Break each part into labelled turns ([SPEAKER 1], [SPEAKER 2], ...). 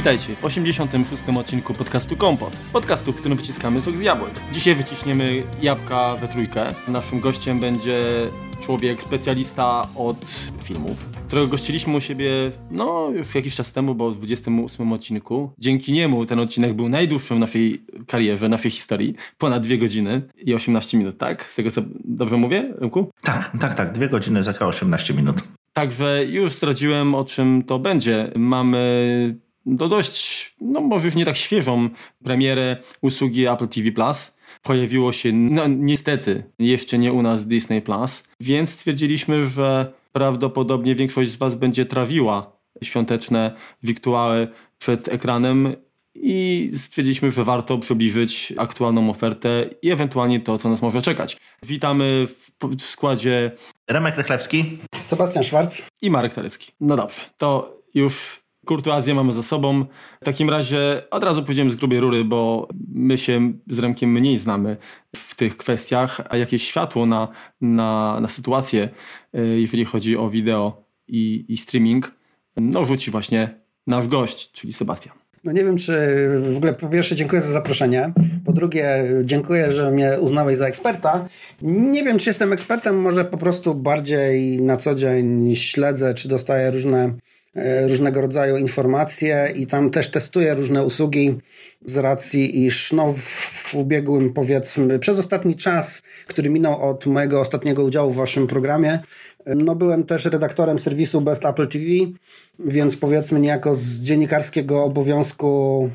[SPEAKER 1] Witajcie w 86. odcinku podcastu Kompot. Podcastu, w którym wyciskamy sok z jabłek. Dzisiaj wyciśniemy jabłka we trójkę. Naszym gościem będzie człowiek specjalista od filmów, którego gościliśmy u siebie no już jakiś czas temu, bo w 28 odcinku. Dzięki niemu ten odcinek był najdłuższym w naszej karierze, naszej historii. Ponad 2 godziny i 18 minut, tak? Z tego co dobrze mówię, Remku?
[SPEAKER 2] Tak, tak, tak. 2 godziny za 18 minut.
[SPEAKER 1] Także już zdradziłem o czym to będzie. Mamy do dość, no może już nie tak świeżą premierę usługi Apple TV Plus. Pojawiło się, no niestety, jeszcze nie u nas Disney Plus, więc stwierdziliśmy, że prawdopodobnie większość z Was będzie trawiła świąteczne wiktuały przed ekranem i stwierdziliśmy, że warto przybliżyć aktualną ofertę i ewentualnie to, co nas może czekać. Witamy w składzie
[SPEAKER 2] Remek Rychlewski,
[SPEAKER 3] Sebastian Szwarc
[SPEAKER 1] i Marek Tarecki. No dobrze, to już kurtuazję mamy za sobą. W takim razie od razu pójdziemy z grubej rury, bo my się z Remkiem mniej znamy w tych kwestiach, a jakieś światło na, na, na sytuację, y, jeżeli chodzi o wideo i, i streaming, no rzuci właśnie nasz gość, czyli Sebastian.
[SPEAKER 3] No nie wiem, czy w ogóle po pierwsze dziękuję za zaproszenie. Po drugie, dziękuję, że mnie uznałeś za eksperta. Nie wiem, czy jestem ekspertem, może po prostu bardziej na co dzień śledzę, czy dostaję różne E, różnego rodzaju informacje i tam też testuję różne usługi z racji, iż no, w ubiegłym powiedzmy, przez ostatni czas, który minął od mojego ostatniego udziału w waszym programie, e, no byłem też redaktorem serwisu Best Apple TV, więc powiedzmy niejako z dziennikarskiego obowiązku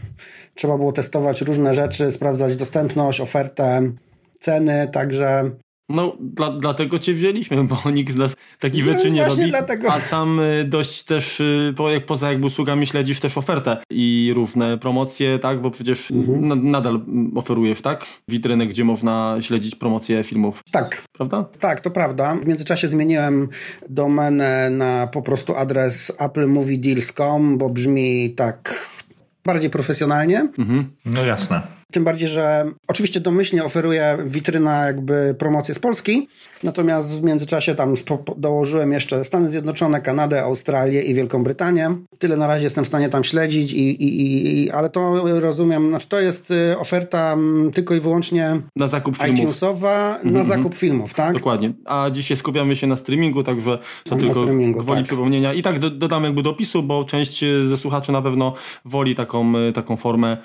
[SPEAKER 3] trzeba było testować różne rzeczy, sprawdzać dostępność, ofertę, ceny, także
[SPEAKER 1] no, dla, dlatego cię wzięliśmy, bo nikt z nas takich no, rzeczy nie robi.
[SPEAKER 3] Dlatego.
[SPEAKER 1] A sam y, dość też, y, jak poza jakby usługami, śledzisz też ofertę i różne promocje, tak? Bo przecież mhm. nadal oferujesz, tak? Witrynę, gdzie można śledzić promocje filmów.
[SPEAKER 3] Tak.
[SPEAKER 1] Prawda?
[SPEAKER 3] Tak, to prawda. W międzyczasie zmieniłem domenę na po prostu adres applemoviedeals.com, bo brzmi tak bardziej profesjonalnie.
[SPEAKER 2] Mhm. No jasne.
[SPEAKER 3] Tym bardziej, że oczywiście domyślnie oferuje witryna jakby promocję z Polski, natomiast w międzyczasie tam dołożyłem jeszcze Stany Zjednoczone, Kanadę, Australię i Wielką Brytanię. Tyle na razie jestem w stanie tam śledzić, i, i, i ale to rozumiem, znaczy to jest y, oferta tylko i wyłącznie
[SPEAKER 1] na zakup filmów.
[SPEAKER 3] iTunesowa, na mm -hmm. zakup filmów, tak?
[SPEAKER 1] Dokładnie. A dzisiaj skupiamy się na streamingu, także to na tylko gwoli tak. przypomnienia. I tak do, dodam jakby do opisu, bo część y, ze słuchaczy na pewno woli taką, y, taką formę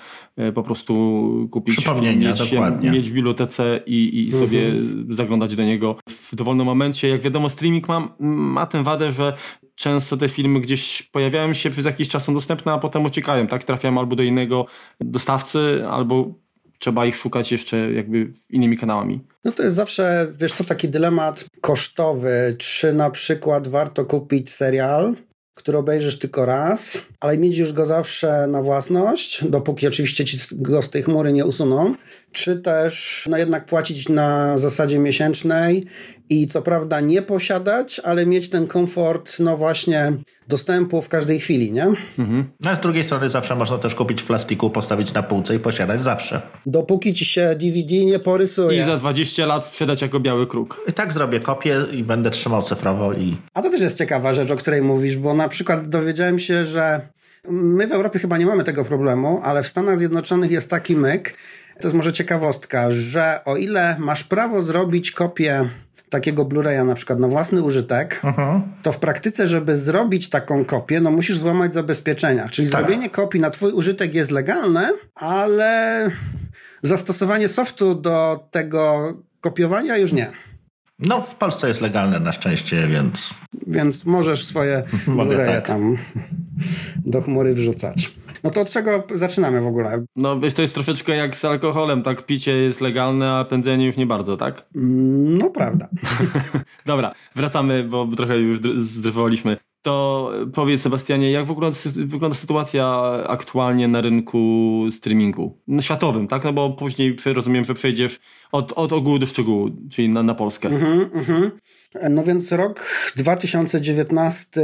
[SPEAKER 1] po prostu kupić mieć, dokładnie. mieć w bibliotece i, i mhm. sobie zaglądać do niego w dowolnym momencie. Jak wiadomo, streaming ma, ma tę wadę, że często te filmy gdzieś pojawiają się przez jakiś czas są dostępne, a potem uciekają, tak? Trafiają albo do innego dostawcy, albo trzeba ich szukać jeszcze jakby innymi kanałami.
[SPEAKER 3] No to jest zawsze, wiesz co, taki dylemat kosztowy, czy na przykład warto kupić serial, który obejrzysz tylko raz, ale mieć już go zawsze na własność, dopóki oczywiście ci go z tej chmury nie usuną, czy też no jednak płacić na zasadzie miesięcznej i co prawda nie posiadać, ale mieć ten komfort, no właśnie, dostępu w każdej chwili, nie? Mhm.
[SPEAKER 2] No a z drugiej strony zawsze można też kupić w plastiku, postawić na półce i posiadać zawsze.
[SPEAKER 3] Dopóki ci się DVD nie porysuje.
[SPEAKER 1] I za 20 lat sprzedać jako biały kruk.
[SPEAKER 2] I tak zrobię kopię i będę trzymał cyfrowo i...
[SPEAKER 3] A to też jest ciekawa rzecz, o której mówisz, bo na przykład dowiedziałem się, że my w Europie chyba nie mamy tego problemu, ale w Stanach Zjednoczonych jest taki myk, to jest może ciekawostka, że o ile masz prawo zrobić kopię takiego Blu-raya na przykład na własny użytek, uh-huh. to w praktyce, żeby zrobić taką kopię, no musisz złamać zabezpieczenia. Czyli tak. zrobienie kopii na twój użytek jest legalne, ale zastosowanie softu do tego kopiowania już nie.
[SPEAKER 2] No, w Polsce jest legalne na szczęście, więc.
[SPEAKER 3] Więc możesz swoje Blu-raye tak. tam do chmury wrzucać. No to od czego zaczynamy w ogóle?
[SPEAKER 1] No wiesz, to jest troszeczkę jak z alkoholem, tak? Picie jest legalne, a pędzenie już nie bardzo, tak?
[SPEAKER 3] No prawda.
[SPEAKER 1] Dobra, wracamy, bo trochę już zdrywowaliśmy. To powiedz Sebastianie, jak w ogóle wygląda sytuacja aktualnie na rynku streamingu? No, światowym, tak? No bo później rozumiem, że przejdziesz od, od ogółu do szczegółu, czyli na, na Polskę. Mhm, mhm.
[SPEAKER 3] No więc rok 2019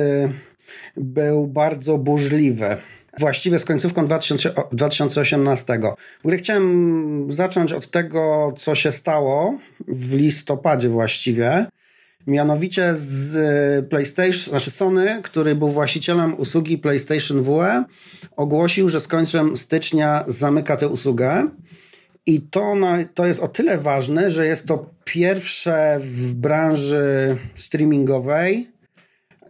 [SPEAKER 3] był bardzo burzliwy właściwie z końcówką 2000, 2018. W ogóle chciałem zacząć od tego, co się stało w listopadzie właściwie, Mianowicie z e, PlayStation, znaczy Sony, który był właścicielem usługi PlayStation WE, ogłosił, że z końcem stycznia zamyka tę usługę. I to, to jest o tyle ważne, że jest to pierwsze w branży streamingowej,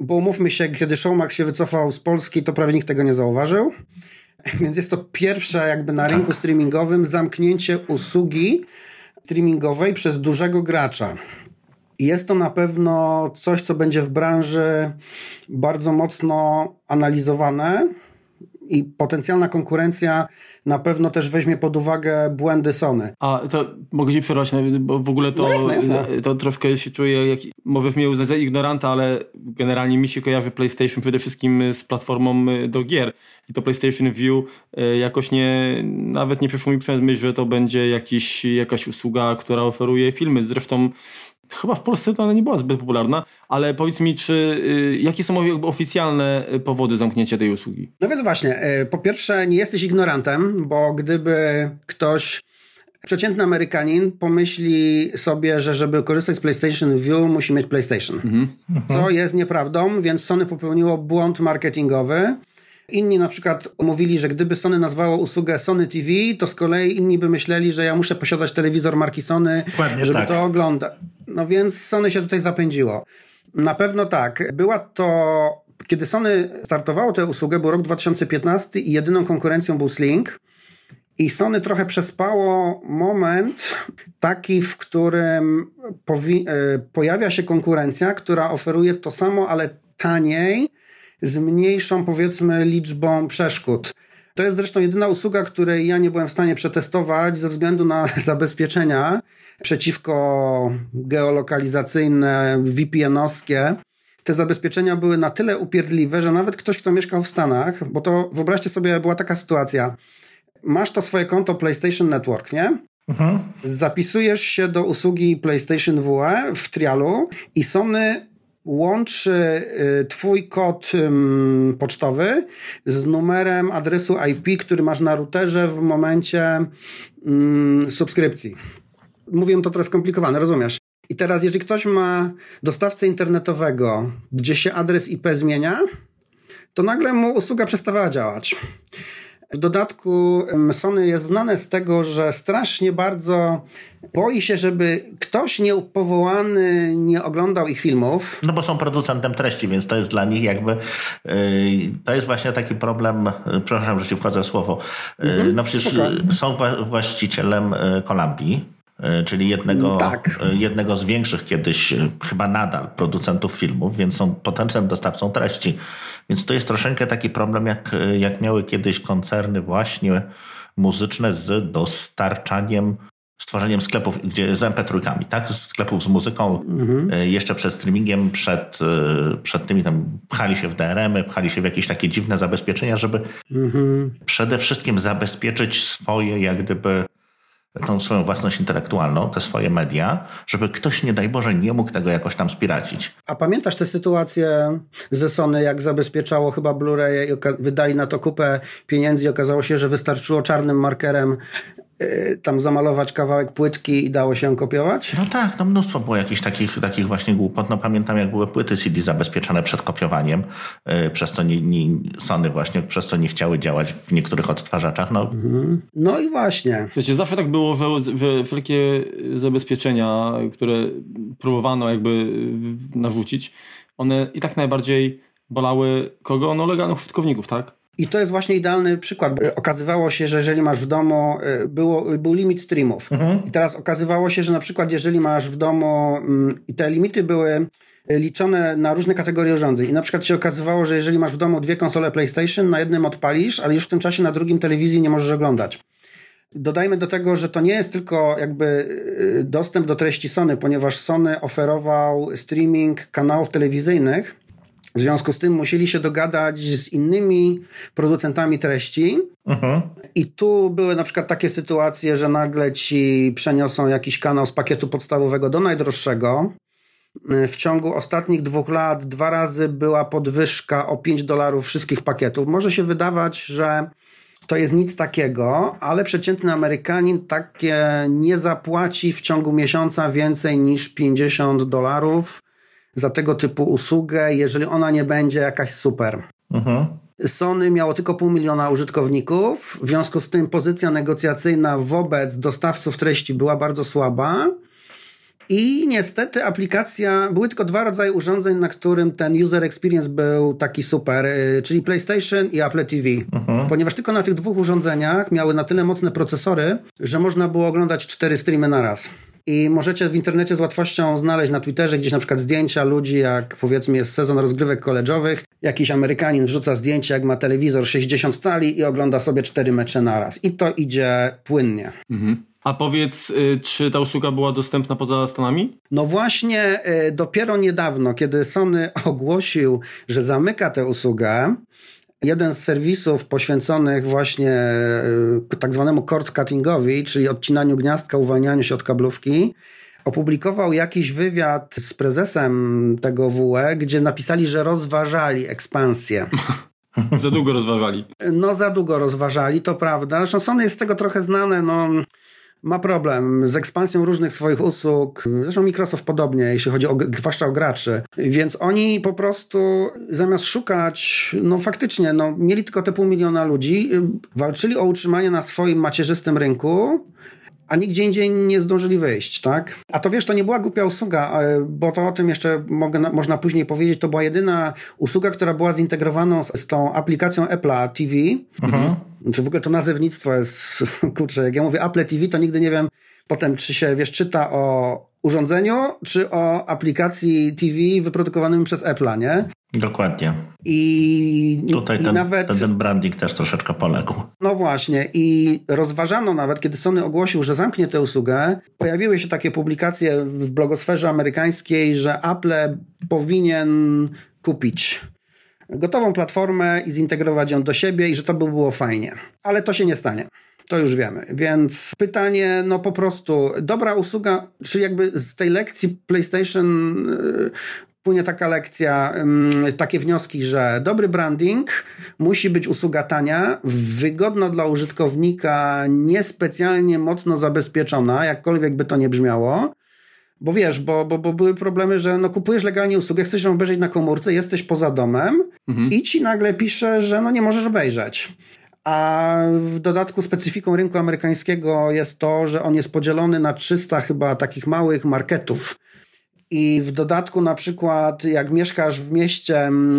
[SPEAKER 3] bo umówmy się, kiedy Showmax się wycofał z Polski, to prawie nikt tego nie zauważył. Więc jest to pierwsze jakby na rynku streamingowym zamknięcie usługi streamingowej przez dużego gracza. Jest to na pewno coś, co będzie w branży bardzo mocno analizowane i potencjalna konkurencja na pewno też weźmie pod uwagę błędy Sony.
[SPEAKER 1] A to mogę ci przerwać, bo w ogóle to, no jasne, jasne. to troszkę się czuję, jak, możesz mnie uznać za ignoranta, ale generalnie mi się kojarzy PlayStation przede wszystkim z platformą do gier. I to PlayStation View e, jakoś nie, nawet nie przyszło mi przez myśl, że to będzie jakiś, jakaś usługa, która oferuje filmy. Zresztą Chyba w Polsce to ona nie była zbyt popularna, ale powiedz mi, czy y, jakie są jakby oficjalne y, powody zamknięcia tej usługi?
[SPEAKER 3] No więc właśnie, y, po pierwsze nie jesteś ignorantem, bo gdyby ktoś przeciętny Amerykanin pomyśli sobie, że żeby korzystać z PlayStation View musi mieć PlayStation. Mhm. Co jest nieprawdą, więc Sony popełniło błąd marketingowy Inni na przykład mówili, że gdyby Sony nazwało usługę Sony TV, to z kolei inni by myśleli, że ja muszę posiadać telewizor marki Sony, Dokładnie żeby tak. to oglądać. No więc Sony się tutaj zapędziło. Na pewno tak. Była to kiedy Sony startowało tę usługę, był rok 2015 i jedyną konkurencją był Sling. I Sony trochę przespało moment taki, w którym e, pojawia się konkurencja, która oferuje to samo, ale taniej z mniejszą, powiedzmy, liczbą przeszkód. To jest zresztą jedyna usługa, której ja nie byłem w stanie przetestować ze względu na zabezpieczenia przeciwko geolokalizacyjne, VPN-owskie. Te zabezpieczenia były na tyle upierdliwe, że nawet ktoś, kto mieszkał w Stanach, bo to wyobraźcie sobie, była taka sytuacja. Masz to swoje konto PlayStation Network, nie? Mhm. Zapisujesz się do usługi PlayStation WE w trialu i Sony łączy y, twój kod pocztowy z numerem adresu IP, który masz na routerze w momencie subskrypcji. Mówię to trochę skomplikowane, rozumiesz? I teraz, jeżeli ktoś ma dostawcę internetowego, gdzie się adres IP zmienia, to nagle mu usługa przestawała działać. W dodatku Sony jest znane z tego, że strasznie bardzo boi się, żeby ktoś niepowołany nie oglądał ich filmów.
[SPEAKER 2] No bo są producentem treści, więc to jest dla nich jakby yy, to jest właśnie taki problem, yy, przepraszam, że ci wchodzę w słowo. Yy, mhm, no przecież są właścicielem Kolumbii E, czyli jednego, tak. E, jednego z większych kiedyś, chyba nadal, producentów filmów, więc są potencjalnym dostawcą treści. Więc to jest troszeczkę taki problem, jak, jak miały kiedyś koncerny właśnie muzyczne z dostarczaniem stworzeniem sklepów, gdzie z MP3, tak? Sklepów z muzyką, mhm. jeszcze przed streamingiem, przed, przed tymi tam pchali się w DRM-y, pchali się w jakieś takie dziwne zabezpieczenia, żeby mhm. przede wszystkim zabezpieczyć swoje jak gdyby tą swoją własność intelektualną, te swoje media, żeby ktoś, nie daj Boże, nie mógł tego jakoś tam spiracić.
[SPEAKER 3] A pamiętasz tę sytuację ze Sony, jak zabezpieczało chyba Blu-ray i wydali na to kupę pieniędzy i okazało się, że wystarczyło czarnym markerem tam zamalować kawałek płytki i dało się ją kopiować?
[SPEAKER 2] No tak, no mnóstwo było jakichś takich, takich właśnie głupot. No pamiętam, jak były płyty CD zabezpieczone przed kopiowaniem, yy, przez co nie, nie, Sony właśnie, przez co nie chciały działać w niektórych odtwarzaczach. No, mhm.
[SPEAKER 3] no i właśnie.
[SPEAKER 1] Słuchajcie, zawsze tak było, że, że wszelkie zabezpieczenia, które próbowano jakby narzucić, one i tak najbardziej bolały kogo? No legalnych użytkowników, tak?
[SPEAKER 3] I to jest właśnie idealny przykład. Okazywało się, że jeżeli masz w domu, y, było, był limit streamów. Mhm. I teraz okazywało się, że na przykład jeżeli masz w domu mm, i te limity były liczone na różne kategorie urządzeń. I na przykład się okazywało, że jeżeli masz w domu dwie konsole PlayStation, na jednym odpalisz, ale już w tym czasie na drugim telewizji nie możesz oglądać. Dodajmy do tego, że to nie jest tylko jakby y, dostęp do treści Sony, ponieważ Sony oferował streaming kanałów telewizyjnych, w związku z tym musieli się dogadać z innymi producentami treści. Uh-huh. I tu były na przykład takie sytuacje, że nagle ci przeniosą jakiś kanał z pakietu podstawowego do najdroższego. W ciągu ostatnich dwóch lat dwa razy była podwyżka o 5 dolarów wszystkich pakietów. Może się wydawać, że to jest nic takiego, ale przeciętny Amerykanin takie nie zapłaci w ciągu miesiąca więcej niż 50 dolarów za tego typu usługę, jeżeli ona nie będzie jakaś super. Mhm. Sony miało tylko pół miliona użytkowników, w związku z tym pozycja negocjacyjna wobec dostawców treści była bardzo słaba. I niestety aplikacja, były tylko dwa rodzaje urządzeń, na którym ten user experience był taki super, y, czyli PlayStation i Apple TV. Mhm. Ponieważ tylko na tych dwóch urządzeniach miały na tyle mocne procesory, że można było oglądać cztery streamy na raz. I możecie w internecie z łatwością znaleźć na Twitterze gdzieś na przykład zdjęcia ludzi, jak powiedzmy jest sezon rozgrywek koleżowych. Jakiś Amerykanin wrzuca zdjęcie, jak ma telewizor 60 cali i ogląda sobie cztery mecze naraz. I to idzie płynnie. Mhm.
[SPEAKER 1] A powiedz, y, czy ta usługa była dostępna poza Stanami?
[SPEAKER 3] No właśnie, y, dopiero niedawno, kiedy Sony ogłosił, że zamyka tę usługę, jeden z serwisów poświęconych właśnie y, tak zwanemu cord cuttingowi, czyli odcinaniu gniazdka, uwalnianiu się od kablówki, opublikował jakiś wywiad z prezesem tego WE, gdzie napisali, że rozważali ekspansję.
[SPEAKER 1] za długo rozważali.
[SPEAKER 3] No za długo rozważali, to prawda. Zresztą Sony jest z tego trochę znane, no ma problem z ekspansją różnych swoich usług. Zresztą Microsoft podobnie, jeśli chodzi o, zwłaszcza o graczy. Więc oni po prostu zamiast szukać, no faktycznie, no, mieli tylko te pół miliona ludzi, walczyli o utrzymanie na swoim macierzystym rynku, a nigdzie indziej nie zdążyli wyjść, tak? A to wiesz, to nie była głupia usługa, bo to o tym jeszcze mogę, można później powiedzieć, to była jedyna usługa, która była zintegrowana z, z tą aplikacją Apple'a TV. Mhm. Czy w ogóle to nazewnictwo jest, kurczę, jak ja mówię Apple TV, to nigdy nie wiem potem, czy się, wiesz, czyta o urządzeniu, czy o aplikacji TV wyprodukowanym przez Apple'a, nie?
[SPEAKER 2] Dokładnie.
[SPEAKER 3] I
[SPEAKER 2] tutaj i ten, nawet, ten branding też troszeczkę poległ.
[SPEAKER 3] No właśnie, i rozważano nawet, kiedy Sony ogłosił, że zamknie tę usługę, pojawiły się takie publikacje w blogosferze amerykańskiej, że Apple powinien kupić gotową platformę i zintegrować ją do siebie i że to by było fajnie. Ale to się nie stanie. To już wiemy. Więc pytanie, no po prostu, dobra usługa, czy jakby z tej lekcji PlayStation y, płynie taka lekcja, takie wnioski, że dobry branding musi być usługa tania, wygodna dla użytkownika, niespecjalnie mocno zabezpieczona, jakkolwiek by to nie brzmiało. Bo wiesz, bo, bo, bo były problemy, że no kupujesz legalnie usługę, chcesz ją obejrzeć na komórce, jesteś poza domem mhm. i ci nagle pisze, że no nie możesz obejrzeć. A w dodatku specyfiką rynku amerykańskiego jest to, że on jest podzielony na 300 chyba takich małych marketów. I w dodatku na przykład jak mieszkasz w mieście, mm,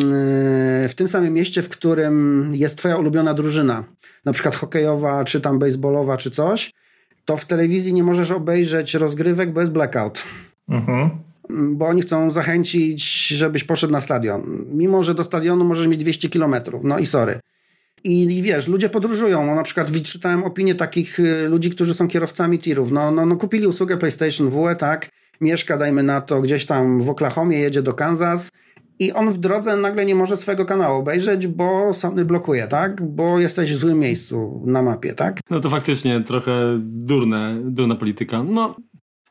[SPEAKER 3] w tym samym mieście, w którym jest twoja ulubiona drużyna, na przykład hokejowa, czy tam baseballowa, czy coś, to w telewizji nie możesz obejrzeć rozgrywek, bo jest blackout. Mhm. Bo oni chcą zachęcić, żebyś poszedł na stadion. Mimo, że do stadionu możesz mieć 200 kilometrów. No i sorry. I wiesz, ludzie podróżują. No, na przykład czytałem opinię takich y, ludzi, którzy są kierowcami tirów. No, no, no kupili usługę PlayStation WE, tak? Mieszka, dajmy na to, gdzieś tam w Oklahomie, jedzie do Kansas i on w drodze nagle nie może swojego kanału obejrzeć, bo Sony blokuje, tak? Bo jesteś w złym miejscu na mapie, tak?
[SPEAKER 1] No to faktycznie trochę durne, durna polityka. No,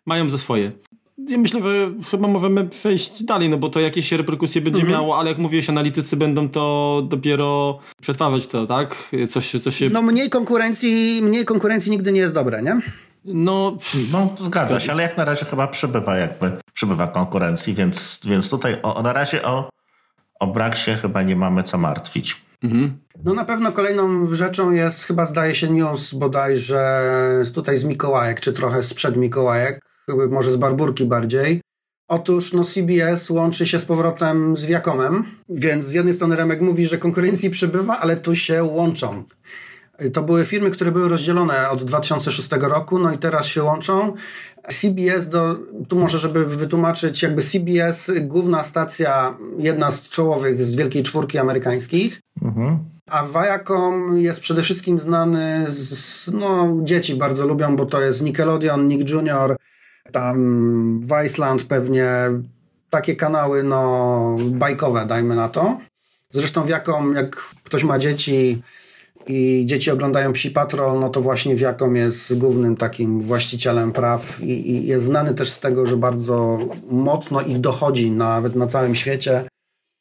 [SPEAKER 1] mają ze swoje. Ja myślę, że chyba możemy przejść dalej, no bo to jakieś reperkusje będzie mhm. miało, ale jak mówiłeś, analitycy będą to dopiero przetwarzać to, tak? Coś, coś się...
[SPEAKER 3] No mniej konkurencji, mniej konkurencji nigdy nie jest dobre, nie?
[SPEAKER 2] No, no zgadza się, ale jak na razie chyba przybywa jakby, przybywa konkurencji, więc, więc tutaj o, na razie o, o brak się chyba nie mamy co martwić. Mhm.
[SPEAKER 3] No na pewno kolejną rzeczą jest, chyba zdaje się news bodajże tutaj z Mikołajek, czy trochę sprzed Mikołajek, może z Barburki bardziej. Otóż no CBS łączy się z powrotem z Viacomem, więc z jednej strony Remek mówi, że konkurencji przybywa, ale tu się łączą. To były firmy, które były rozdzielone od 2006 roku, no i teraz się łączą. CBS, do, tu może, żeby wytłumaczyć, jakby CBS, główna stacja, jedna z czołowych z wielkiej czwórki amerykańskich. Mhm. A Viacom jest przede wszystkim znany z, no, dzieci bardzo lubią, bo to jest Nickelodeon, Nick Jr., tam Viceland pewnie, takie kanały, no, bajkowe, dajmy na to. Zresztą Viacom, jak ktoś ma dzieci, i dzieci oglądają Psi Patrol, no to właśnie Viacom jest głównym takim właścicielem praw i, i, jest znany też z tego, że bardzo mocno ich dochodzi nawet na całym świecie.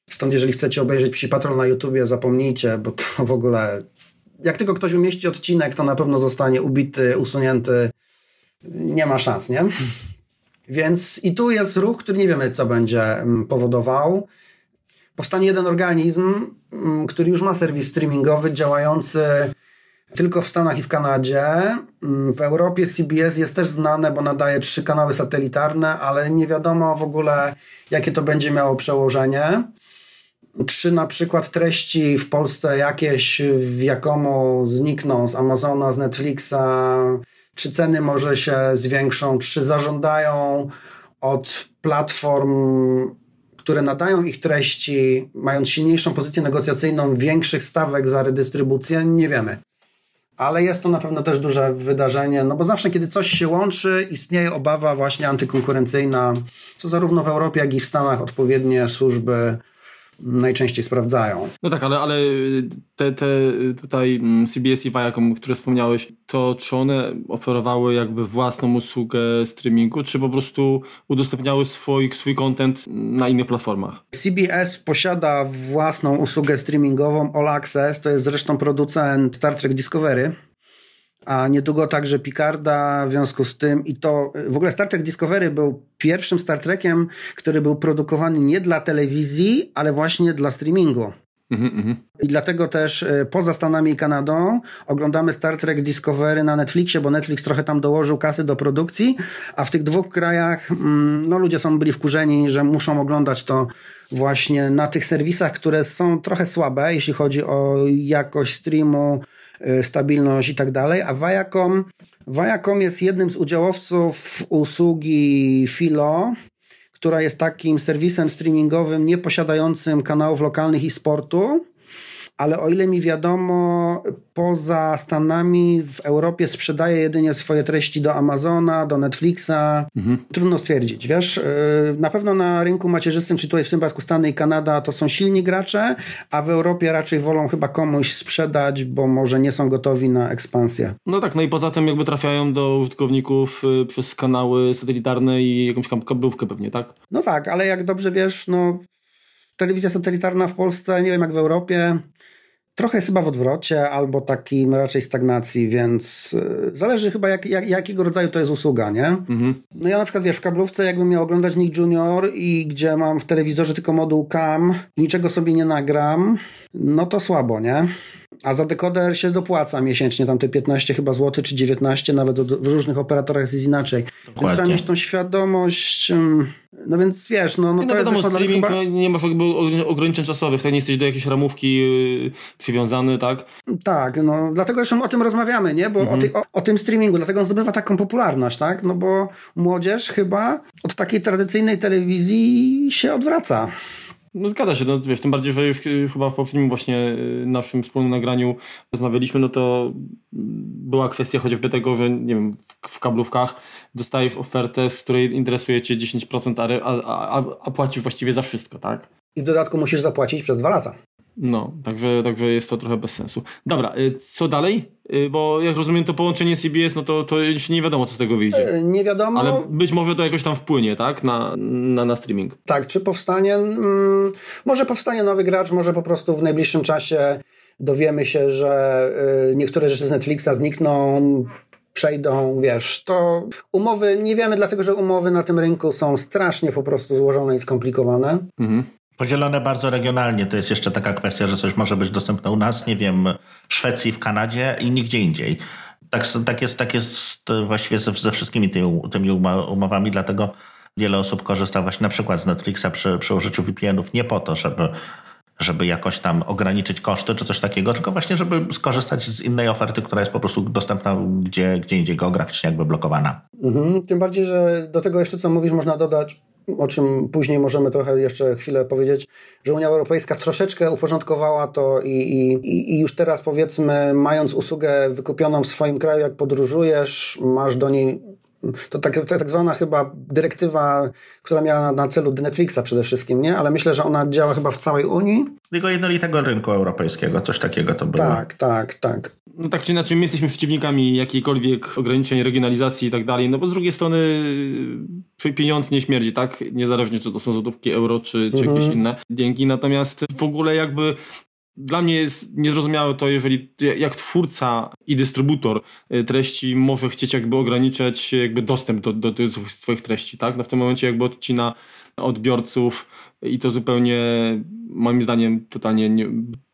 [SPEAKER 3] Stąd jeżeli chcecie obejrzeć Psi Patrol na YouTubie, zapomnijcie, bo to w ogóle jak tylko ktoś umieści odcinek, to na pewno zostanie ubity, usunięty. Nie ma szans, nie? Więc i tu jest ruch, który nie wiemy, co będzie mm, powodował. Powstanie jeden organizm, mm, który już ma serwis streamingowy działający tylko w Stanach i w Kanadzie. Mm, w Europie CBS jest też znane, bo nadaje trzy kanały satelitarne, ale nie wiadomo w ogóle, jakie to będzie miało przełożenie. Czy na przykład treści w Polsce jakieś w Jakomo znikną z Amazona, z Netflixa, czy ceny może się zwiększą, czy zażądają od platform, które nadają ich treści, mając silniejszą pozycję negocjacyjną, większych stawek za redystrybucję, nie wiemy. Ale jest to na pewno też duże wydarzenie, no bo zawsze, kiedy coś się łączy, istnieje obawa właśnie antykonkurencyjna, co zarówno w Europie, jak i w Stanach odpowiednie służby najczęściej sprawdzają.
[SPEAKER 1] No tak, ale, ale te, te tutaj mm, CBS i Viacom, które wspomniałeś, to czy one oferowały jakby własną usługę streamingu, czy po prostu udostępniały swój, swój content na innych platformach?
[SPEAKER 3] CBS posiada własną usługę streamingową All Access, to jest zresztą producent Star Trek Discovery a niedługo także Picarda w związku z tym i to w ogóle Star Trek Discovery był pierwszym Star Trekiem, który był produkowany nie dla telewizji, ale właśnie dla streamingu. Mm -hmm. I dlatego też e, poza Stanami i Kanadą oglądamy Star Trek Discovery na Netflixie, bo Netflix trochę tam dołożył kasy do produkcji, a w tych dwóch krajach mm, no, ludzie są byli wkurzeni, że muszą oglądać to właśnie na tych serwisach, które są trochę słabe, jeśli chodzi o jakość streamu, Y, stabilność i tak dalej, a Viacom, Viacom jest jednym z udziałowców usługi Filo, która jest takim serwisem streamingowym nieposiadającym kanałów lokalnych i sportu, ale o ile mi wiadomo, poza Stanami w Europie sprzedaje jedynie swoje treści do Amazona, do Netflixa. Mhm. Trudno stwierdzić, wiesz. Y, na pewno na rynku macierzystym, czy tutaj w tym przypadku Stany i Kanada, to są silni gracze, a w Europie raczej wolą chyba komuś sprzedać, bo może nie są gotowi na ekspansję.
[SPEAKER 1] No tak, no i poza tym jakby trafiają do użytkowników y, przez kanały satelitarne i jakąś kablówkę pewnie, tak?
[SPEAKER 3] No tak, ale jak dobrze wiesz, no telewizja satelitarna w Polsce, nie wiem jak w Europie, trochę jest chyba w odwrocie, albo takim raczej stagnacji, więc y, zależy chyba jak, jak, jakiego rodzaju to jest usługa, nie? Mhm. No ja na przykład, wiesz, w kablówce jakbym miał oglądać Nick Junior i gdzie mam w telewizorze tylko moduł cam i niczego sobie nie nagram, no to słabo, nie? A za dekoder się dopłaca miesięcznie, tam te 15 chyba złoty czy 19, nawet w różnych operatorach jest inaczej. Trzeba mieć tą świadomość. No więc wiesz, no, no
[SPEAKER 1] to no jest wiadomo, streaming chyba... nie masz jakby ograniczeń czasowych, tak nie jesteś do jakiejś ramówki yy, przywiązany, tak?
[SPEAKER 3] Tak, no dlatego zresztą o tym rozmawiamy, nie? Bo mhm. o, ty, o, o, tym streamingu, dlatego on zdobywa taką popularność, tak? No bo młodzież chyba od takiej tradycyjnej telewizji się odwraca.
[SPEAKER 1] No zgadza się, no wiesz, tym bardziej, że już chyba w poprzednim właśnie y, naszym wspólnym nagraniu rozmawialiśmy, no to była kwestia chociażby tego, że nie wiem, w, w kablówkach dostajesz ofertę, z której interesuje cię 10%, a, a, a, a płacisz właściwie za wszystko, tak?
[SPEAKER 3] I w dodatku musisz zapłacić przez dwa lata.
[SPEAKER 1] No, także, także jest to trochę bez sensu. Dobra, y, co dalej? Y, bo jak rozumiem to połączenie CBS, no to, to jeszcze nie wiadomo co z tego wyjdzie.
[SPEAKER 3] E, nie wiadomo.
[SPEAKER 1] Ale być może to jakoś tam wpłynie, tak? Na, na, na streaming.
[SPEAKER 3] Tak, czy powstanie? Mm, może powstanie nowy gracz, może po prostu w najbliższym czasie dowiemy się, że y, niektóre rzeczy z Netflixa znikną, przejdą, wiesz, to umowy, nie wiemy dlatego, że umowy na tym rynku są strasznie po prostu złożone i skomplikowane. Mhm.
[SPEAKER 2] Podzielone bardzo regionalnie. To jest jeszcze taka kwestia, że coś może być dostępne u nas, nie wiem, w Szwecji, w Kanadzie i nigdzie indziej. Tak, tak, jest, tak jest właściwie ze, ze wszystkimi tymi, tymi umowami, dlatego wiele osób korzysta właśnie na przykład z Netflixa przy, przy użyciu VPN-ów nie po to, żeby, żeby jakoś tam ograniczyć koszty czy coś takiego, tylko właśnie, żeby skorzystać z innej oferty, która jest po prostu dostępna gdzie, gdzie indziej geograficznie jakby blokowana.
[SPEAKER 3] Mhm, tym bardziej, że do tego jeszcze co mówisz można dodać o czym później możemy trochę jeszcze chwilę powiedzieć, że Unia Europejska troszeczkę uporządkowała to i, i, i już teraz powiedzmy, mając usługę wykupioną w swoim kraju, jak podróżujesz, masz do niej to tak, tak zwana chyba dyrektywa, która miała na celu Netflixa przede wszystkim, nie? Ale myślę, że ona działa chyba w całej Unii.
[SPEAKER 2] Tylko jednolitego rynku europejskiego, coś takiego to było.
[SPEAKER 3] Tak, tak, tak.
[SPEAKER 1] No tak czy inaczej, my jesteśmy przeciwnikami jakiejkolwiek ograniczeń, regionalizacji i tak dalej, no bo z drugiej strony y, pieniądz nie śmierdzi, tak? Niezależnie czy to są złotówki, euro, czy, czy mhm. jakieś inne dzięki. Natomiast w ogóle jakby dla mnie jest niezrozumiałe to, jeżeli jak twórca i dystrybutor y, treści może chcieć jakby ograniczać jakby dostęp do, do, do swoich treści, tak? No w tym momencie jakby odcina odbiorców i to zupełnie moim zdaniem totalnie nie,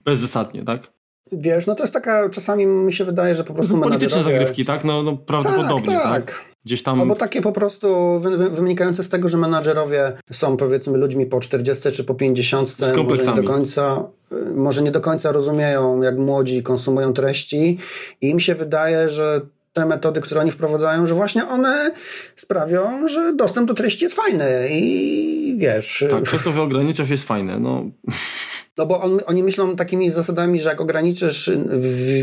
[SPEAKER 1] bezzasadnie, tak?
[SPEAKER 3] Wiesz, no to jest taka, czasami mi się wydaje, że po prostu
[SPEAKER 1] no, Polityczne zagrywki, tak? No, no prawdopodobnie, tak? tak. tak?
[SPEAKER 3] Gdzieś tam... Albo takie po prostu wynikające z tego, że menadżerowie są powiedzmy ludźmi po 40 czy po 50, może nie do końca, może nie do końca rozumieją, jak młodzi konsumują treści i im się wydaje, że te metody, które oni wprowadzają, że właśnie one sprawią, że dostęp do treści jest fajny i wiesz...
[SPEAKER 1] Tak, przez to, że ograniczasz jest fajne, no...
[SPEAKER 3] No bo on, oni myślą takimi zasadami, że jak ograniczysz,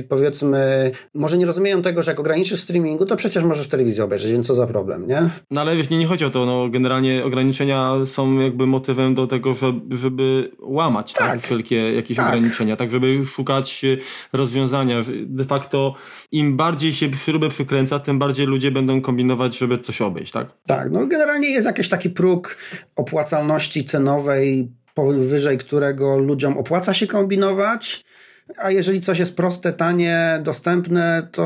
[SPEAKER 3] powiedzmy, może nie rozumieją tego, że jak ograniczysz streamingu, to przecież możesz w telewizji obejrzeć, więc co za problem, nie?
[SPEAKER 1] No ale wiesz, nie, nie chodzi o to, no generalnie ograniczenia są jakby motywem do tego, żeby, żeby łamać tak. tak wszelkie jakieś tak. ograniczenia, tak żeby szukać rozwiązania. De facto im bardziej się śrubę przykręca, tym bardziej ludzie będą kombinować, żeby coś obejść, tak?
[SPEAKER 3] Tak, no generalnie jest jakiś taki próg opłacalności cenowej powyżej którego ludziom opłaca się kombinować. A jeżeli coś jest proste, tanie, dostępne, to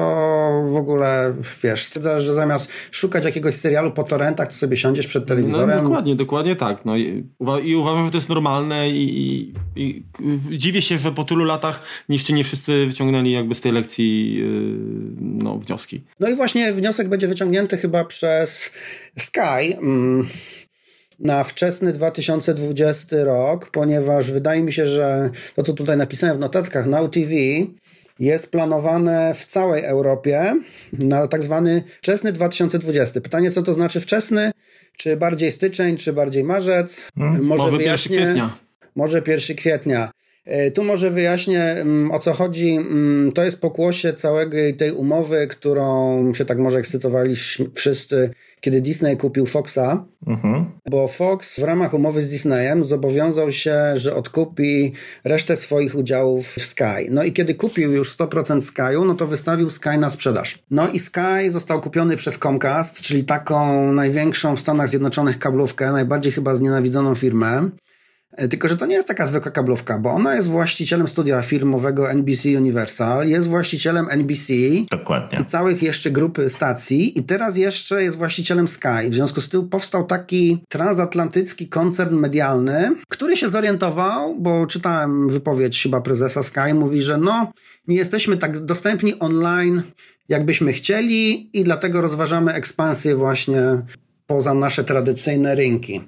[SPEAKER 3] w ogóle wiesz, stwierdzasz, że zamiast szukać jakiegoś serialu po torrentach, to sobie siądziesz przed telewizorem.
[SPEAKER 1] No, dokładnie, dokładnie tak. No, i, i uważam, że to jest normalne i, i, i, dziwię się, że po tylu latach jeszcze nie wszyscy wyciągnęli jakby z tej lekcji yy, no, wnioski.
[SPEAKER 3] No i właśnie wniosek będzie wyciągnięty chyba przez Sky. Mm na wczesny 2020 rok, ponieważ wydaje mi się, że to, co tutaj napisałem w notatkach, Now TV jest planowane w całej Europie na tak zwany wczesny 2020. Pytanie, co to znaczy wczesny? Czy bardziej styczeń, czy bardziej marzec?
[SPEAKER 1] Hmm, może może 1 kwietnia.
[SPEAKER 3] Może 1 kwietnia. E, tu może wyjaśnię mm, o co chodzi. Mm, to jest pokłosie całej tej umowy, którą się tak może ekscytowali wszyscy, kiedy Disney kupił Foxa, mhm. bo Fox w ramach umowy z Disneyem zobowiązał się, że odkupi resztę swoich udziałów w Sky. No i kiedy kupił już 100% Sky'u, no to wystawił Sky na sprzedaż. No i Sky został kupiony przez Comcast, czyli taką największą w Stanach Zjednoczonych kablówkę, najbardziej chyba znienawidzoną firmę. E, tylko, że to nie jest taka zwykła kablówka, bo ona jest właścicielem studia filmowego NBC Universal, jest właścicielem NBC
[SPEAKER 2] Dokładnie.
[SPEAKER 3] i całych jeszcze grupy stacji i teraz jeszcze jest właścicielem Sky. W związku z tym powstał taki transatlantycki koncern medialny, który się zorientował, bo czytałem wypowiedź chyba prezesa Sky, mówi, że no, nie jesteśmy tak dostępni online, jakbyśmy chcieli i dlatego rozważamy ekspansję właśnie poza nasze tradycyjne rynki.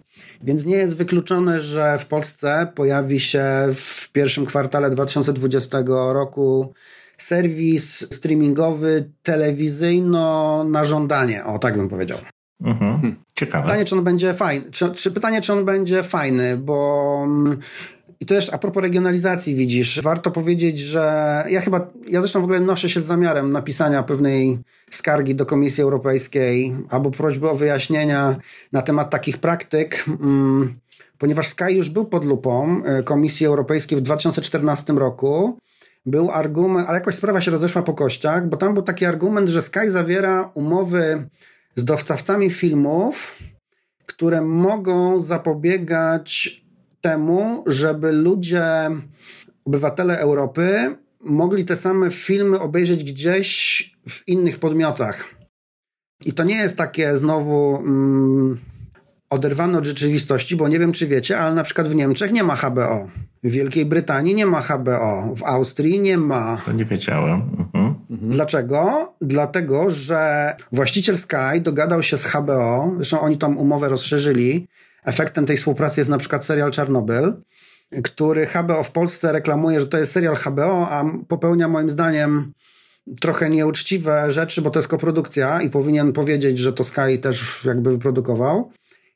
[SPEAKER 3] Więc nie jest wykluczone, że w Polsce pojawi się w pierwszym kwartale 2020 roku serwis streamingowy telewizyjno na żądanie. O, tak bym powiedział.
[SPEAKER 2] Mhm. Ciekawe.
[SPEAKER 3] Pytanie, czy on będzie fajny. Czy, czy, pytanie, czy on będzie fajny, bo mm, i też a propos regionalizacji widzisz, warto powiedzieć, że ja chyba, ja zresztą w ogóle noszę się z zamiarem napisania pewnej skargi do Komisji Europejskiej albo prośby o wyjaśnienia na temat takich praktyk, mm, ponieważ Sky już był pod lupą e, Komisji Europejskiej w 2014 roku. Był argument, ale jakoś sprawa się rozeszła po kościach, bo tam był taki argument, że Sky zawiera umowy z dostawcami filmów, które mogą zapobiegać temu, żeby ludzie, obywatele Europy mogli te same filmy obejrzeć gdzieś w innych podmiotach. I to nie jest takie znowu mm, oderwane od rzeczywistości, bo nie wiem, czy wiecie, ale na przykład w Niemczech nie ma HBO. W Wielkiej Brytanii nie ma HBO. W Austrii nie ma.
[SPEAKER 2] To nie wiedziałem. Mhm.
[SPEAKER 3] mhm. Dlaczego? Dlatego, że właściciel Sky dogadał się z HBO, zresztą oni tą umowę rozszerzyli, Efektem tej współpracy jest na przykład serial Czarnobyl, który HBO w Polsce reklamuje, że to jest serial HBO, a popełnia moim zdaniem trochę nieuczciwe rzeczy, bo to jest koprodukcja i powinien powiedzieć, że to Sky też jakby wyprodukował.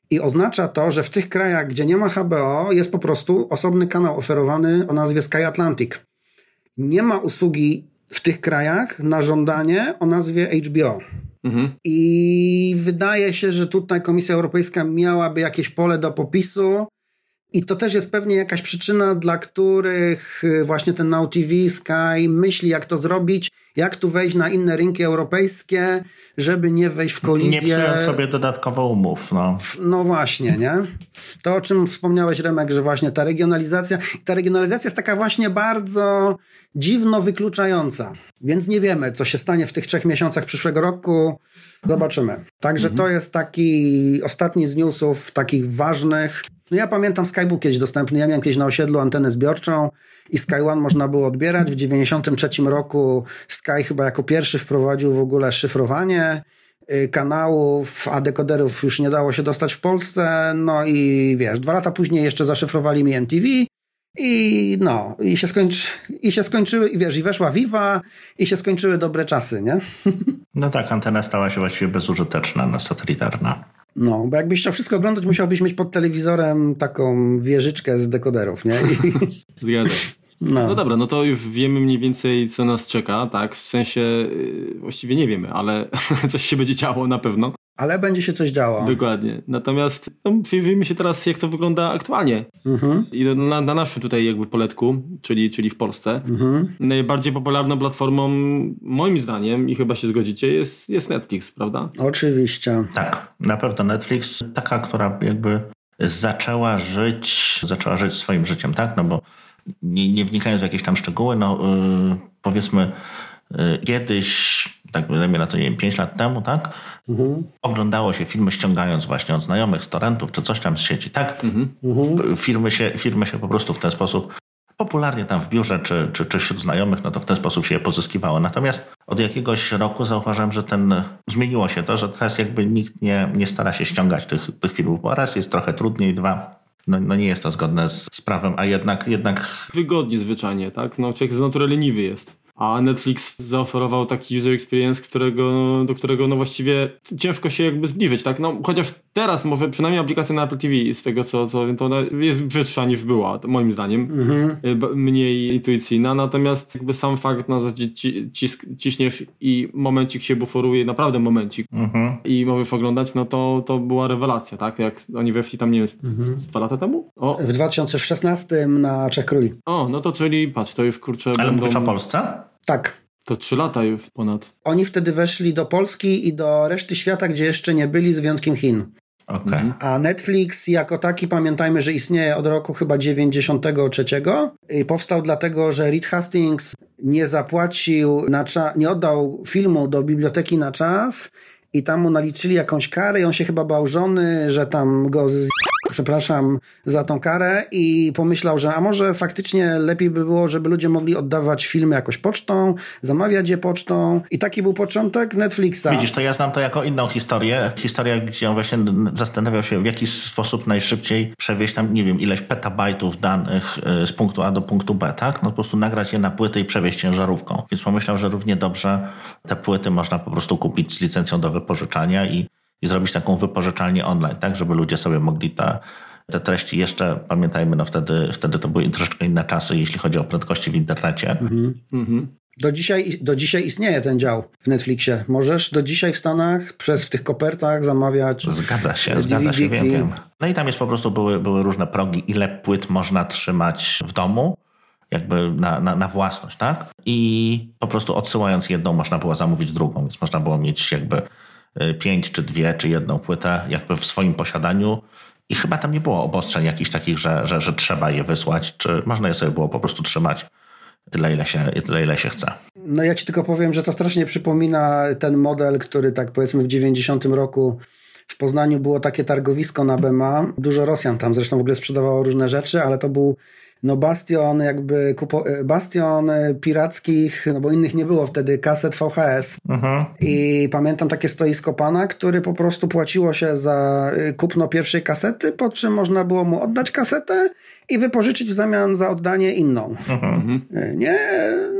[SPEAKER 3] I oznacza to, że w tych krajach, gdzie nie ma HBO, jest po prostu osobny kanał oferowany o nazwie Sky Atlantic. Nie ma usługi w tych krajach na żądanie o nazwie HBO. Mhm. I wydaje się, że tutaj Komisja Europejska miałaby jakieś pole do popisu. I to też jest pewnie jakaś przyczyna, dla których y, właśnie ten Now TV, Sky myśli, jak to zrobić. Jak tu wejść na inne rynki europejskie, żeby nie wejść w kolizję. Nie
[SPEAKER 2] przyjąć sobie dodatkowo umów. No.
[SPEAKER 3] no właśnie, nie? To o czym wspomniałeś Remek, że właśnie ta regionalizacja, ta regionalizacja jest taka właśnie bardzo dziwno wykluczająca, więc nie wiemy, co się stanie w tych trzech miesiącach przyszłego roku. Zobaczymy. Także mhm. to jest taki ostatni z newsów takich ważnych. No ja pamiętam Skybook kiedyś dostępny. Ja miałem kiedyś na osiedlu antenę zbiorczą i Sky One można było odbierać. W 93 roku Sky chyba jako pierwszy wprowadził w ogóle szyfrowanie y, kanałów, a dekoderów już nie dało się dostać w Polsce. No i wiesz, dwa lata później jeszcze zaszyfrowali mi MTV i no, i się, skończy, i się skończyły, i wiesz, i weszła Viva, i się skończyły dobre czasy, nie?
[SPEAKER 2] No tak, antena stała się właściwie bezużyteczna, na satelitarna.
[SPEAKER 3] No, bo jakbyś chciał wszystko oglądać, musiałbyś mieć pod telewizorem taką wieżyczkę z dekoderów, nie?
[SPEAKER 1] I... Zgadzam. No. no. dobra, no to już wiemy mniej więcej, co nas czeka, tak? W sensie yy, właściwie nie wiemy, ale coś się będzie działo na pewno.
[SPEAKER 3] Ale będzie się coś działo.
[SPEAKER 1] Dokładnie. Natomiast no, przyjrzyjmy się teraz, jak to wygląda aktualnie. Mhm. I na, na, naszym tutaj jakby poletku, czyli, czyli w Polsce. Mhm. Najbardziej popularną platformą, moim zdaniem, i chyba się zgodzicie, jest, jest Netflix, prawda?
[SPEAKER 3] Oczywiście.
[SPEAKER 2] Tak, na pewno Netflix, taka, która jakby zaczęła żyć, zaczęła żyć swoim życiem, tak? No bo nie, nie wnikając w jakieś tam szczegóły, no yy, powiedzmy yy, kiedyś, tak dajmy na to, nie wiem, 5 lat temu, tak? Mhm. Oglądało się filmy ściągając właśnie od znajomych, z torrentów, czy coś tam z sieci, tak? Mhm. Firmy, się, firmy się po prostu w ten sposób popularnie tam w biurze czy, czy, czy wśród znajomych, no to w ten sposób się je pozyskiwało. Natomiast od jakiegoś roku zauważyłem, że ten zmieniło się to, że teraz jakby nikt nie, nie stara się ściągać tych, tych filmów, bo raz jest trochę trudniej, dwa no, no nie jest to zgodne z, z prawem, a jednak, jednak...
[SPEAKER 1] Wygodnie zwyczajnie, tak? No człowiek z natury leniwy jest a Netflix zaoferował taki user experience, którego, do którego no właściwie ciężko się jakby zbliżyć, tak? No, chociaż teraz może przynajmniej aplikacja na Apple TV z tego co, co wiem, to ona jest brzydsza niż była, moim zdaniem. Mhm. Y, mniej intuicyjna, natomiast jakby sam fakt na zasadzie cisk, ciśniesz i momencik się buforuje, naprawdę momencik mhm. i możesz oglądać, no to, to była rewelacja, tak? Jak oni weszli tam, nie wiem, mhm. dwa lata temu?
[SPEAKER 3] O. W 2016 na Czech Króli.
[SPEAKER 1] O, no to czyli patrz, to już kurczę
[SPEAKER 2] Ale będą... mówisz o Polsce?
[SPEAKER 3] Tak.
[SPEAKER 1] To trzy lata już ponad.
[SPEAKER 3] Oni wtedy weszli do Polski i do reszty świata, gdzie jeszcze nie byli, z wyjątkiem Chin.
[SPEAKER 2] Okay. Mhm.
[SPEAKER 3] A Netflix jako taki, pamiętajmy, że istnieje od roku chyba 93 i powstał dlatego, że Reed Hastings nie zapłacił, na nie oddał filmu do biblioteki na czas i tam mu naliczyli jakąś karę i on się chyba bał żony, że tam go z przepraszam za tą karę i pomyślał, że a może faktycznie lepiej by było, żeby ludzie mogli oddawać filmy jakoś pocztą, zamawiać je pocztą i taki był początek Netflixa.
[SPEAKER 2] Widzisz, to ja znam to jako inną historię. Historia, gdzie on właśnie zastanawiał się, w jaki sposób najszybciej przewieźć tam, nie wiem, ileś petabajtów danych y, z punktu A do punktu B, tak? No po prostu nagrać je na płyty i przewieźć ciężarówką. Więc pomyślał, że równie dobrze te płyty można po prostu kupić z licencją do wypożyczania i i zrobić taką wypożyczalnię online, tak, żeby ludzie sobie mogli te, te treści jeszcze, pamiętajmy, no wtedy, wtedy to były troszeczkę inne czasy, jeśli chodzi o prędkości w internecie. Mhm.
[SPEAKER 3] Mhm. Do dzisiaj, do dzisiaj istnieje ten dział w Netflixie. Możesz do dzisiaj w Stanach przez w tych kopertach zamawiać.
[SPEAKER 2] Zgadza się, zgadza się, wiem, wiem. No i tam jest po prostu były, były różne progi, ile płyt można trzymać w domu, jakby na, na, na własność, tak? I po prostu odsyłając jedną, można było zamówić drugą, więc można było mieć jakby pięć, czy dwie, czy jedną płytę jakby w swoim posiadaniu. I chyba tam nie było obostrzeń jakichś takich, że, że, że trzeba je wysłać, czy można je sobie było po prostu trzymać tyle ile, się, tyle, ile się chce.
[SPEAKER 3] No ja ci tylko powiem, że to strasznie przypomina ten model, który tak powiedzmy w 90 roku w Poznaniu było takie targowisko na Bema. Dużo Rosjan tam zresztą w ogóle sprzedawało różne rzeczy, ale to był no bastion jakby kupo, e, bastion e, pirackich, no bo innych nie było wtedy, kaset VHS. Mhm. I pamiętam takie stoisko pana, który po prostu płaciło się za e, kupno pierwszej kasety, po czym można było mu oddać kasetę i wypożyczyć w zamian za oddanie inną. Mhm. Nie?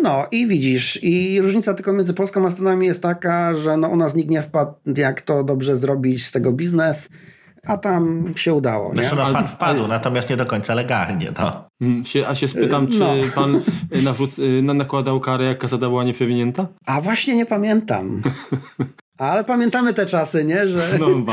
[SPEAKER 3] No i widzisz, i różnica tylko między Polską a Stanami jest taka, że no u nas nikt nie wpadł, jak to dobrze zrobić z tego biznes a tam się udało.
[SPEAKER 2] Nie? no, pan wpadł, natomiast nie do końca legalnie. No.
[SPEAKER 1] Hmm, a się spytam, czy no. pan y, nawróc, y, nakładał karę, jak kaseta była nieprzewinięta?
[SPEAKER 3] A właśnie nie pamiętam. Ale pamiętamy te czasy, nie? Że...
[SPEAKER 1] No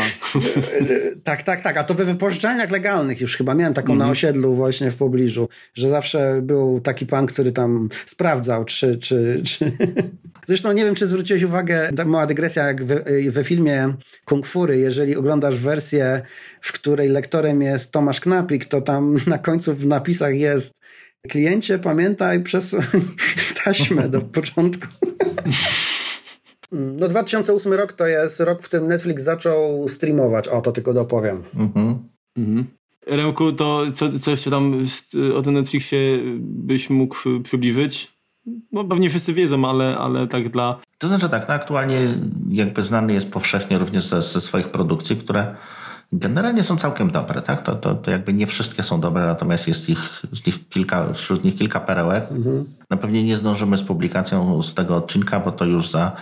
[SPEAKER 3] tak, tak, tak. A to we wypożyczalniach legalnych już chyba miałem taką mm na mhm. osiedlu właśnie w pobliżu, że zawsze był taki pan, który tam sprawdzał, czy... czy, czy... Zresztą nie wiem, czy zwróciłeś uwagę, tak mała dygresja, jak we, we filmie Kung Fury, jeżeli oglądasz wersję, w której lektorem jest Tomasz Knapik, to tam na końcu w napisach jest kliencie, pamiętaj, przesuń taśmę do początku. No 2008 rok to jest rok, w którym Netflix zaczął streamować. O, to tylko dopowiem. Mhm.
[SPEAKER 1] Mhm. Remku, to co, co jeszcze tam o tym Netflixie byś mógł przybliżyć? No pewnie wszyscy wiedzą, ale, ale tak dla...
[SPEAKER 2] To znaczy tak, no aktualnie jakby znany jest powszechnie również ze, ze swoich produkcji, które generalnie są całkiem dobre, tak? To, to, to jakby nie wszystkie są dobre, natomiast jest ich, z nich kilka, wśród nich kilka perełek. Mhm. No pewnie nie zdążymy z publikacją z tego odcinka, bo to już za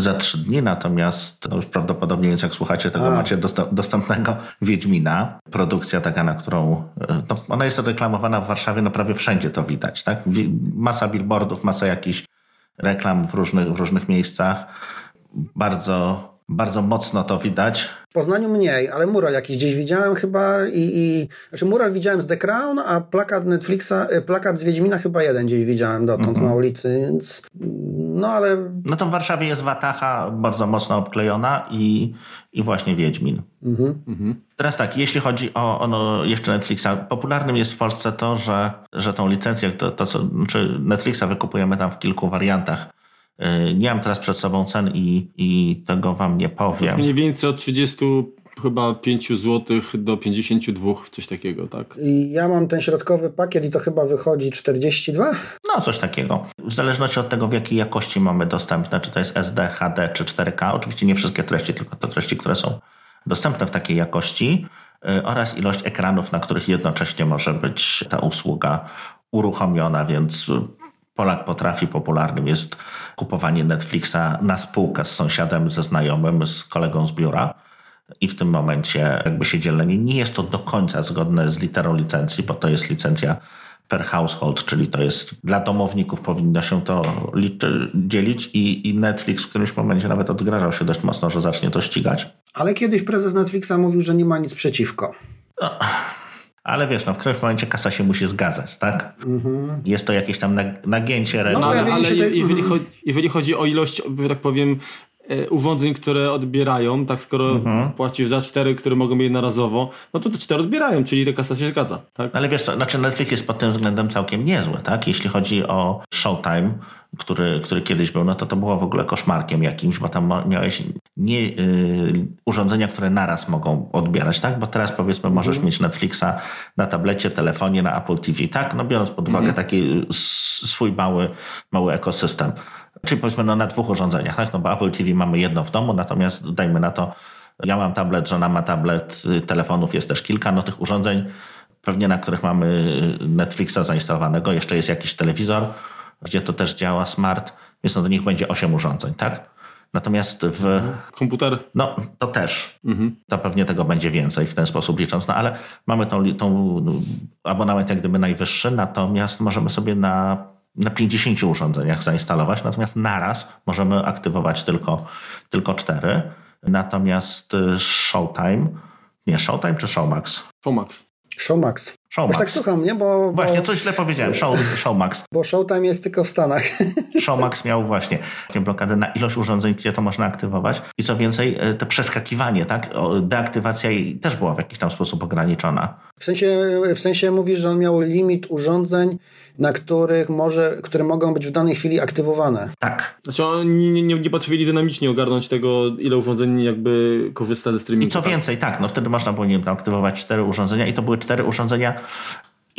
[SPEAKER 2] za trzy dni, natomiast no już prawdopodobnie, więc jak słuchacie tego, A. macie dostępnego Wiedźmina. Produkcja taka, na którą no, ona jest reklamowana w Warszawie, no prawie wszędzie to widać, tak? Masa billboardów, masa jakichś reklam w różnych, w różnych miejscach. Bardzo bardzo mocno to widać.
[SPEAKER 3] W Poznaniu mniej, ale mural jakiś gdzieś widziałem chyba i, i znaczy mural widziałem z The Crown, a plakat Netflixa, e, plakat z Wiedźmina chyba jeden gdzieś widziałem dotąd mm -hmm. na ulicy, więc no ale...
[SPEAKER 2] No to w Warszawie jest Watacha bardzo mocno obklejona i, i właśnie Wiedźmin. Mm -hmm. Teraz tak, jeśli chodzi o, o no, jeszcze Netflixa, popularnym jest w Polsce to, że, że tą licencję, to, to co, czy Netflixa wykupujemy tam w kilku wariantach Y, nie mam teraz przed sobą cen i, i tego wam nie powiem. To jest
[SPEAKER 1] mniej więcej od 30 chyba 5 zł do 52, coś takiego, tak?
[SPEAKER 3] I ja mam ten środkowy pakiet i to chyba wychodzi 42?
[SPEAKER 2] No, coś takiego. W zależności od tego, w jakiej jakości mamy dostępne, czy to jest SD, HD, czy 4K. Oczywiście nie wszystkie treści, tylko te treści, które są dostępne w takiej jakości y, oraz ilość ekranów, na których jednocześnie może być ta usługa uruchomiona, więc Polak potrafi, popularnym jest kupowanie Netflixa na spółkę z sąsiadem, ze znajomym, z kolegą z biura. I w tym momencie jakby się dzielenie nie jest to do końca zgodne z literą licencji, bo to jest licencja per household, czyli to jest dla domowników powinno się to dzielić i, i Netflix w którymś momencie nawet odgrażał się dość mocno, że zacznie to ścigać.
[SPEAKER 3] Ale kiedyś prezes Netflixa mówił, że nie ma nic przeciwko. No
[SPEAKER 2] ale wiesz, no w którymś momencie kasa się musi zgadzać, tak? Mhm. Jest to jakieś tam nagięcie reguł.
[SPEAKER 1] No, ale, ale jeżeli, chodzi, jeżeli chodzi o ilość, że tak powiem, urządzeń, które odbierają, tak skoro mhm. płacisz za cztery, które mogą być jednorazowo, no to te cztery odbierają, czyli ta kasa się zgadza. Tak?
[SPEAKER 2] Ale wiesz co, znaczy Netflix jest pod tym względem całkiem niezły, tak? Jeśli chodzi o Showtime, który, który kiedyś był, no to to było w ogóle koszmarkiem jakimś, bo tam miałeś nie yy, urządzenia, które naraz mogą odbierać, tak? Bo teraz powiedzmy możesz mm. mieć Netflixa na tablecie, telefonie, na Apple TV, tak? No biorąc pod uwagę mm. taki swój mały, mały ekosystem. Czyli powiedzmy no, na dwóch urządzeniach, tak? No bo Apple TV mamy jedno w domu, natomiast dajmy na to, ja mam tablet, żona ma tablet, y, telefonów jest też kilka, no tych urządzeń pewnie na których mamy Netflixa zainstalowanego, jeszcze jest jakiś telewizor, gdzie to też działa smart, więc no do nich będzie 8 urządzeń, tak? Natomiast w.
[SPEAKER 1] Komputer?
[SPEAKER 2] No, to też. Mhm. To pewnie tego będzie więcej w ten sposób licząc, no ale mamy tą, tą abonament jak gdyby najwyższy, natomiast możemy sobie na, na 50 urządzeniach zainstalować, natomiast naraz możemy aktywować tylko, tylko 4. Natomiast y, Showtime, nie Showtime czy Showmax?
[SPEAKER 1] Showmax.
[SPEAKER 3] Showmax. Showmax. tak słucham, nie? Bo,
[SPEAKER 2] właśnie, bo... coś źle powiedziałem. Show, Showmax.
[SPEAKER 3] Bo Showtime jest tylko w Stanach.
[SPEAKER 2] Showmax miał właśnie blokadę na ilość urządzeń, gdzie to można aktywować. I co więcej, e, to przeskakiwanie, tak? Deaktywacja też była w jakiś tam sposób ograniczona.
[SPEAKER 3] W sensie, w sensie mówisz, że on miał limit urządzeń, na których może, które mogą być w danej chwili aktywowane.
[SPEAKER 2] Tak.
[SPEAKER 1] Znaczy oni nie, nie, nie potrafili dynamicznie ogarnąć tego, ile urządzeń jakby korzysta ze streamingu.
[SPEAKER 2] I co
[SPEAKER 1] tak?
[SPEAKER 2] więcej, tak, no wtedy można było nie wiem, aktywować cztery urządzenia i to były cztery urządzenia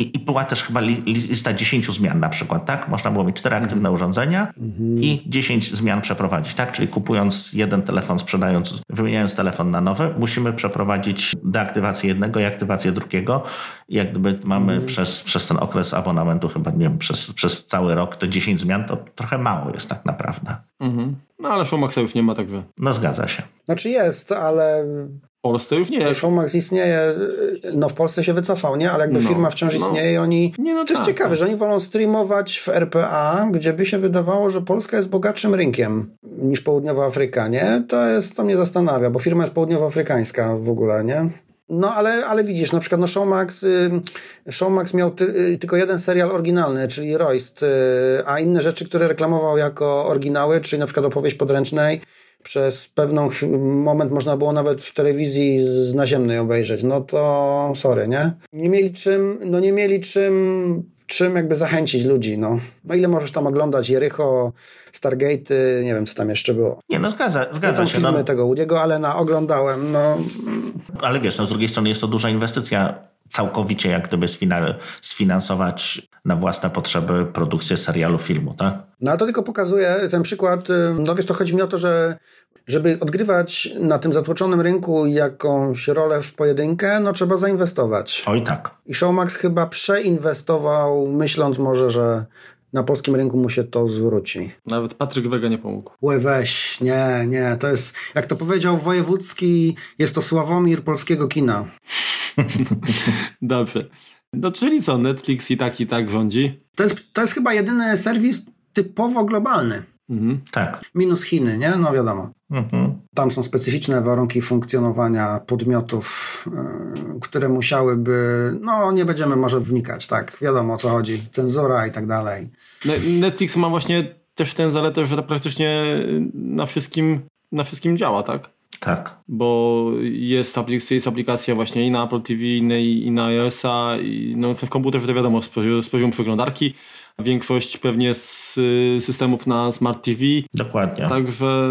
[SPEAKER 2] i, I, była też chyba lista 10 zmian na przykład, tak? Można było mieć cztery aktywne mhm. urządzenia mhm. i 10 zmian przeprowadzić, tak? Czyli kupując jeden telefon, sprzedając, wymieniając telefon na nowy, musimy przeprowadzić deaktywację jednego i aktywację drugiego. I jak gdyby mamy mhm. przez, przez ten okres abonamentu, chyba nie wiem, przez, przez cały rok te 10 zmian, to trochę mało jest tak naprawdę.
[SPEAKER 1] Mhm. No ale Showmaxa już nie ma, także.
[SPEAKER 2] No zgadza się.
[SPEAKER 3] Znaczy jest, ale
[SPEAKER 1] Polsce już nie.
[SPEAKER 3] Showmax istnieje, no w Polsce się wycofał, nie? Ale jakby no, firma wciąż no. istnieje i oni... Nie, no to jest tak, ciekawe, tak. że oni wolą streamować w RPA, gdzie by się wydawało, że Polska jest bogatszym rynkiem. niż południowa Afryka, nie? To jest, to mnie zastanawia, bo firma jest południowoafrykańska w ogóle, nie? No, ale, ale widzisz, na przykład no Showmax, y, Showmax miał ty, y, tylko jeden serial oryginalny, czyli Royst, y, a inne rzeczy, które reklamował jako oryginały, czyli na przykład opowieść podręcznej, przez pewną moment można było nawet w telewizji z naziemnej obejrzeć. No to sorry, nie? Nie mieli czym, no nie mieli czym czym jakby zachęcić ludzi, no. No ile możesz tam oglądać Jericho, Stargate, nie wiem co tam jeszcze było.
[SPEAKER 2] Nie, no zgadza, zgadza się.
[SPEAKER 3] filmy no. tego ale na oglądałem, no.
[SPEAKER 2] Ale wiesz, no z drugiej strony jest to duża inwestycja całkowicie jak gdyby sfinansować na własne potrzeby produkcję serialu, filmu, tak?
[SPEAKER 3] No ale to tylko pokazuje ten przykład, no wiesz, to chodzi mi o to, że żeby odgrywać na tym zatłoczonym rynku jakąś rolę w pojedynkę, no trzeba zainwestować.
[SPEAKER 2] Oj tak.
[SPEAKER 3] I Showmax chyba przeinwestował, myśląc może, że na polskim rynku mu się to zwróci.
[SPEAKER 1] Nawet Patryk Wega nie pomógł.
[SPEAKER 3] Łe weź, nie, nie, to jest, jak to powiedział Wojewódzki, jest to Sławomir polskiego kina.
[SPEAKER 1] Dobrze. No czyli co, Netflix i tak i tak rządzi?
[SPEAKER 3] To jest, to jest chyba jedyny serwis typowo globalny.
[SPEAKER 2] Mhm. Tak.
[SPEAKER 3] Minus Chiny, nie? No wiadomo. Mhm. Tam są specyficzne warunki funkcjonowania podmiotów, yy, które musiałyby, no nie będziemy może wnikać, tak? Wiadomo o co chodzi. Cenzura i tak dalej.
[SPEAKER 1] Netflix ma właśnie też tę zaletę, że to praktycznie na wszystkim, na wszystkim działa, tak?
[SPEAKER 2] Tak.
[SPEAKER 1] Bo jest jest aplikacja właśnie i na Apple TV, i, i na iOS-a, i no, w komputerze to wiadomo, z poziomu, z poziomu przeglądarki, większość pewnie z systemów na Smart TV.
[SPEAKER 2] Dokładnie.
[SPEAKER 1] Także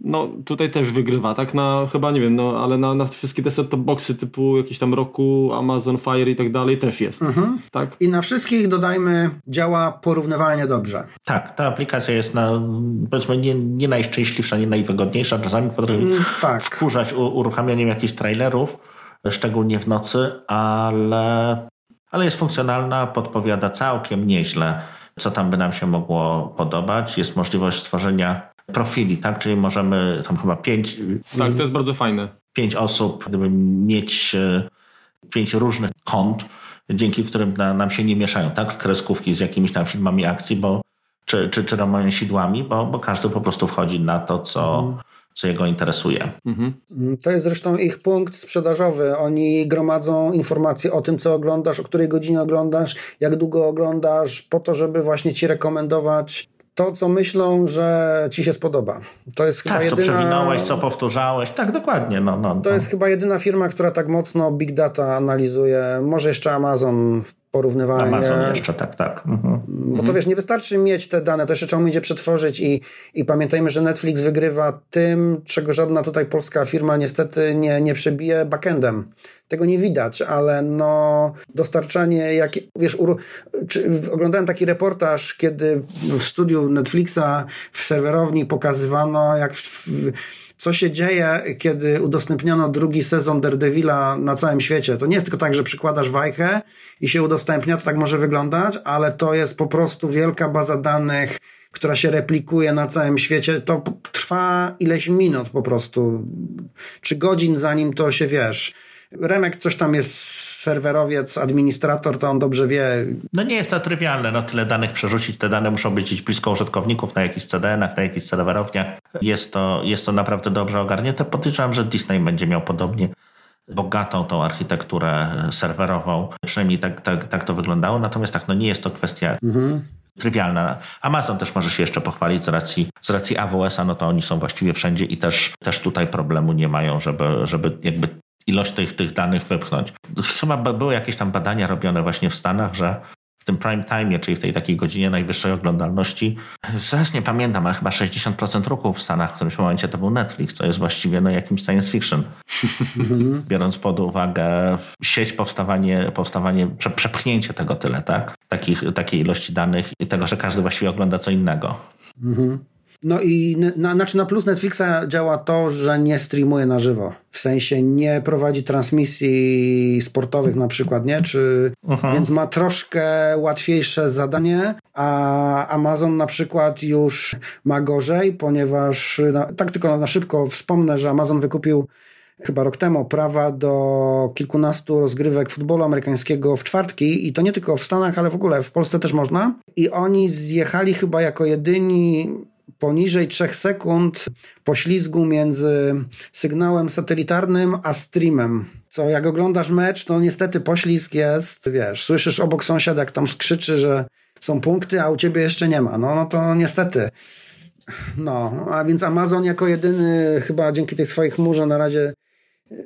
[SPEAKER 1] no, tutaj też wygrywa, tak? Na chyba nie wiem, no ale na, na wszystkie te set-top boxy typu jakiś tam Roku, Amazon Fire i tak dalej też jest. Mhm. Tak?
[SPEAKER 3] I na wszystkich dodajmy działa porównywalnie dobrze.
[SPEAKER 2] Tak, ta aplikacja jest na powiedzmy nie, nie najszczęśliwsza, nie najwygodniejsza. Czasami potrafi mm, tak. wkurzać uruchamianiem jakichś trailerów, szczególnie w nocy, ale ale jest funkcjonalna, podpowiada całkiem nieźle, co tam by nam się mogło podobać. Jest możliwość stworzenia profili, tak? Czyli możemy tam chyba pięć.
[SPEAKER 1] Tak, to jest bardzo fajne.
[SPEAKER 2] Pięć osób, gdyby mieć e, pięć różnych kont, dzięki którym na, nam się nie mieszają, tak? Kreskówki z jakimiś tam filmami akcji, bo czy, czy, czy romansidłami, bo, bo każdy po prostu wchodzi na to, co, mhm co jego interesuje. Mhm.
[SPEAKER 3] To jest zresztą ich punkt sprzedażowy. Oni gromadzą informacje o tym, co oglądasz, o której godzinie oglądasz, jak długo oglądasz, po to, żeby właśnie ci rekomendować to, co myślą, że ci się spodoba. To jest chyba
[SPEAKER 2] tak,
[SPEAKER 3] jedyna...
[SPEAKER 2] co przewinąłeś, co powtórzałeś. Tak, dokładnie. No, no,
[SPEAKER 3] no. To jest chyba jedyna firma, która tak mocno big data analizuje. Może jeszcze Amazon porównywanie.
[SPEAKER 2] Amazon jeszcze, tak, tak. Mhm.
[SPEAKER 3] Bo to wiesz, nie wystarczy mieć te dane, to jeszcze trzeba umieć je przetworzyć i, i pamiętajmy, że Netflix wygrywa tym, czego żadna tutaj polska firma niestety nie, nie przebije backendem. Tego nie widać, ale no dostarczanie, jak, wiesz, czy, oglądałem taki reportaż, kiedy w studiu Netflixa w serwerowni pokazywano, jak w, w co się dzieje, kiedy udostępniono drugi sezon Daredevila na całym świecie. To nie jest tylko tak, że przykładasz wajchę i się udostępnia, to tak może wyglądać, ale to jest po prostu wielka baza danych, która się replikuje na całym świecie. To trwa ileś minut po prostu, czy godzin, zanim to się wiesz Remek coś tam jest serwerowiec, administrator, to on dobrze wie.
[SPEAKER 2] No nie jest to trywialne, no tyle danych przerzucić, te dane muszą być gdzieś blisko użytkowników na jakichś CDN-ach, na jakichś serwerowniach. Jest to, jest to naprawdę dobrze ogarnięte. Podejrzewam, że Disney będzie miał podobnie bogatą tą architekturę serwerową. Przynajmniej tak, tak, tak to wyglądało. Natomiast tak, no nie jest to kwestia mhm trywialna. Amazon też może się jeszcze pochwalić z racji, z racji AWS-a, no to oni są właściwie wszędzie i też, też tutaj problemu nie mają, żeby, żeby jakby ilość tych, tych danych wypchnąć. Chyba były jakieś tam badania robione właśnie w Stanach, że w tym prime time, czyli w tej takiej godzinie najwyższej oglądalności, zaraz nie pamiętam, ale chyba 60% ruchów w Stanach w którymś momencie to był Netflix, co jest właściwie no, jakimś science fiction. Biorąc pod uwagę sieć, powstawanie, powstawanie przepchnięcie tego tyle, tak? Takich, takiej ilości danych i tego, że każdy właściwie ogląda co innego. Mhm.
[SPEAKER 3] No i na, znaczy na plus Netflixa działa to, że nie streamuje na żywo. W sensie nie prowadzi transmisji sportowych na przykład, nie? Czy, Więc ma troszkę łatwiejsze zadanie, a Amazon na przykład już ma gorzej, ponieważ tak tylko na szybko wspomnę, że Amazon wykupił chyba rok temu prawa do kilkunastu rozgrywek futbolu amerykańskiego w czwartki i to nie tylko w Stanach, ale w ogóle w Polsce też można. I oni zjechali chyba jako jedyni poniżej 3 sekund poślizgu między sygnałem satelitarnym a streamem. Co jak oglądasz mecz, to niestety poślizg jest, wiesz, słyszysz obok sąsiada, jak tam skrzyczy, że są punkty, a u ciebie jeszcze nie ma. No, no to niestety. No, a więc Amazon jako jedyny chyba dzięki tej swojej chmurze na razie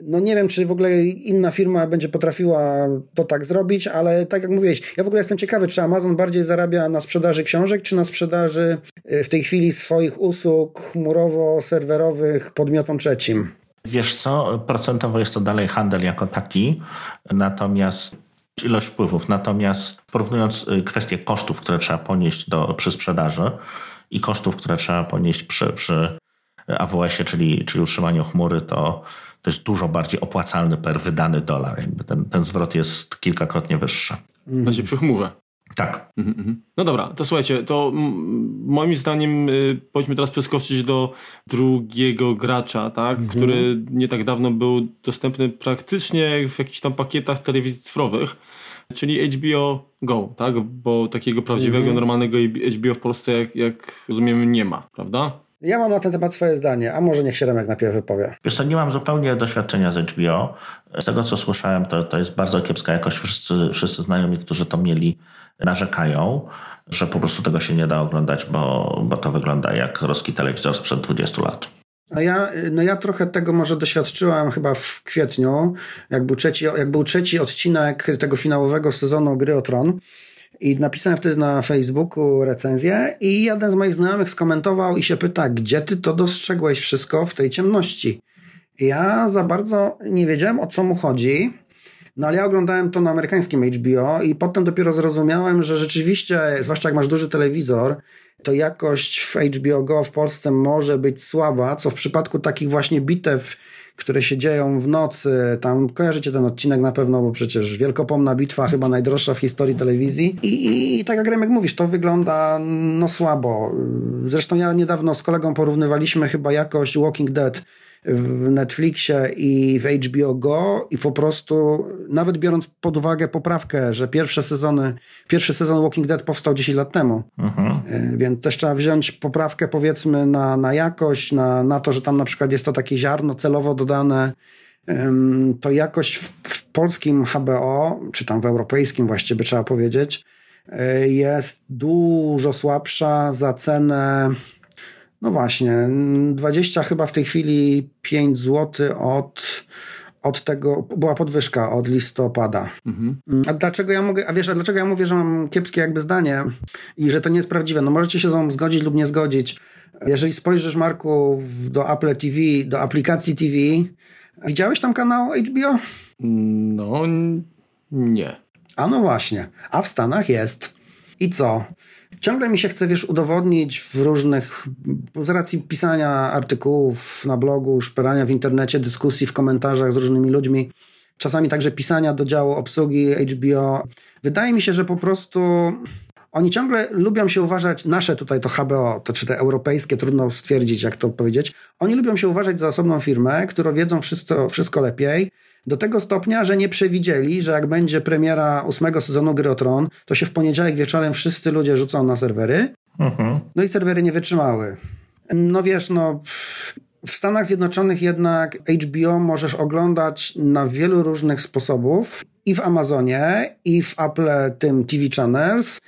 [SPEAKER 3] no nie wiem, czy w ogóle inna firma będzie potrafiła to tak zrobić, ale tak jak mówiłeś, ja w ogóle jestem ciekawy, czy Amazon bardziej zarabia na sprzedaży książek, czy na sprzedaży w tej chwili swoich usług chmurowo-serwerowych podmiotom trzecim.
[SPEAKER 2] Wiesz co, procentowo jest to dalej handel jako taki, natomiast ilość wpływów, natomiast porównując y, kwestię kosztów, które trzeba ponieść do, przy sprzedaży i kosztów, które trzeba ponieść przy, przy AWS-ie, czyli, czyli utrzymaniu chmury, to to jest dużo bardziej opłacalny per wydany dolar. Jakby ten, ten zwrot jest kilkakrotnie wyższy.
[SPEAKER 1] Znaczy przy chmurze.
[SPEAKER 2] Tak.
[SPEAKER 1] Mhm, mhm. No dobra, to słuchajcie, to moim zdaniem y, powinniśmy teraz przeskoczyć do drugiego gracza, tak, mhm. który nie tak dawno był dostępny praktycznie w jakichś tam pakietach telewizji cyfrowych, czyli HBO Go, tak, bo takiego prawdziwego, mhm. normalnego HBO w Polsce, jak, jak rozumiemy, nie ma, prawda?
[SPEAKER 3] Ja mam na ten temat swoje zdanie, a może niech się Remek najpierw wypowie.
[SPEAKER 2] Wiesz co, nie mam zupełnie doświadczenia z HBO. Z tego, co słyszałem, to, to jest bardzo kiepska jakość. Wszyscy, wszyscy znajomi, którzy to mieli, narzekają, że po prostu tego się nie da oglądać, bo, bo to wygląda jak ruski telewizor sprzed 20 lat.
[SPEAKER 3] No ja, no ja trochę tego może doświadczyłem chyba w kwietniu, jak był trzeci, jak był trzeci odcinek tego finałowego sezonu Gry o Tron. I napisałem wtedy na Facebooku recenzję i jeden z moich znajomych skomentował i się pyta, gdzie ty to dostrzegłeś wszystko w tej ciemności? Ja za bardzo nie wiedziałem, o co mu chodzi. No ale ja oglądałem to na amerykańskim HBO i potem dopiero zrozumiałem, że rzeczywiście, zwłaszcza jak masz duży telewizor, to jakość w HBO Go w Polsce może być słaba, co w przypadku takich właśnie bitew które się dzieją w nocy. Tam kojarzycie ten odcinek na pewno, bo przecież wielkopomna bitwa, chyba najdroższa w historii telewizji. I, i, i tak jak Remek mówisz, to wygląda no słabo. Zresztą ja niedawno z kolegą porównywaliśmy chyba jakość Walking Dead w Netflixie i w HBO Go i po prostu nawet biorąc pod uwagę poprawkę, że pierwsze sezony, pierwszy sezon Walking Dead powstał 10 lat temu, mhm. E, więc też trzeba wziąć poprawkę powiedzmy na, na jakość, na, na to, że tam na przykład jest to takie ziarno celowo dodane, to jakość w, w polskim HBO, czy tam w europejskim właściwie trzeba powiedzieć, e, jest dużo słabsza za cenę no właśnie, 20 chyba w tej chwili 5 zł od, od tego, była podwyżka od listopada. Mhm. A dlaczego ja mogę, a wiesz, a dlaczego ja mówię, że mam kiepskie jakby zdanie i że to nie jest prawdziwe? No możecie się ze mną zgodzić lub nie zgodzić. Jeżeli spojrzysz, Marku, do Apple TV, do aplikacji TV, widziałeś tam kanał HBO?
[SPEAKER 1] No, nie.
[SPEAKER 3] A no właśnie, a w Stanach jest. I co? Ciągle mi się chce, wiesz, udowodnić w różnych, z racji pisania artykułów na blogu, szperania w internecie, dyskusji w komentarzach z różnymi ludźmi, czasami także pisania do działu obsługi HBO. Wydaje mi się, że po prostu oni ciągle lubią się uważać, nasze tutaj to HBO, to czy te europejskie, trudno stwierdzić, jak to powiedzieć. Oni lubią się uważać za osobną firmę, którą wiedzą wszystko, wszystko lepiej do tego stopnia, że nie przewidzieli, że jak będzie premiera ósmego sezonu Gry o Tron, to się w poniedziałek wieczorem wszyscy ludzie rzucą na serwery. Mhm. No i serwery nie wytrzymały. No wiesz, no w Stanach Zjednoczonych jednak HBO możesz oglądać na wielu różnych sposobów i w Amazonie, i w Apple tym TV Channels,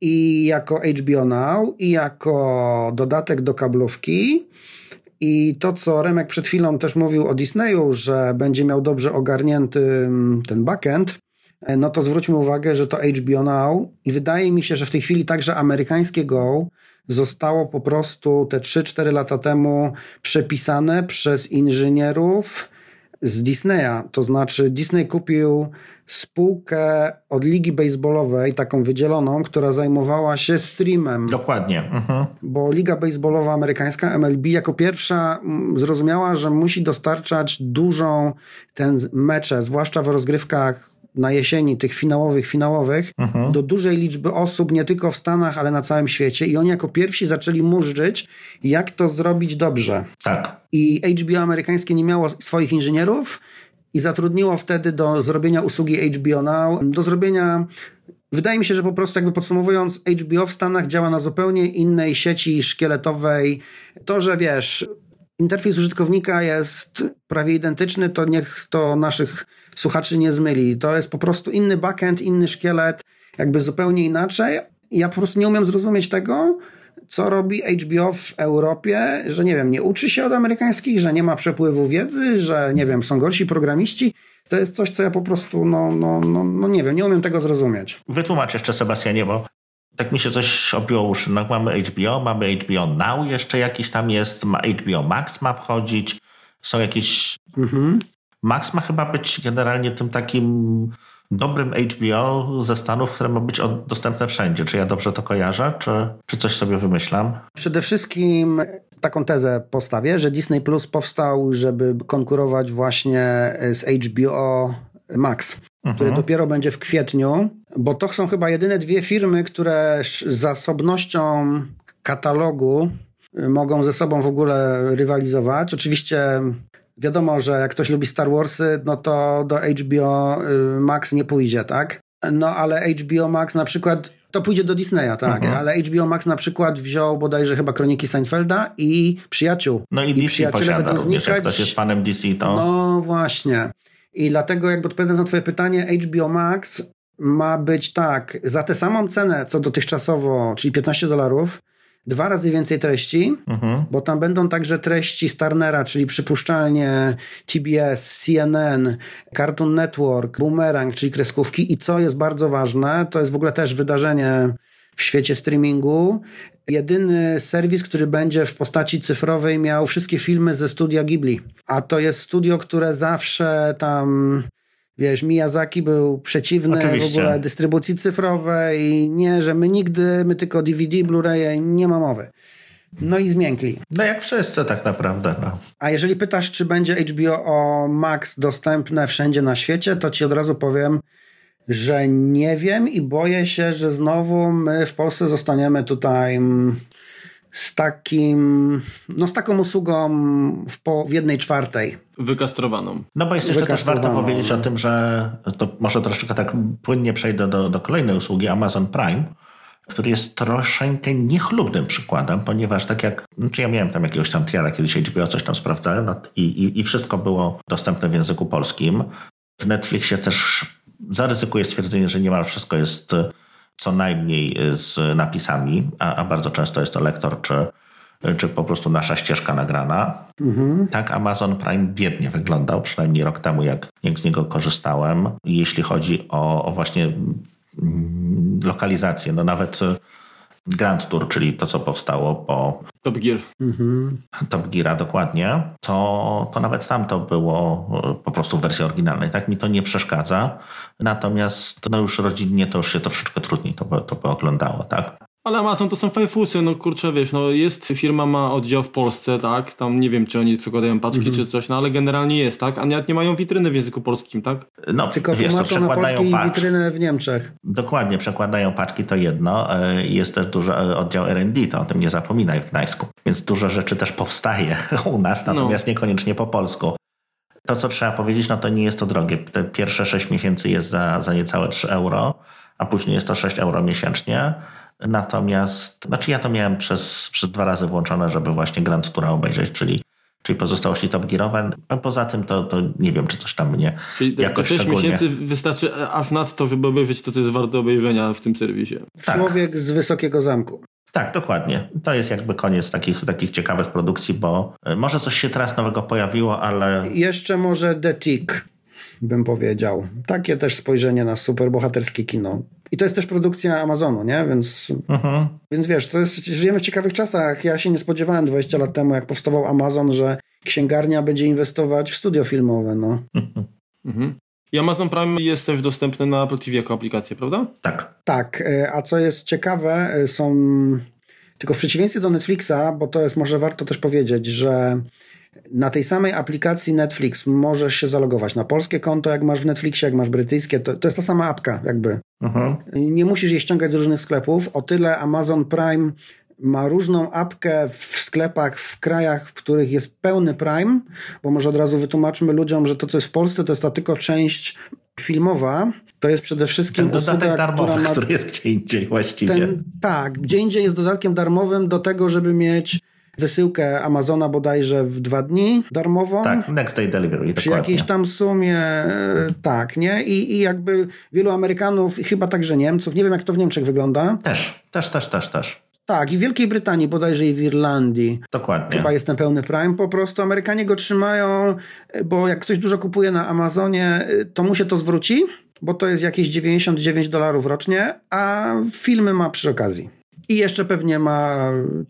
[SPEAKER 3] i jako HBO Now, i jako dodatek do kablówki. I to, co Remek przed chwilą też mówił o Disneyu, że będzie miał dobrze ogarnięty mm, ten backend, e, no to zwróćmy uwagę, że to HBO Now i wydaje mi się, że w tej chwili także amerykańskie Go zostało po prostu te 3-4 lata temu przepisane przez inżynierów z Disneya. To znaczy Disney kupił spółkę od ligi baseballowej, taką wydzieloną, która zajmowała się streamem.
[SPEAKER 2] Dokładnie. Mhm.
[SPEAKER 3] Bo liga baseballowa amerykańska, MLB, jako pierwsza mm, zrozumiała, że musi dostarczać dużą ten mecze, zwłaszcza w rozgrywkach na jesieni, tych finałowych, finałowych, mhm. do dużej liczby osób, nie tylko w Stanach, ale na całym świecie. I oni jako pierwsi zaczęli murzyć, jak to zrobić dobrze.
[SPEAKER 2] Tak.
[SPEAKER 3] I HBO amerykańskie nie miało swoich inżynierów, i zatrudniło wtedy do zrobienia usługi HBO Now, do zrobienia wydaje mi się, że po prostu jakby podsumowując, HBO w Stanach działa na zupełnie innej sieci szkieletowej. To, że wiesz, interfejs użytkownika jest prawie identyczny, to niech to naszych słuchaczy nie zmyli. To jest po prostu inny backend, inny szkielet, jakby zupełnie inaczej. Ja po prostu nie umiem zrozumieć tego, co robi HBO w Europie, że nie wiem, nie uczy się od amerykańskich, że nie ma przepływu wiedzy, że nie wiem, są gorsi programiści. To jest coś, co ja po prostu, no, no, no, no nie wiem, nie umiem tego zrozumieć.
[SPEAKER 2] Wytłumacz jeszcze, Sebastianie, bo tak mi się coś obiło uszy. No, mamy HBO, mamy HBO Now jeszcze jakiś tam jest, HBO Max ma wchodzić, są jakieś... Mhm. Max ma chyba być generalnie tym takim dobrym HBO ze Stanów, które ma być dostępne wszędzie. Czy ja dobrze to kojarzę, czy, czy coś sobie wymyślam?
[SPEAKER 3] Przede wszystkim taką tezę postawię, że Disney Plus powstał, żeby konkurować właśnie z HBO Max, mhm. który dopiero będzie w kwietniu, bo to są chyba jedyne dwie firmy, które z zasobnością katalogu mogą ze sobą w ogóle rywalizować. Oczywiście Wiadomo, że jak ktoś lubi Star Warsy, no to do HBO y, Max nie pójdzie, tak? No ale HBO Max na przykład to pójdzie do Disneya, tak, mhm. ale HBO Max na przykład wziął bodajże chyba Kroniki Seinfelda i Przyjaciół.
[SPEAKER 2] No i, I DC posiada będą również, znikać. jak ktoś jest fanem DC, to...
[SPEAKER 3] No właśnie. I dlatego jakby odpowiadając na twoje pytanie, HBO Max ma być tak, za tę samą cenę, co dotychczasowo, czyli 15 dolarów, dwa razy więcej treści, mhm. bo tam będą także treści Starnera, czyli przypuszczalnie TBS, CNN, Cartoon Network, Boomerang, czyli kreskówki i co jest bardzo ważne, to jest w ogóle też wydarzenie w świecie streamingu. Jedyny serwis, który będzie w postaci cyfrowej miał wszystkie filmy ze studia Ghibli. A to jest studio, które zawsze tam Wiesz, Miyazaki był przeciwny Oczywiście. w ogóle dystrybucji cyfrowej. Nie, że my nigdy, my tylko DVD, Blu-ray, nie ma mowy. No i zmiękli.
[SPEAKER 2] No jak wszyscy tak naprawdę. No.
[SPEAKER 3] A jeżeli pytasz, czy będzie HBO Max dostępne wszędzie na świecie, to ci od razu powiem, że nie wiem i boję się, że znowu my w Polsce zostaniemy tutaj mm, z takim, no z taką usługą w, po, w jednej czwartej.
[SPEAKER 1] Wykastrowaną.
[SPEAKER 2] No bo jest jeszcze też warto powiedzieć o tym, że to może troszeczkę tak płynnie przejdę do, do kolejnej usługi Amazon Prime, który jest troszeczkę niechlubnym przykładem, ponieważ tak jak, znaczy ja miałem tam jakiegoś tam triala, kiedyś HBO coś tam sprawdzałem no, i, i, i wszystko było dostępne w języku polskim. W Netflixie też zaryzykuję stwierdzenie, że niemal wszystko jest co najmniej z napisami, a, a bardzo często jest to lektor czy, czy po prostu nasza ścieżka nagrana. Mhm. Tak Amazon Prime biednie wyglądał, przynajmniej rok temu, jak, jak z niego korzystałem. Jeśli chodzi o, o właśnie mm, lokalizację, no nawet Grand Tour, czyli to, co powstało po
[SPEAKER 1] Top Gear. Mhm.
[SPEAKER 2] Top Geara dokładnie, to, to nawet tam to było e, po prostu w wersji oryginalnej. Tak mi to nie przeszkadza. Natomiast no już rodzinnie to już się troszeczkę trudniej to by, to by oglądało, tak?
[SPEAKER 1] Ale Amazon to są fajfusy, no kurczę, wiesz, no jest, firma ma oddział w Polsce, tak, tam nie wiem, czy oni przekładają paczki mhm. czy coś, no ale generalnie jest, tak, a nawet nie mają witryny w języku polskim, tak?
[SPEAKER 3] No, Tylko wiesz, to przekładają na witrynę w Niemczech.
[SPEAKER 2] Dokładnie, przekładają paczki, to jedno, e, jest też duży e, oddział R&D, to o tym nie zapominaj w Gdańsku, więc dużo rzeczy też powstaje u nas, natomiast no. niekoniecznie po polsku. To, co trzeba powiedzieć, no to nie jest to drogie. Te pierwsze 6 miesięcy jest za, za niecałe 3 euro, a później jest to 6 euro miesięcznie. Natomiast, znaczy ja to miałem przez, przez dwa razy włączone, żeby właśnie Grand Toura obejrzeć, czyli czyli pozostałości Top Gearowe. A poza tym to, to nie wiem, czy coś tam mnie czyli te, jakoś
[SPEAKER 1] te 6 szczególnie... miesięcy wystarczy aż nadto, żeby obejrzeć to, co jest warte obejrzenia w tym serwisie.
[SPEAKER 3] Tak. Człowiek z Wysokiego Zamku.
[SPEAKER 2] Tak, dokładnie. To jest jakby koniec takich, takich ciekawych produkcji, bo e, może coś się teraz nowego pojawiło, ale...
[SPEAKER 3] Jeszcze może The Tick, bym powiedział. Takie też spojrzenie na superbohaterskie kino. I to jest też produkcja Amazonu, nie? Więc, mhm. więc wiesz, to jest, żyjemy w ciekawych czasach. Ja się nie spodziewałem 20 lat temu, jak powstawał Amazon, że księgarnia będzie inwestować w studio filmowe, no.
[SPEAKER 1] Mhm. I Amazon Prime jest też dostępny na Apple TV jako aplikacja, prawda?
[SPEAKER 2] Tak.
[SPEAKER 3] Tak, e, a co jest ciekawe, e, są tylko w przeciwieństwie do Netflixa, bo to jest może warto też powiedzieć, że na tej samej aplikacji Netflix możesz się zalogować na polskie konto, jak masz w Netflixie, jak masz brytyjskie. To, to jest ta sama apka, jakby. Mhm. Nie musisz jej ściągać z różnych sklepów. O tyle Amazon Prime ma różną apkę w sklepach w krajach, w których jest pełny Prime, bo może od razu wytłumaczmy ludziom, że to, co jest w Polsce, to jest ta tylko część filmowa, To jest przede wszystkim
[SPEAKER 2] ten dodatek usługa, darmowy, ma... który jest gdzie indziej właściwie. Ten,
[SPEAKER 3] tak, gdzie indziej jest dodatkiem darmowym do tego, żeby mieć wysyłkę Amazona bodajże w dwa dni darmową.
[SPEAKER 2] Tak, next day delivery.
[SPEAKER 3] Przy dokładnie. jakiejś tam sumie, e, tak, nie? I, I jakby wielu Amerykanów, chyba także Niemców, nie wiem jak to w Niemczech wygląda.
[SPEAKER 2] Też, też, też, też, też.
[SPEAKER 3] Tak, i w Wielkiej Brytanii, bodajże i w Irlandii.
[SPEAKER 2] Dokładnie.
[SPEAKER 3] Chyba jest ten pełny Prime. Po prostu Amerykanie go trzymają, bo jak ktoś dużo kupuje na Amazonie, to mu się to zwróci, bo to jest jakieś 99 dolarów rocznie, a filmy ma przy okazji. I jeszcze pewnie ma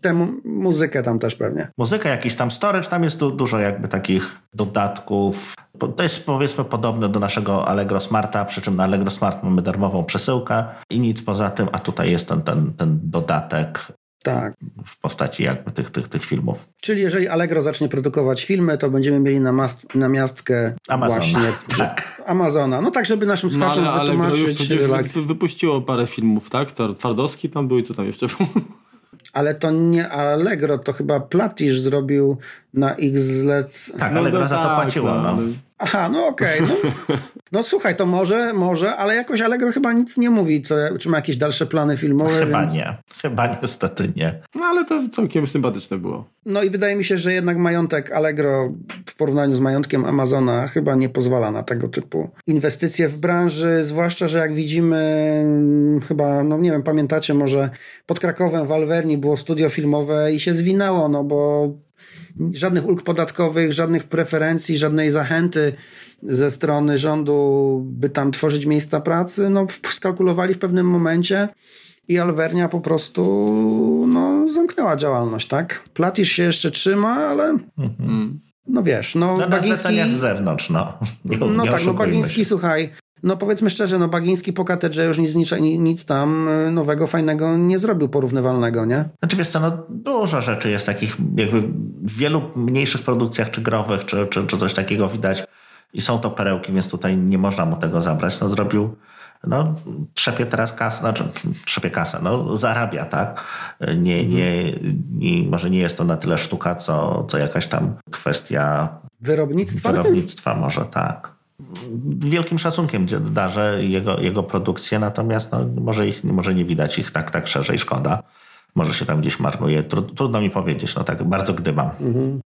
[SPEAKER 3] tę muzykę tam też pewnie.
[SPEAKER 2] Muzykę, jakiś tam storage, tam jest du dużo jakby takich dodatków. To jest powiedzmy podobne do naszego Allegro Smarta, przy czym na Allegro Smart mamy darmową przesyłkę i nic poza tym, a tutaj jest ten, ten, ten dodatek
[SPEAKER 3] tak.
[SPEAKER 2] W postaci jakby tych, tych, tych filmów.
[SPEAKER 3] Czyli jeżeli Allegro zacznie produkować filmy, to będziemy mieli na, mast, na miastkę Amazona. właśnie tak. Amazona. No tak, żeby naszym no, słuchaczom no, wytłumaczyć.
[SPEAKER 1] Już wypuściło parę filmów, tak? Twardowski tam był i co tam jeszcze było?
[SPEAKER 3] Ale to nie Allegro, to chyba Platisz zrobił na ich zlec...
[SPEAKER 2] Tak, Allegro no, za to tak, płaciło. No. no.
[SPEAKER 3] Aha, no okej. Okay. No, no, słuchaj, to może, może, ale jakoś Allegro chyba nic nie mówi, co, czy ma jakieś dalsze plany filmowe.
[SPEAKER 2] Chyba więc... nie. Chyba niestety nie.
[SPEAKER 1] No ale to całkiem sympatyczne było.
[SPEAKER 3] No i wydaje mi się, że jednak majątek Allegro w porównaniu z majątkiem Amazona chyba nie pozwala na tego typu inwestycje w branży, zwłaszcza, że jak widzimy mm, chyba, no nie wiem, pamiętacie może pod Krakowem w Alverni było studio filmowe i się zwinęło, no bo żadnych ulg podatkowych, żadnych preferencji, żadnej zachęty ze strony rządu, by tam tworzyć miejsca pracy, no skalkulowali w pewnym momencie i Alvernia po prostu no, zamknęła działalność, tak? Platisz się jeszcze trzyma, ale mhm. no wiesz, no,
[SPEAKER 2] no Bagiński... z zewnątrz, no.
[SPEAKER 3] No nie tak, no Bagiński, się. słuchaj, no powiedzmy szczerze, no Bagiński po katedrze już nic, nic, nic tam y, nowego, fajnego nie zrobił porównywalnego, nie?
[SPEAKER 2] Znaczy wiesz co, no dużo rzeczy jest takich jakby w wielu mniejszych produkcjach czy growych, czy, czy, czy coś takiego widać i są to perełki, więc tutaj nie można mu tego zabrać. No zrobił no, trzepie teraz kasę, znaczy trzepie kasę, no, zarabia, tak? Nie, nie, nie, może nie jest to na tyle sztuka, co, co jakaś tam kwestia
[SPEAKER 3] wyrobnictwa.
[SPEAKER 2] Wyrobnictwa może tak wielkim szacunkiem darzę jego, jego produkcję, natomiast no, może, ich, może nie widać ich tak, tak szerzej, szkoda. Może się tam gdzieś marnuje. Trudno mi powiedzieć, no tak bardzo gdybam. Mhm.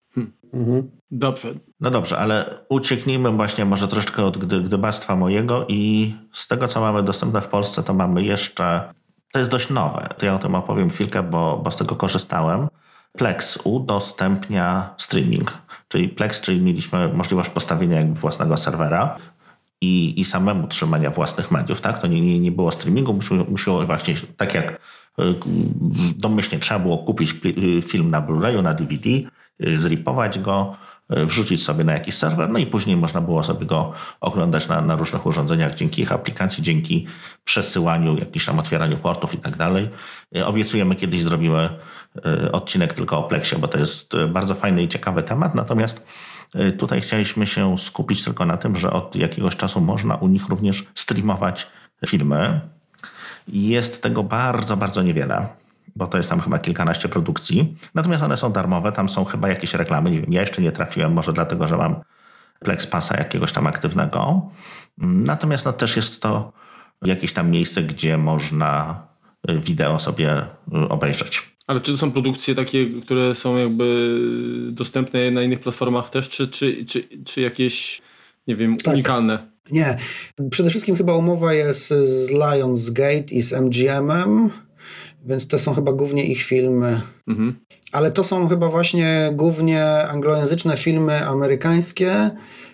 [SPEAKER 1] Mhm. Dobrze.
[SPEAKER 2] No dobrze, ale ucieknijmy właśnie może troszeczkę od gdy, gdybactwa mojego i z tego, co mamy dostępne w Polsce, to mamy jeszcze, to jest dość nowe, to ja o tym opowiem chwilkę, bo, bo z tego korzystałem. Plex udostępnia streaming czyli Plex, czyli mieliśmy możliwość postawienia jakby własnego serwera i, i samemu trzymania własnych mediów, tak? To nie, nie, nie było streamingu, musiło, musiło właśnie, tak jak y, domyślnie trzeba było kupić y, film na Blu-rayu, na DVD, y, zripować go, wrzucić sobie na jakiś serwer, no i później można było sobie go oglądać na, na różnych urządzeniach dzięki ich aplikacji, dzięki przesyłaniu, jakimś tam otwieraniu portów i tak dalej. Obiecujemy kiedyś zrobimy odcinek tylko o Plexie, bo to jest y, bardzo fajny i ciekawy temat. Natomiast y, tutaj chcieliśmy się skupić tylko na tym, że od jakiegoś czasu można u nich również streamować filmy. Jest tego bardzo, bardzo niewiele, bo to jest tam chyba kilkanaście produkcji. Natomiast one są darmowe, tam są chyba jakieś reklamy. Nie wiem, ja jeszcze nie trafiłem, może dlatego, że mam Plex Passa jakiegoś tam aktywnego. Natomiast no, też jest to jakieś tam miejsce, gdzie można wideo sobie obejrzeć.
[SPEAKER 1] Ale czy to są produkcje takie, które są jakby dostępne na innych platformach też, czy, czy, czy, czy jakieś, nie wiem, tak. unikalne?
[SPEAKER 3] Nie. Przede wszystkim chyba umowa jest z Lionsgate i z MGM-em, więc to są chyba głównie ich filmy. Mhm. Ale to są chyba właśnie głównie anglojęzyczne filmy amerykańskie,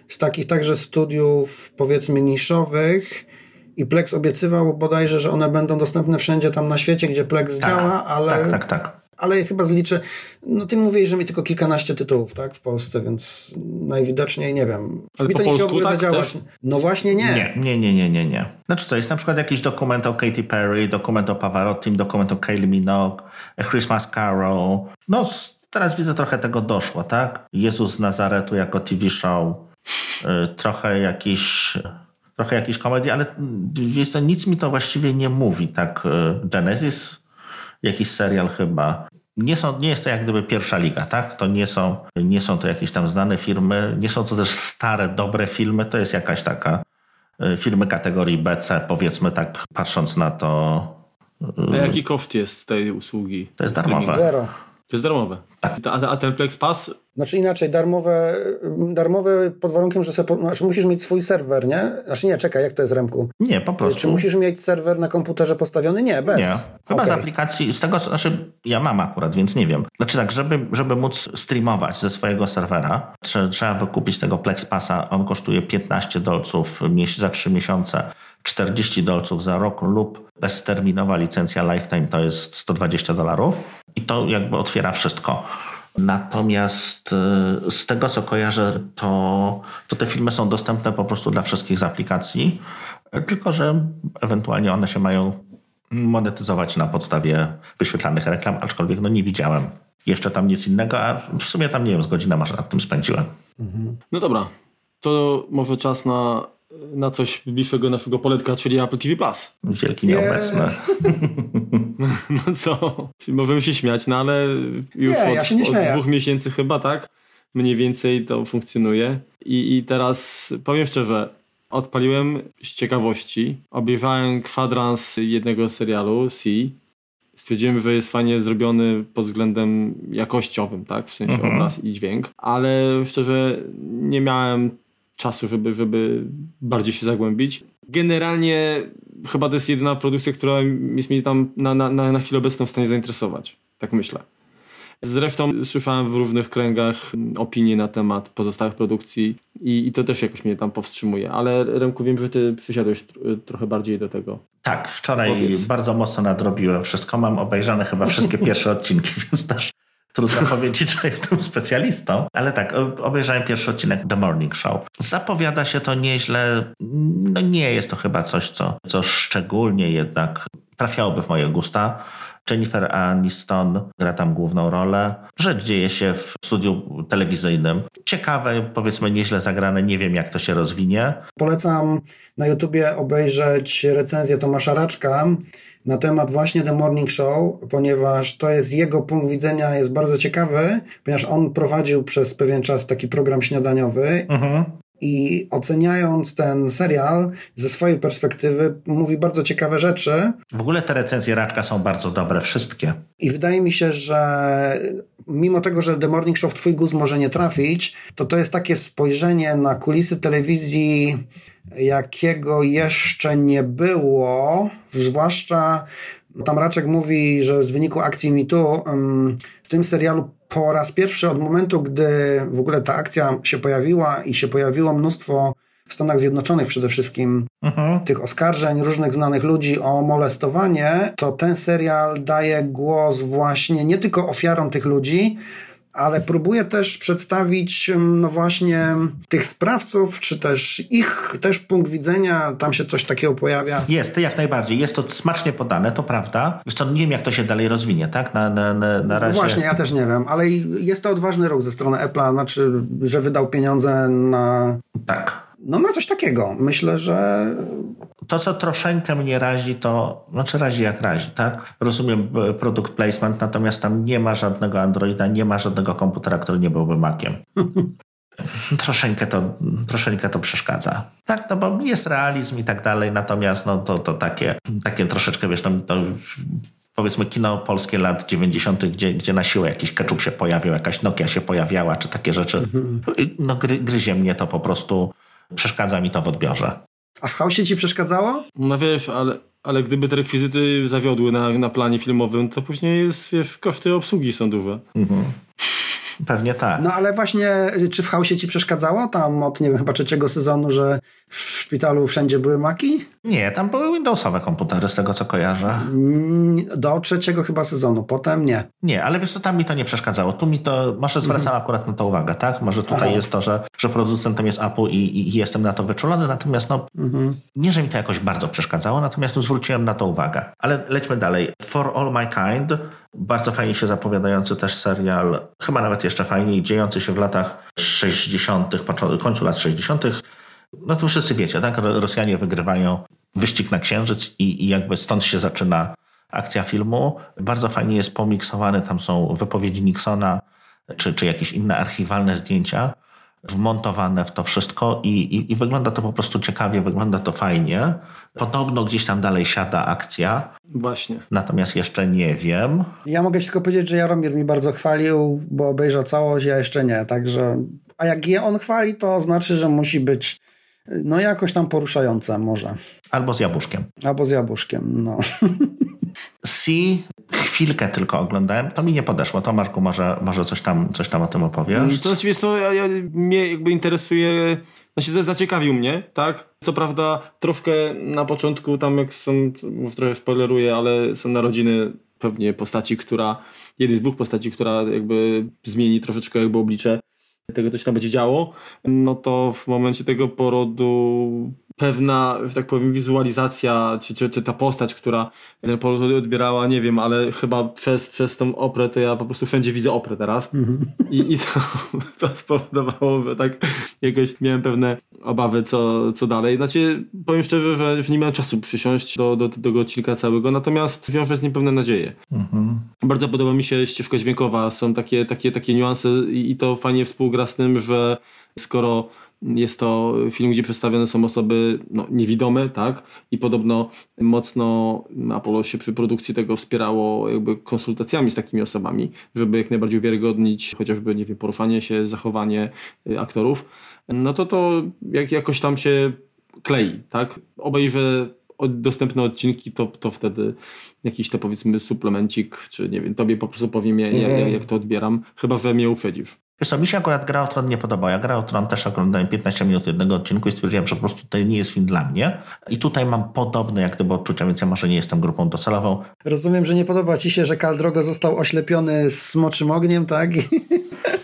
[SPEAKER 3] z takich także studiów powiedzmy niszowych i Plex obiecywał bodajże, że one będą dostępne wszędzie tam na świecie, gdzie Plex tak, działa, ale...
[SPEAKER 2] Tak, tak, tak.
[SPEAKER 3] Ale chyba zliczę, no ty mówisz, że mi tylko kilkanaście tytułów, tak, w Polsce, więc najwidoczniej nie wiem.
[SPEAKER 1] Ale mi to nie chciało tak zadziałać. Też?
[SPEAKER 3] No właśnie nie.
[SPEAKER 2] nie. Nie, nie, nie, nie, nie. Znaczy co, jest na przykład jakiś dokument o Katy Perry, dokument o Pavarotti, dokument o Kylie Minogue, Christmas Carol. No teraz widzę trochę tego doszło, tak? Jezus z Nazaretu jako TV show, yy, trochę jakiś trochę jakiejś komedii, ale wiesz co, nic mi to właściwie nie mówi. Tak, e, Genesis, jakiś serial chyba. Nie, są, nie jest to jak gdyby pierwsza liga, tak? To nie są, nie są to jakieś tam znane firmy, nie są to też stare, dobre filmy, to jest jakaś taka firmy kategorii BC, powiedzmy tak, patrząc na to.
[SPEAKER 1] A jaki koszt jest tej usługi?
[SPEAKER 2] To jest darmowe.
[SPEAKER 3] Zero.
[SPEAKER 1] To jest darmowe. A, a ten Plex Pass?
[SPEAKER 3] Znaczy inaczej, darmowe, darmowe pod warunkiem, że sobie, znaczy musisz mieć swój serwer, nie? Znaczy nie, czekaj, jak to jest Remku?
[SPEAKER 2] Nie, po prostu.
[SPEAKER 3] Czy musisz mieć serwer na komputerze postawiony? Nie, bez.
[SPEAKER 2] Nie. Chyba okay. z aplikacji, z tego, znaczy ja mam akurat, więc nie wiem. Znaczy tak, żeby, żeby móc streamować ze swojego serwera, trzeba wykupić tego Plex Passa, on kosztuje 15 dolców za 3 miesiące. 40 dolców za rok lub bezterminowa licencja lifetime to jest 120 dolarów i to jakby otwiera wszystko. Natomiast y, z tego co kojarzę, to, to te filmy są dostępne po prostu dla wszystkich z aplikacji, tylko że ewentualnie one się mają monetyzować na podstawie wyświetlanych reklam, aczkolwiek no nie widziałem jeszcze tam nic innego, a w sumie tam nie wiem, z godzina może nad tym spędziłem.
[SPEAKER 1] No dobra, to może czas na na coś bliższego naszego poletka, czyli Apple TV+. Plus.
[SPEAKER 2] Wielki nieobecny. Yes.
[SPEAKER 1] no co? Możemy się śmiać, no ale już
[SPEAKER 3] nie,
[SPEAKER 1] od,
[SPEAKER 3] ja
[SPEAKER 1] od, dwóch miesięcy chyba, tak? Mniej więcej to funkcjonuje. I, I teraz powiem szczerze, odpaliłem z ciekawości, obejrzałem kwadrans jednego serialu, C, stwierdziłem, że jest fajnie zrobiony pod względem jakościowym, tak? W sensie mhm. obraz i dźwięk, ale szczerze nie miałem czasu, żeby, żeby bardziej się zagłębić. Generalnie chyba to jest jedyna produkcja, która jest mnie tam na, na, na chwilę obecną w stanie zainteresować. Tak myślę. Zresztą słyszałem w różnych kręgach opinie na temat pozostałych produkcji i, i, to też jakoś mnie tam powstrzymuje. Ale Remku, wiem, że ty przysiadłeś trochę bardziej do tego.
[SPEAKER 2] Tak, wczoraj Powiedz. bardzo mocno nadrobiłem wszystko. Mam obejrzane chyba wszystkie pierwsze odcinki, więc też Trudno powiedzieć, że jestem specjalistą, ale tak, obejrzałem pierwszy odcinek The Morning Show. Zapowiada się to nieźle. No nie jest to chyba coś, co, co szczególnie jednak trafiałoby w moje gusta. Jennifer Aniston gra tam główną rolę. Rzecz dzieje się w studiu telewizyjnym. Ciekawe, powiedzmy nieźle zagrane, nie wiem jak to się rozwinie.
[SPEAKER 3] Polecam na YouTubie obejrzeć recenzję Tomasza Raczka na temat właśnie The Morning Show, ponieważ to jest jego punkt widzenia jest bardzo ciekawy, ponieważ on prowadził przez pewien czas taki program śniadaniowy. Mhm. I oceniając ten serial ze swojej perspektywy, mówi bardzo ciekawe rzeczy.
[SPEAKER 2] W ogóle te recenzje Raczka są bardzo dobre, wszystkie.
[SPEAKER 3] I wydaje mi się, że mimo tego, że The Morning Show w Twój gust może nie trafić, to to jest takie spojrzenie na kulisy telewizji jakiego jeszcze nie było, zwłaszcza tam Raczek mówi, że z wyniku akcji MeToo w tym serialu po raz pierwszy od momentu, gdy w ogóle ta akcja się pojawiła i się pojawiło mnóstwo w Stanach Zjednoczonych przede wszystkim mhm. tych oskarżeń różnych znanych ludzi o molestowanie, to ten serial daje głos właśnie nie tylko ofiarom tych ludzi, ale próbuję też przedstawić no właśnie tych sprawców, czy też ich też punkt widzenia, tam się coś takiego pojawia.
[SPEAKER 2] Jest, jak najbardziej. Jest to smacznie podane, to prawda. Zresztą nie wiem, jak to się dalej rozwinie, tak? Na, na, na, na razie...
[SPEAKER 3] Właśnie, ja też nie wiem, ale jest to odważny ruch ze strony Apple'a, znaczy, że wydał pieniądze na...
[SPEAKER 2] Tak.
[SPEAKER 3] No na coś takiego. Myślę, że
[SPEAKER 2] to, co troszeczkę mnie razi, to znaczy razi jak razi, tak? Rozumiem e, produkt placement, natomiast tam nie ma żadnego Androida, nie ma żadnego komputera, który nie byłby Maciem. troszeczkę to, troszeczkę to przeszkadza. Tak, no bo jest realizm i tak dalej, natomiast no to, to takie, takie troszeczkę, wiesz, no, powiedzmy kino polskie lat 90., gdzie, gdzie na siłę jakiś ketchup się pojawiał, jakaś Nokia się pojawiała, czy takie rzeczy. Mhm. No gry, gryzie mnie to po prostu, przeszkadza mi to w odbiorze.
[SPEAKER 3] A w chaosie ci przeszkadzało?
[SPEAKER 1] No wiesz, ale, ale gdyby te rekwizyty zawiodły na, na planie filmowym, to później jest, wiesz, koszty obsługi są duże. Mhm.
[SPEAKER 2] Pewnie tak.
[SPEAKER 3] No ale właśnie, czy w chaosie ci przeszkadzało tam od, nie wiem, chyba trzeciego sezonu, że w szpitalu wszędzie były maki?
[SPEAKER 2] Nie, tam były Windowsowe komputery, z tego co kojarzę.
[SPEAKER 3] Mm, do trzeciego chyba sezonu, potem nie.
[SPEAKER 2] Nie, ale wiesz co, tam mi to nie przeszkadzało. Tu mi to, może zwracam mhm. akurat na to uwagę, tak? Może tutaj Aha. jest to, że, że producentem jest Apple i, i jestem na to wyczulony, natomiast no, mhm. nie, że mi to jakoś bardzo przeszkadzało, natomiast tu zwróciłem na to uwagę. Ale lećmy dalej. For All My Kind bardzo fajnie się zapowiadający też serial, chyba nawet jeszcze fajniej, dziejący się w latach 60., końcu lat 60. No to wszyscy wiecie, tak? Rosjanie wygrywają wyścig na Księżyc i, i jakby stąd się zaczyna akcja filmu. Bardzo fajnie jest pomiksowany, tam są wypowiedzi Nixona czy, czy jakieś inne archiwalne zdjęcia. Wmontowane w to wszystko i, i, i, wygląda to po prostu ciekawie, wygląda to fajnie. Podobno gdzieś tam dalej siada akcja.
[SPEAKER 1] Właśnie.
[SPEAKER 2] Natomiast jeszcze nie wiem.
[SPEAKER 3] Ja mogę tylko powiedzieć, że Jaromir mi bardzo chwalił, bo obejrzał całość, ja jeszcze nie, także... A jak je on chwali, to znaczy, że musi być no jakoś tam poruszająca może.
[SPEAKER 2] Albo z jabłuszkiem.
[SPEAKER 3] Albo z jabłuszkiem, no.
[SPEAKER 2] Si chwilkę tylko oglądałem, to mi nie podeszło. To Marku może, może coś, tam, coś tam o tym opowiesz?
[SPEAKER 1] To znaczy, wiesz co, ja, ja, mnie jakby interesuje, znaczy zaciekawił mnie, tak? Co prawda troszkę na początku tam jak są, trochę spoileruję, ale są narodziny pewnie postaci, która, jednej z dwóch postaci, która jakby zmieni troszeczkę jakby oblicze tego, co się tam będzie działo, no to w momencie tego porodu pewna, że tak powiem, wizualizacja, czy, czy, czy ta postać, która ten poród odbierała, nie wiem, ale chyba przez, przez tą oprę, to ja po prostu wszędzie widzę oprę teraz. Mm -hmm. I, i to, to spowodowało, że tak jakoś miałem pewne obawy, co, co dalej. Znaczy, powiem szczerze, że już nie miałem czasu przysiąść do, do, do tego odcinka całego, natomiast wiąże z nim pewne nadzieje. Mm -hmm. Bardzo podoba mi się ścieżka dźwiękowa, są takie, takie, takie niuanse i, i to fajnie współgra z tym, że skoro jest to film, gdzie przedstawione są osoby no, niewidome, tak? I podobno mocno Apollo się przy produkcji tego wspierało jakby konsultacjami z takimi osobami, żeby jak najbardziej uwiarygodnić chociażby, nie wiem, poruszanie się, zachowanie y, aktorów. No to to jak, jakoś tam się klei, tak? Obejrzę dostępne odcinki, to, to wtedy jakiś to powiedzmy suplemencik, czy nie wiem, tobie po prostu powiem, jak, jak, jak to odbieram, chyba że mnie uprzedzisz.
[SPEAKER 2] Wiesz co, mi się akurat Gra o Tron nie podoba. Ja Gra o Tron też oglądałem 15 minut jednego odcinku i stwierdziłem, że po prostu to nie jest film dla mnie. I tutaj mam podobne jak gdyby odczucia, więc ja może nie jestem grupą docelową.
[SPEAKER 3] Rozumiem, że nie podoba ci się, że Kal Drogo został oślepiony smoczym ogniem, tak?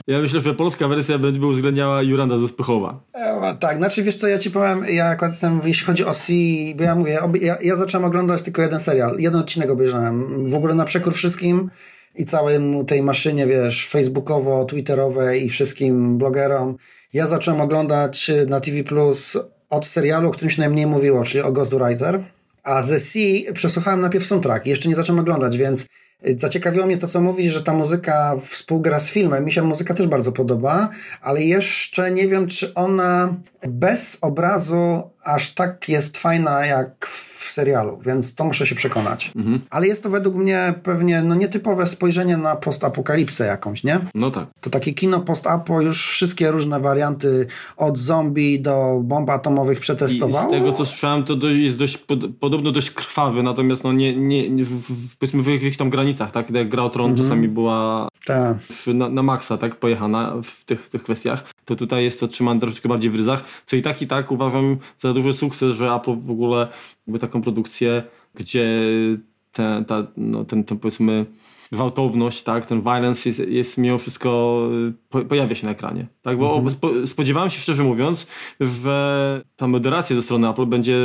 [SPEAKER 1] Ja myślę, że polska wersja będzie uwzględniała Juranda ze Spychowa.
[SPEAKER 3] E, tak, znaczy wiesz co, ja ci powiem, ja akurat jestem, jeśli chodzi o C, bo ja mówię, ja, ja zacząłem oglądać tylko jeden serial, jeden odcinek obejrzałem, w ogóle na przekór wszystkim i całej tej maszynie, wiesz, facebookowo, twitterowej i wszystkim blogerom. Ja zacząłem oglądać na TV Plus od serialu, o którym się najmniej mówiło, czyli o Ghostwriter. A ze Sea przesłuchałem najpierw soundtrack. Jeszcze nie zacząłem oglądać, więc Zaciekawiło mnie to, co mówisz, że ta muzyka współgra z filmem. Mi się muzyka też bardzo podoba, ale jeszcze nie wiem, czy ona bez obrazu aż tak jest fajna jak w serialu, więc to muszę się przekonać. Mhm. Ale jest to według mnie pewnie no, nietypowe spojrzenie na postapokalipsę jakąś, nie?
[SPEAKER 1] No tak.
[SPEAKER 3] To takie kino postapo już wszystkie różne warianty od zombie do bomb atomowych przetestowało.
[SPEAKER 1] I z tego, co słyszałem, to jest dość, pod, podobno dość krwawy, natomiast no nie, nie, nie w, powiedzmy w jakichś tam granicach, tak? Jak Gra o Tron mhm. czasami była
[SPEAKER 3] tak.
[SPEAKER 1] na, na maksa, tak? Pojechana w tych, tych kwestiach. To tutaj jest to trzymane troszeczkę bardziej w ryzach, co i tak i tak uważam za duży sukces, że Apple w ogóle jakby taką produkcję, gdzie ten, ta, no, ten, ten powiedzmy gwałtowność, tak, ten violence jest, jest mimo wszystko, po, pojawia się na ekranie. Tak, bo mhm. spo, spodziewałem się szczerze mówiąc, że ta moderacja ze strony Apple będzie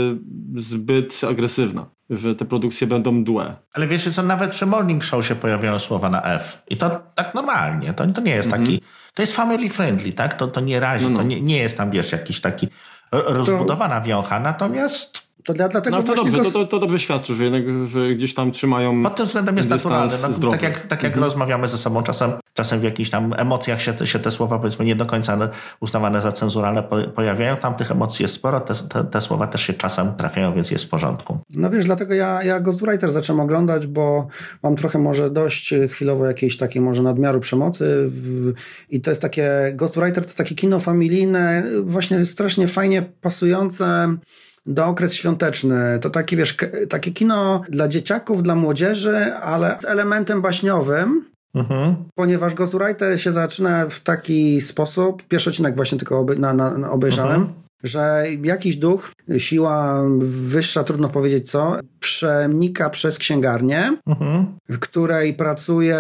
[SPEAKER 1] zbyt agresywna, że te produkcje będą dłe.
[SPEAKER 2] Ale wiesz co, nawet przy Morning Show się pojawiają słowa na F. I to tak normalnie, to, to nie jest mhm. To jest family friendly, tak, to, to nie razi, no, no. to nie, nie jest tam, wiesz, jakiś taki rozbudowana to... wiocha, natomiast
[SPEAKER 3] to dla, dlatego
[SPEAKER 1] no, to, dobrze, to, to, to, dobrze świadczy, że, jednak, że gdzieś tam trzymają.
[SPEAKER 2] Pod tym względem jest naturalne. No, tak jak, tak jak mhm. rozmawiamy ze sobą, czasem, czasem w jakichś tam emocjach się, się te słowa, powiedzmy, nie do końca uznawane za cenzuralne pojawiają. Tam tych emocji jest sporo, te, te, te, słowa też się czasem trafiają, więc jest w porządku.
[SPEAKER 3] No wiesz, dlatego ja, ja Ghostwriter zacząłem oglądać, bo mam trochę może dość chwilowo jakiejś takiej może nadmiaru przemocy w, i to jest takie, Ghostwriter to jest takie kino familijne, właśnie strasznie fajnie pasujące do okres świąteczny. To takie, wiesz, takie kino dla dzieciaków, dla młodzieży, ale z elementem baśniowym. Mhm. Ponieważ Ghostwriter się zaczyna w taki sposób, pierwszy odcinek właśnie tylko obe, na, na, obejrzałem, mhm. że jakiś duch, siła wyższa, trudno powiedzieć co, przenika przez księgarnię, mhm. w której pracuje,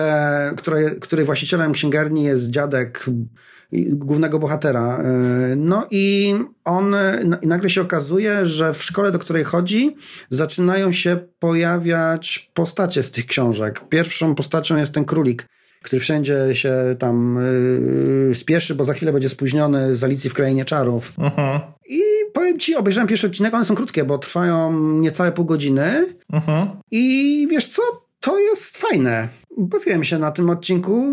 [SPEAKER 3] której, której właścicielem księgarni jest dziadek głównego bohatera. E, no i on, no i nagle się okazuje, że w szkole, do której chodzi, zaczynają się pojawiać postacie z tych książek. Pierwszą postacią jest ten królik który wszędzie się tam yy, spieszy, bo za chwilę będzie spóźniony z Alicji w Krainie Czarów. Uh-huh. I powiem ci, obejrzałem pierwszy odcinek, one są krótkie, bo trwają niecałe pół godziny. Uh-huh. I wiesz co? To jest fajne. Bawiłem się na tym odcinku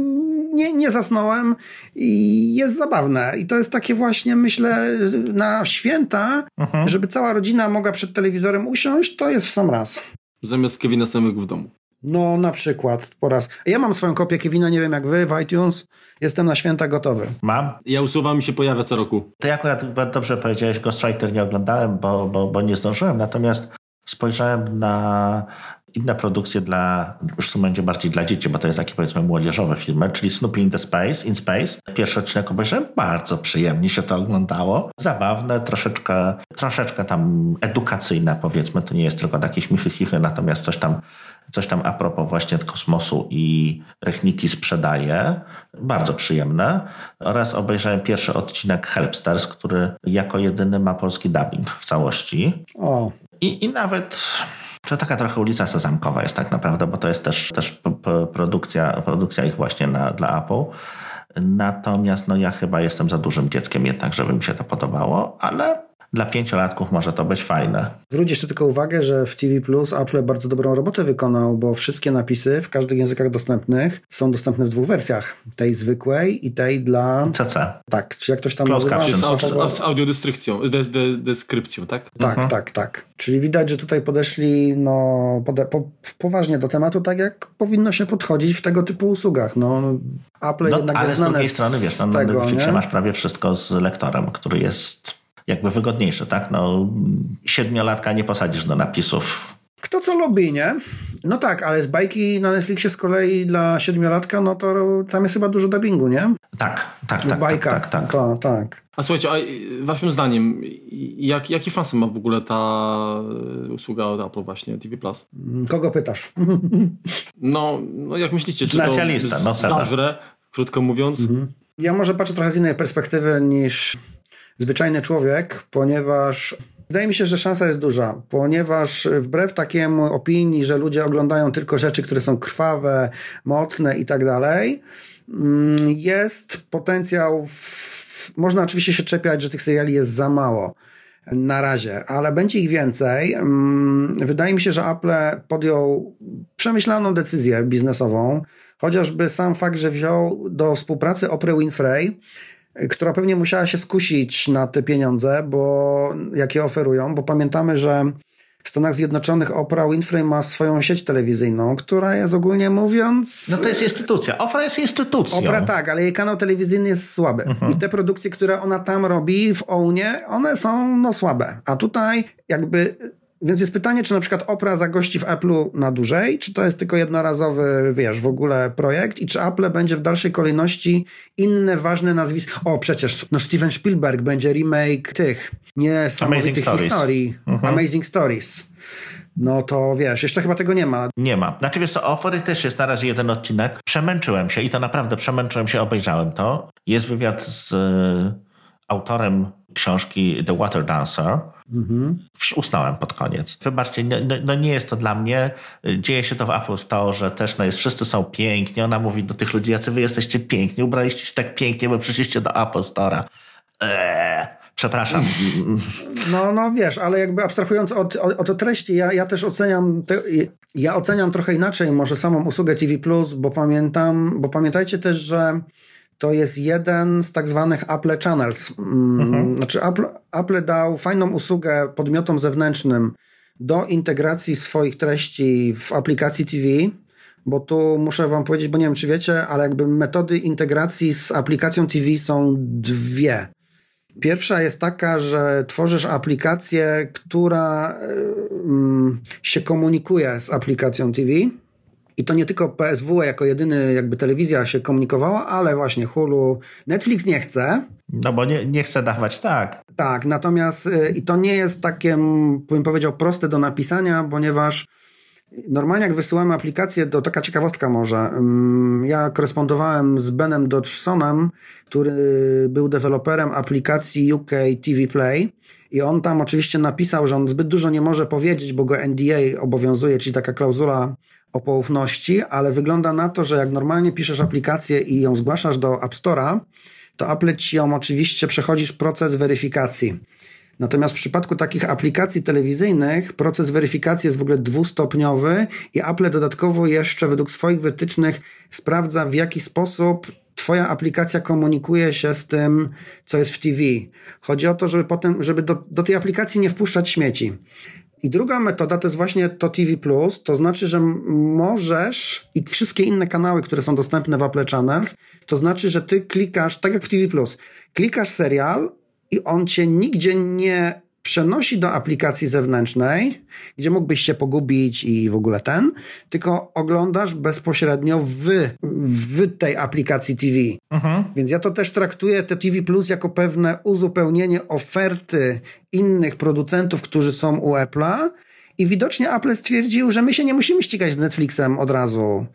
[SPEAKER 3] nie, nie zasnąłem i jest zabawne. I to jest takie właśnie, myślę, na święta, mhm. żeby cała rodzina mogła przed telewizorem usiąść, to jest w sam raz.
[SPEAKER 1] Zamiast Kevina samego w domu.
[SPEAKER 3] No, na przykład, po raz. Ja mam swoją kopię Kevina, nie wiem jak wy, w iTunes. Jestem na święta gotowy.
[SPEAKER 2] Mam.
[SPEAKER 1] Ja usuwam mi się pojawia co roku.
[SPEAKER 2] To ja akurat dobrze powiedziałeś, Ghostwriter nie oglądałem, bo, bo, bo nie zdążyłem, natomiast spojrzałem na inne produkcje dla, już to będzie bardziej dla dzieci, bo to jest taki powiedzmy młodzieżowy film, czyli Snoopy in the Space, in Space. Pierwszy odcinek obejrzałem, bardzo przyjemnie się to oglądało. Zabawne, troszeczkę, troszeczkę tam edukacyjne powiedzmy, to nie jest tylko takie śmichy chichy, natomiast coś tam coś tam a propos właśnie kosmosu i techniki sprzedaje. Bardzo przyjemne. Oraz obejrzałem pierwszy odcinek Helpsters, który jako jedyny ma polski dubbing w całości.
[SPEAKER 3] O.
[SPEAKER 2] I, i nawet to taka trochę ulica Sezamkowa jest tak naprawdę, bo to jest też, też produkcja, produkcja ich właśnie na, dla Apple. Natomiast no ja chyba jestem za dużym dzieckiem jednak, żeby mi się to podobało, ale dla pięciolatków może to być fajne.
[SPEAKER 3] Zwróć jeszcze tylko uwagę, że w TV Plus Apple bardzo dobrą robotę wykonał, bo wszystkie napisy w każdych językach dostępnych są dostępne w dwóch wersjach. Tej zwykłej i tej dla...
[SPEAKER 2] CC.
[SPEAKER 3] Tak, czy jak ktoś tam
[SPEAKER 1] Close nazywa. Z, z, z audiodeskrypcją, deskrypcją, tak?
[SPEAKER 3] Tak, mhm. tak, tak. Czyli widać, że tutaj podeszli no, pode, po, poważnie do tematu, tak jak powinno się podchodzić w tego typu usługach. No, Apple no, jednak ale jest znane z drugiej strony, wiesz, no,
[SPEAKER 2] tego, na Netflixie masz prawie wszystko z lektorem, który jest jakby wygodniejsze, tak? No, siedmiolatka nie posadzisz do napisów.
[SPEAKER 3] Kto co lubi, nie? No tak, ale z bajki na Netflixie z kolei dla siedmiolatka, no to tam jest chyba dużo dubbingu, nie?
[SPEAKER 2] Tak, tak, tak.
[SPEAKER 3] W bajkach, tak, tak, tak. To, tak.
[SPEAKER 1] A słuchajcie, a waszym zdaniem, jak, jakie szanse ma w ogóle ta usługa od Apple właśnie, TV+. Plus?
[SPEAKER 3] Kogo pytasz?
[SPEAKER 1] No, no jak myślicie, czy
[SPEAKER 2] Specjalista,
[SPEAKER 1] to no, zażre, krótko mówiąc? Mhm.
[SPEAKER 3] Ja może patrzę trochę z innej perspektywy niż zwyczajny człowiek, ponieważ Wydaje mi się, że szansa jest duża, ponieważ wbrew takiemu opinii, że ludzie oglądają tylko rzeczy, które są krwawe, mocne i tak dalej, mm, jest potencjał. W... Można oczywiście się czepiać, że tych seriali jest za mało na razie, ale będzie ich więcej. Mm, wydaje mi się, że Apple podjął przemyślaną decyzję biznesową, chociażby sam fakt, że wziął do współpracy Oprah Winfrey która pewnie musiała się skusić na te pieniądze, bo jakie oferują, bo pamiętamy, że w Stanach Zjednoczonych Oprah Winfrey ma swoją sieć telewizyjną, która jest ogólnie mówiąc...
[SPEAKER 2] No to jest instytucja. Oprah jest instytucją.
[SPEAKER 3] Oprah tak, ale jej kanał telewizyjny jest słaby. Mhm. I te produkcje, które ona tam robi w Ounie, one są no słabe. A tutaj jakby więc jest pytanie, czy na przykład Opera zagości w Apple'u na dłużej, czy to jest tylko jednorazowy, wiesz, w ogóle projekt i czy Apple będzie w dalszej kolejności inne ważne nazwiska. O, przecież, no Steven Spielberg będzie remake tych niesamowitych historii. Mhm. Amazing Stories. No to wiesz, jeszcze chyba tego nie ma.
[SPEAKER 2] Nie ma. Znaczy wiesz co, Ofory też jest na razie jeden odcinek. Przemęczyłem się i to naprawdę przemęczyłem się, obejrzałem to. Jest wywiad z y, autorem książki The Water Dancer Mhm. Usnąłem pod koniec. Wybaczcie, no, no, nie jest to dla mnie. Dzieje się to w Apple Store, że też no jest, wszyscy są piękni. Ona mówi do tych ludzi, jacy wy jesteście piękni, ubraliście się tak pięknie, bo przyszliście do Apple Store'a. Eee, przepraszam.
[SPEAKER 3] No, no wiesz, ale jakby abstrahując od, od, od treści, ja, ja też oceniam, te, ja oceniam trochę inaczej może samą usługę TV+, bo pamiętam, bo pamiętajcie też, że to jest jeden z tak zwanych Apple Channels. Mm, mhm. Znaczy Apple, Apple dał fajną usługę podmiotom zewnętrznym do integracji swoich treści w aplikacji TV, bo tu muszę wam powiedzieć, bo nie wiem czy wiecie, ale jakby metody integracji z aplikacją TV są dwie. Pierwsza jest taka, że tworzysz aplikację, która się komunikuje z aplikacją TV i to nie tylko PSW jako jedyny jakby telewizja się komunikowała, ale właśnie Hulu, Netflix nie chce.
[SPEAKER 2] No bo nie, nie chce dawać, tak.
[SPEAKER 3] Tak, natomiast y, i to nie jest takie, bym powiedział, proste do napisania, ponieważ Normalnie jak wysyłamy aplikację, to taka ciekawostka może. Ja korespondowałem z Benem Dodgsonem, który był deweloperem aplikacji UK TV Play i on tam oczywiście napisał, że on zbyt dużo nie może powiedzieć, bo go NDA obowiązuje, czyli taka klauzula o poufności, ale wygląda na to, że jak normalnie piszesz aplikację i ją zgłaszasz do App Store'a, to Apple ci ją oczywiście przechodzisz proces weryfikacji. Natomiast w przypadku takich aplikacji telewizyjnych proces weryfikacji jest w ogóle dwustopniowy i Apple dodatkowo jeszcze według swoich wytycznych sprawdza w jaki sposób twoja aplikacja komunikuje się z tym, co jest w TV. Chodzi o to, żeby potem, żeby do, do tej aplikacji nie wpuszczać śmieci. I druga metoda to jest właśnie to TV+, to znaczy, że możesz i wszystkie inne kanały, które są dostępne w Apple Channels, to znaczy, że ty klikasz, tak jak w TV+, klikasz serial i on cię nigdzie nie przenosi do aplikacji zewnętrznej, gdzie mógłbyś się pogubić i w ogóle ten, tylko oglądasz bezpośrednio w, w tej aplikacji TV. Mhm. Więc ja to też traktuję te TV Plus jako pewne uzupełnienie oferty innych producentów, którzy są u Apple'a. I widocznie Apple stwierdził, że my się nie musimy ścigać z Netflixem od razu.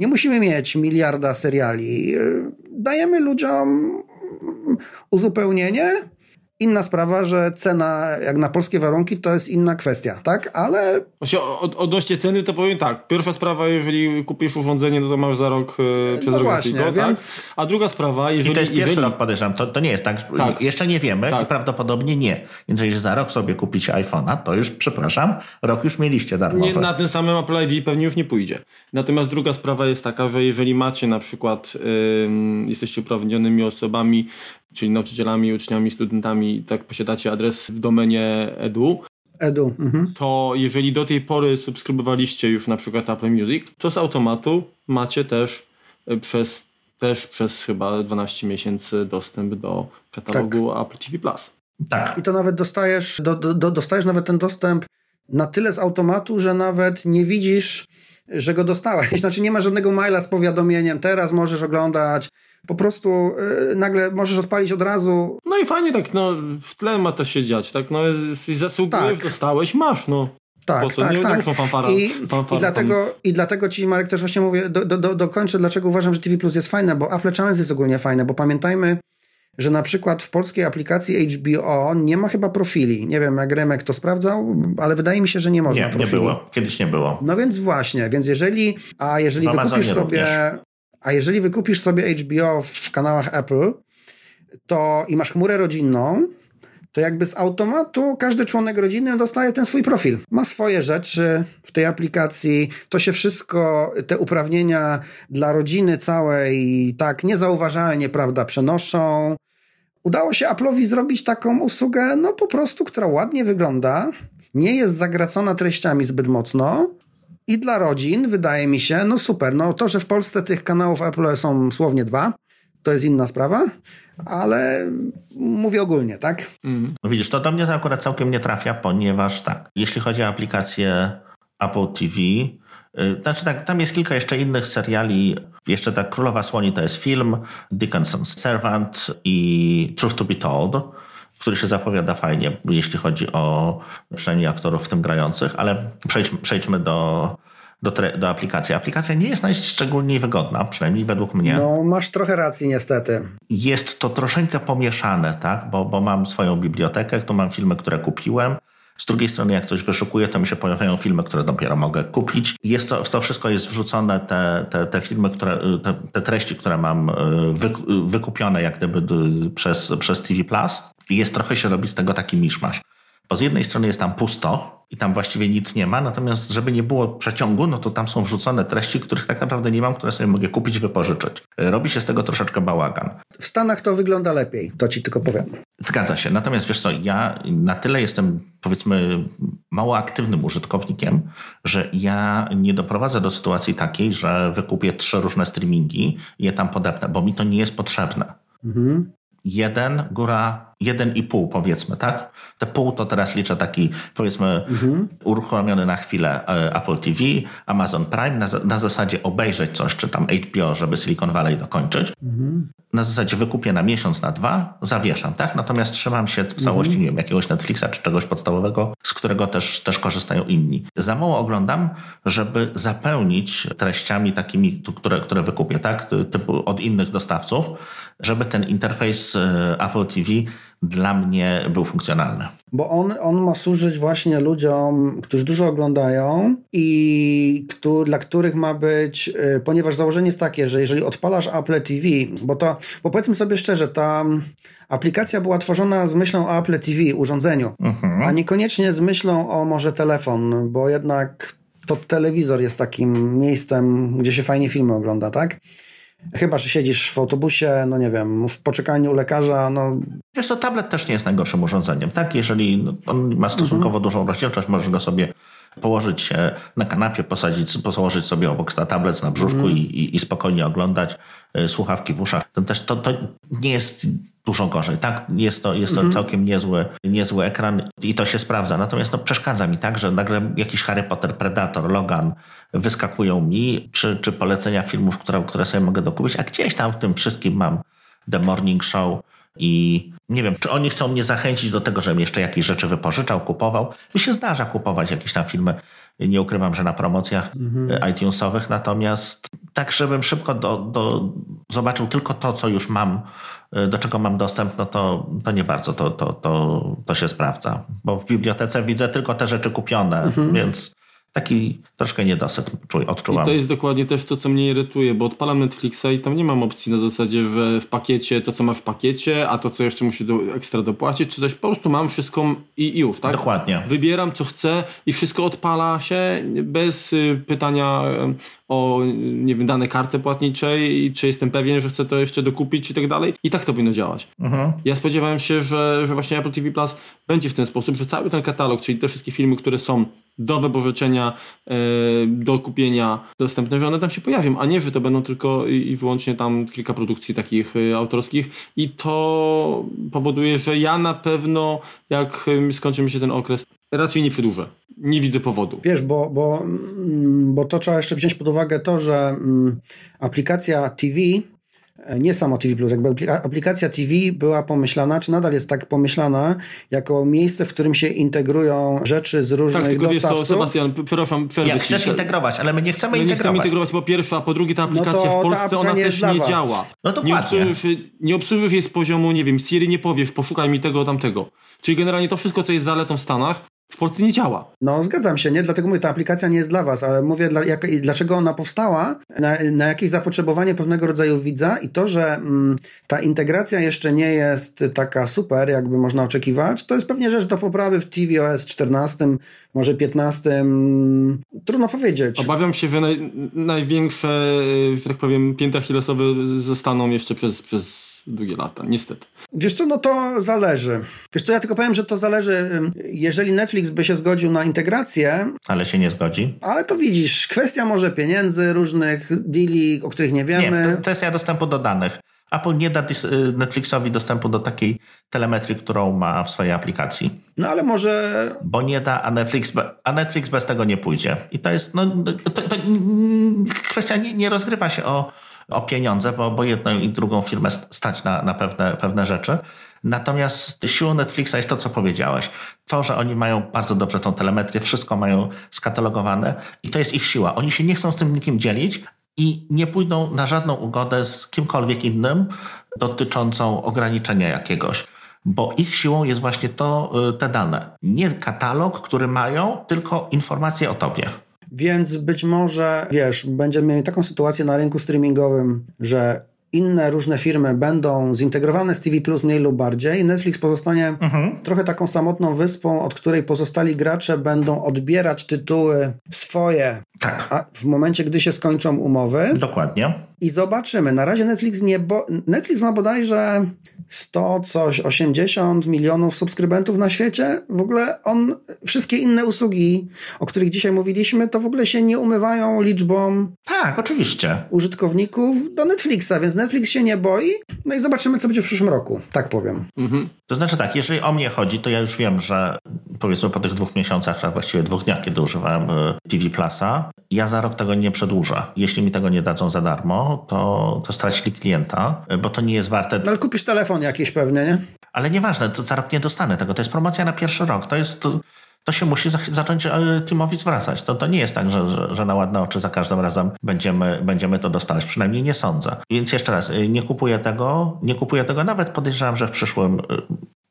[SPEAKER 3] Nie musimy mieć miliarda seriali. Dajemy ludziom uzupełnienie, Inna sprawa, że cena jak na polskie warunki to jest inna kwestia, tak? Ale...
[SPEAKER 1] Właśnie od, odnośnie ceny to powiem tak. Pierwsza sprawa, jeżeli kupisz urządzenie, no to masz za rok e, przez no rok właśnie, go, tak? więc... tak? A druga sprawa, jeżeli... I
[SPEAKER 2] to jest pierwszy
[SPEAKER 1] jeżeli...
[SPEAKER 2] rok podejrzewam, to, to nie jest tak, tak. Jeszcze nie wiemy tak. i prawdopodobnie nie. Więc jeżeli za rok sobie kupicie iPhone'a, to już, przepraszam, rok już mieliście darmowe.
[SPEAKER 1] Nie, na tym samym Apple ID pewnie już nie pójdzie. Natomiast druga sprawa jest taka, że jeżeli macie na przykład, yy, jesteście uprawnionymi osobami, czyli nauczycielami, uczniami, studentami, tak posiadacie adres w domenie edu,
[SPEAKER 3] edu. Mhm.
[SPEAKER 1] to jeżeli do tej pory subskrybowaliście już na przykład Apple Music, to z automatu macie też e, przez, też przez chyba 12 miesięcy dostęp do katalogu tak. Apple TV+. Plus.
[SPEAKER 3] Tak. I to nawet dostajesz, do, do, dostajesz nawet ten dostęp na tyle z automatu, że nawet nie widzisz, że go dostałeś. Znaczy nie ma żadnego maila z powiadomieniem, teraz możesz oglądać po prostu y, nagle możesz odpalić od razu.
[SPEAKER 1] No i fajnie tak, no w tle ma to się dziać, tak, no zasługujesz, tak. dostałeś, masz, no.
[SPEAKER 3] Tak, po co? tak, nie, tak. Nie fanfara, I, fanfara i, dlatego, I dlatego ci, Marek, też właśnie mówię, do, do, do, dokończę, dlaczego uważam, że TV Plus jest fajne, bo Apple Channels jest ogólnie fajne, bo pamiętajmy, że na przykład w polskiej aplikacji HBO nie ma chyba profili. Nie wiem, jak Remek to sprawdzał, ale wydaje mi się, że nie można
[SPEAKER 2] nie,
[SPEAKER 3] profili.
[SPEAKER 2] Nie było. Kiedyś nie było.
[SPEAKER 3] No więc właśnie, więc jeżeli, a jeżeli wykupisz sobie, również. A jeżeli wykupisz sobie HBO w kanałach Apple to i masz chmurę rodzinną, to jakby z automatu każdy członek rodziny dostaje ten swój profil. Ma swoje rzeczy w tej aplikacji, to się wszystko, te uprawnienia dla rodziny całej tak niezauważalnie, prawda, przenoszą. Udało się Apple'owi zrobić taką usługę, no po prostu, która ładnie wygląda, nie jest zagracona treściami zbyt mocno, i dla rodzin wydaje mi się, no super, no to, że w Polsce tych kanałów Apple są słownie dwa, to jest inna sprawa, ale mówię ogólnie, tak?
[SPEAKER 2] Mm. No widzisz, to do mnie to akurat całkiem nie trafia, ponieważ tak, jeśli chodzi o aplikację Apple TV, y, znaczy tak, tam jest kilka jeszcze innych seriali. Jeszcze ta Królowa Słoni to jest film, Dickinson's Servant i Truth to be Told który się zapowiada fajnie, jeśli chodzi o przynajmniej aktorów w tym grających, ale przejdźmy, przejdźmy do, do, tre, do aplikacji. Aplikacja nie jest najszczególniej wygodna, przynajmniej według mnie.
[SPEAKER 3] No, masz trochę racji, niestety.
[SPEAKER 2] Jest to troszeczkę pomieszane, tak? Bo, bo mam swoją bibliotekę, tu mam filmy, które kupiłem. Z drugiej strony, jak coś wyszukuję, to mi się pojawiają filmy, które dopiero mogę kupić. Jest to, w to wszystko jest wrzucone te, te, te filmy, które, te, te treści, które mam e, wykupione jak gdyby przez, przez TV Plus i jest trochę się robi z tego taki miszmasz. Bo z jednej strony jest tam pusto i tam właściwie nic nie ma, natomiast żeby nie było przeciągu, no to tam są wrzucone treści, których tak naprawdę nie mam, które sobie mogę kupić, wypożyczyć. Robi się z tego troszeczkę bałagan.
[SPEAKER 3] W Stanach to wygląda lepiej, to ci tylko powiem.
[SPEAKER 2] Zgadza się. Natomiast wiesz co, ja na tyle jestem powiedzmy mało aktywnym użytkownikiem, że ja nie doprowadzę do sytuacji takiej, że wykupię trzy różne streamingi i je tam podepnę, bo mi to nie jest potrzebne. Mhm jeden, góra jeden i pół powiedzmy, tak? Te pół to teraz liczę taki powiedzmy mhm. uruchomiony na chwilę e, Apple TV, Amazon Prime, na, na zasadzie obejrzeć coś, czy tam HBO, żeby Silicon Valley dokończyć. Mhm. Na zasadzie wykupię na miesiąc, na dwa, zawieszam, tak? Natomiast trzymam się w całości, mhm. nie wiem, jakiegoś Netflixa czy czegoś podstawowego, z którego też, też korzystają inni. Za mało oglądam, żeby zapełnić treściami takimi, które, które wykupię, tak? Typu od innych dostawców, żeby ten interfejs e, Apple TV dla mnie był funkcjonalny.
[SPEAKER 3] Bo on, on ma służyć właśnie ludziom, którzy dużo oglądają i kto, dla których ma być, yy, ponieważ założenie jest takie, że jeżeli odpalasz Apple TV, bo to, bo powiedzmy sobie szczerze, ta aplikacja była tworzona z myślą o Apple TV, urządzeniu, mhm. a niekoniecznie z myślą o może telefon, bo jednak to telewizor jest takim miejscem, gdzie się fajnie filmy ogląda, tak? Chyba, że siedzisz w autobusie, no nie wiem, w poczekaniu u lekarza, no...
[SPEAKER 2] Wiesz co, tablet też nie jest najgorszym urządzeniem, tak? Jeżeli no, on ma stosunkowo mhm. dużą rozdzielczość, możesz go sobie położyć się na kanapie, posadzić, położyć sobie obok tablet na brzuszku mm. i, i, spokojnie oglądać y, słuchawki w uszach. To też to, to nie jest dużo gorzej, tak? Jest to, jest to mm. całkiem niezły, niezły ekran i to się sprawdza. Natomiast no, przeszkadza mi tak, że nagle jakiś Harry Potter, Predator, Logan wyskakują mi, czy, czy polecenia filmów, które, które sobie mogę dokupić, a gdzieś tam w tym wszystkim mam The Morning Show, i nie wiem, czy oni chcą mnie zachęcić do tego, żebym jeszcze jakieś rzeczy wypożyczał, kupował. Mi się zdarza kupować jakieś tam filmy. Nie ukrywam, że na promocjach mhm. iTunesowych, natomiast tak, żebym szybko do, do, zobaczył tylko to, co już mam, do czego mam dostęp, no to, to nie bardzo to, to, to, to się sprawdza. Bo w bibliotece widzę tylko te rzeczy kupione, mhm. więc taki troszkę niedosyt odczuwam.
[SPEAKER 1] I to jest dokładnie też to, co mnie irytuje, bo odpalam Netflixa i tam nie mam opcji na zasadzie, że w pakiecie to, co masz w pakiecie, a to, co jeszcze musi do, ekstra dopłacić, czy coś, po prostu mam wszystko i, i już, tak?
[SPEAKER 2] Dokładnie.
[SPEAKER 1] Wybieram, co chcę i wszystko odpala się bez y, pytania o, nie wiem, dane karty płatniczej, czy jestem pewien, że chcę to jeszcze dokupić i tak dalej. I tak to powinno działać. Mhm. Ja spodziewałem się, że, że właśnie Apple TV Plus będzie w ten sposób, że cały ten katalog, czyli te wszystkie filmy, które są do wypożyczenia, e, do kupienia dostępne, że one tam się pojawią, a nie, że to będą tylko i wyłącznie tam kilka produkcji takich e, autorskich i to powoduje, że ja na pewno jak skończy mi się ten okres, raczej nie przedłużę. Nie widzę powodu.
[SPEAKER 3] Wiesz, bo, bo, mm, bo to trzeba jeszcze wziąć pod uwagę to, że mm, aplikacja TV nie samo TV Plus, jakby aplikacja TV była pomyślana, czy nadal jest tak pomyślana, jako miejsce, w którym się integrują rzeczy z różnych tak, tylko dostawców. Wiesz co,
[SPEAKER 1] Sebastian, przepraszam, przerwę
[SPEAKER 2] Jak chcesz integrować, ale my nie chcemy my integrować.
[SPEAKER 1] nie chcemy integrować po pierwsze, a po drugie ta aplikacja no w Polsce, ona też nie działa.
[SPEAKER 2] No
[SPEAKER 1] dokładnie. Nie obsłużysz, nie obsłużysz jej z poziomu, nie wiem, Siri nie powiesz, poszukaj mi tego, tamtego. Czyli generalnie to wszystko, co jest zaletą w Stanach, w Polsce nie działa.
[SPEAKER 3] No zgadzam się, nie? Dlatego mówię, ta aplikacja nie jest dla was, ale mówię, dla, jak, dlaczego ona powstała, na, na jakieś zapotrzebowanie pewnego rodzaju widza i to, że mm, ta integracja jeszcze nie jest taka super, jakby można oczekiwać, to jest pewnie rzecz do poprawy w tvOS 14, może 15, mm, trudno powiedzieć.
[SPEAKER 1] Obawiam się, że naj, największe, że tak powiem, pięta hilosowe zostaną jeszcze przez, przez długie lata, niestety.
[SPEAKER 3] Wiesz co, no to zależy. Wiesz co, ja tylko powiem, że to zależy, jeżeli Netflix by się zgodził na integrację...
[SPEAKER 2] Ale się nie zgodzi.
[SPEAKER 3] Ale to widzisz, kwestia może pieniędzy, różnych deali, o których nie wiemy.
[SPEAKER 2] Nie, to kwestia dostępu do danych. Apple nie da y, Netflixowi dostępu do takiej telemetrii, którą ma w swojej aplikacji.
[SPEAKER 3] No ale może.
[SPEAKER 2] Bo nie da, a Netflix, a Netflix bez tego nie pójdzie. I to jest. No, to, to kwestia nie, nie rozgrywa się o o pieniądze, bo, bo jedną i drugą firmę stać na, na pewne, pewne rzeczy. Natomiast siłą Netflixa jest to, co powiedziałeś. To, że oni mają bardzo dobrze tą telemetrię, wszystko mają skatalogowane i to jest ich siła. Oni się nie chcą z tym nikim dzielić i nie pójdą na żadną ugodę z kimkolwiek innym dotyczącą ograniczenia jakiegoś. Bo ich siłą jest właśnie to, y, te dane. Nie katalog, który mają, tylko informacje o tobie.
[SPEAKER 3] Więc być może, wiesz, będziemy mieli taką sytuację na rynku streamingowym, że inne różne firmy będą zintegrowane z TV Plus mniej lub bardziej. Netflix pozostanie mhm. trochę taką samotną wyspą, od której pozostali gracze będą odbierać tytuły swoje
[SPEAKER 2] tak.
[SPEAKER 3] a w momencie, gdy się skończą umowy.
[SPEAKER 2] Dokładnie.
[SPEAKER 3] I zobaczymy. Na razie Netflix nie. Bo... Netflix ma bodajże 100 coś, 80 milionów subskrybentów na świecie. W ogóle on, wszystkie inne usługi, o których dzisiaj mówiliśmy, to w ogóle się nie umywają liczbą.
[SPEAKER 2] Tak, oczywiście.
[SPEAKER 3] Użytkowników do Netflixa, więc Netflix się nie boi. No i zobaczymy, co będzie w przyszłym roku. Tak powiem. Mhm.
[SPEAKER 2] To znaczy tak, jeżeli o mnie chodzi, to ja już wiem, że powiedzmy po tych dwóch miesiącach, a właściwie dwóch dniach, kiedy używałem e, TV Plusa, ja za rok tego nie przedłużę. Jeśli mi tego nie dadzą za darmo, to, to stracili klienta, e, bo to nie jest warte.
[SPEAKER 3] No ale kupisz telefon jakiś pewnie, nie?
[SPEAKER 2] Ale nieważne, to za rok nie dostanę tego. To jest promocja na pierwszy rok. To jest. To, to się musi zacząć e, Timowi zwracać. To, to nie jest tak, że, że, że, na ładne oczy za każdym razem będziemy, będziemy to dostawać. Przynajmniej nie sądzę. Więc jeszcze raz, nie kupuję tego, nie kupuję tego. Nawet podejrzewam, że w przyszłym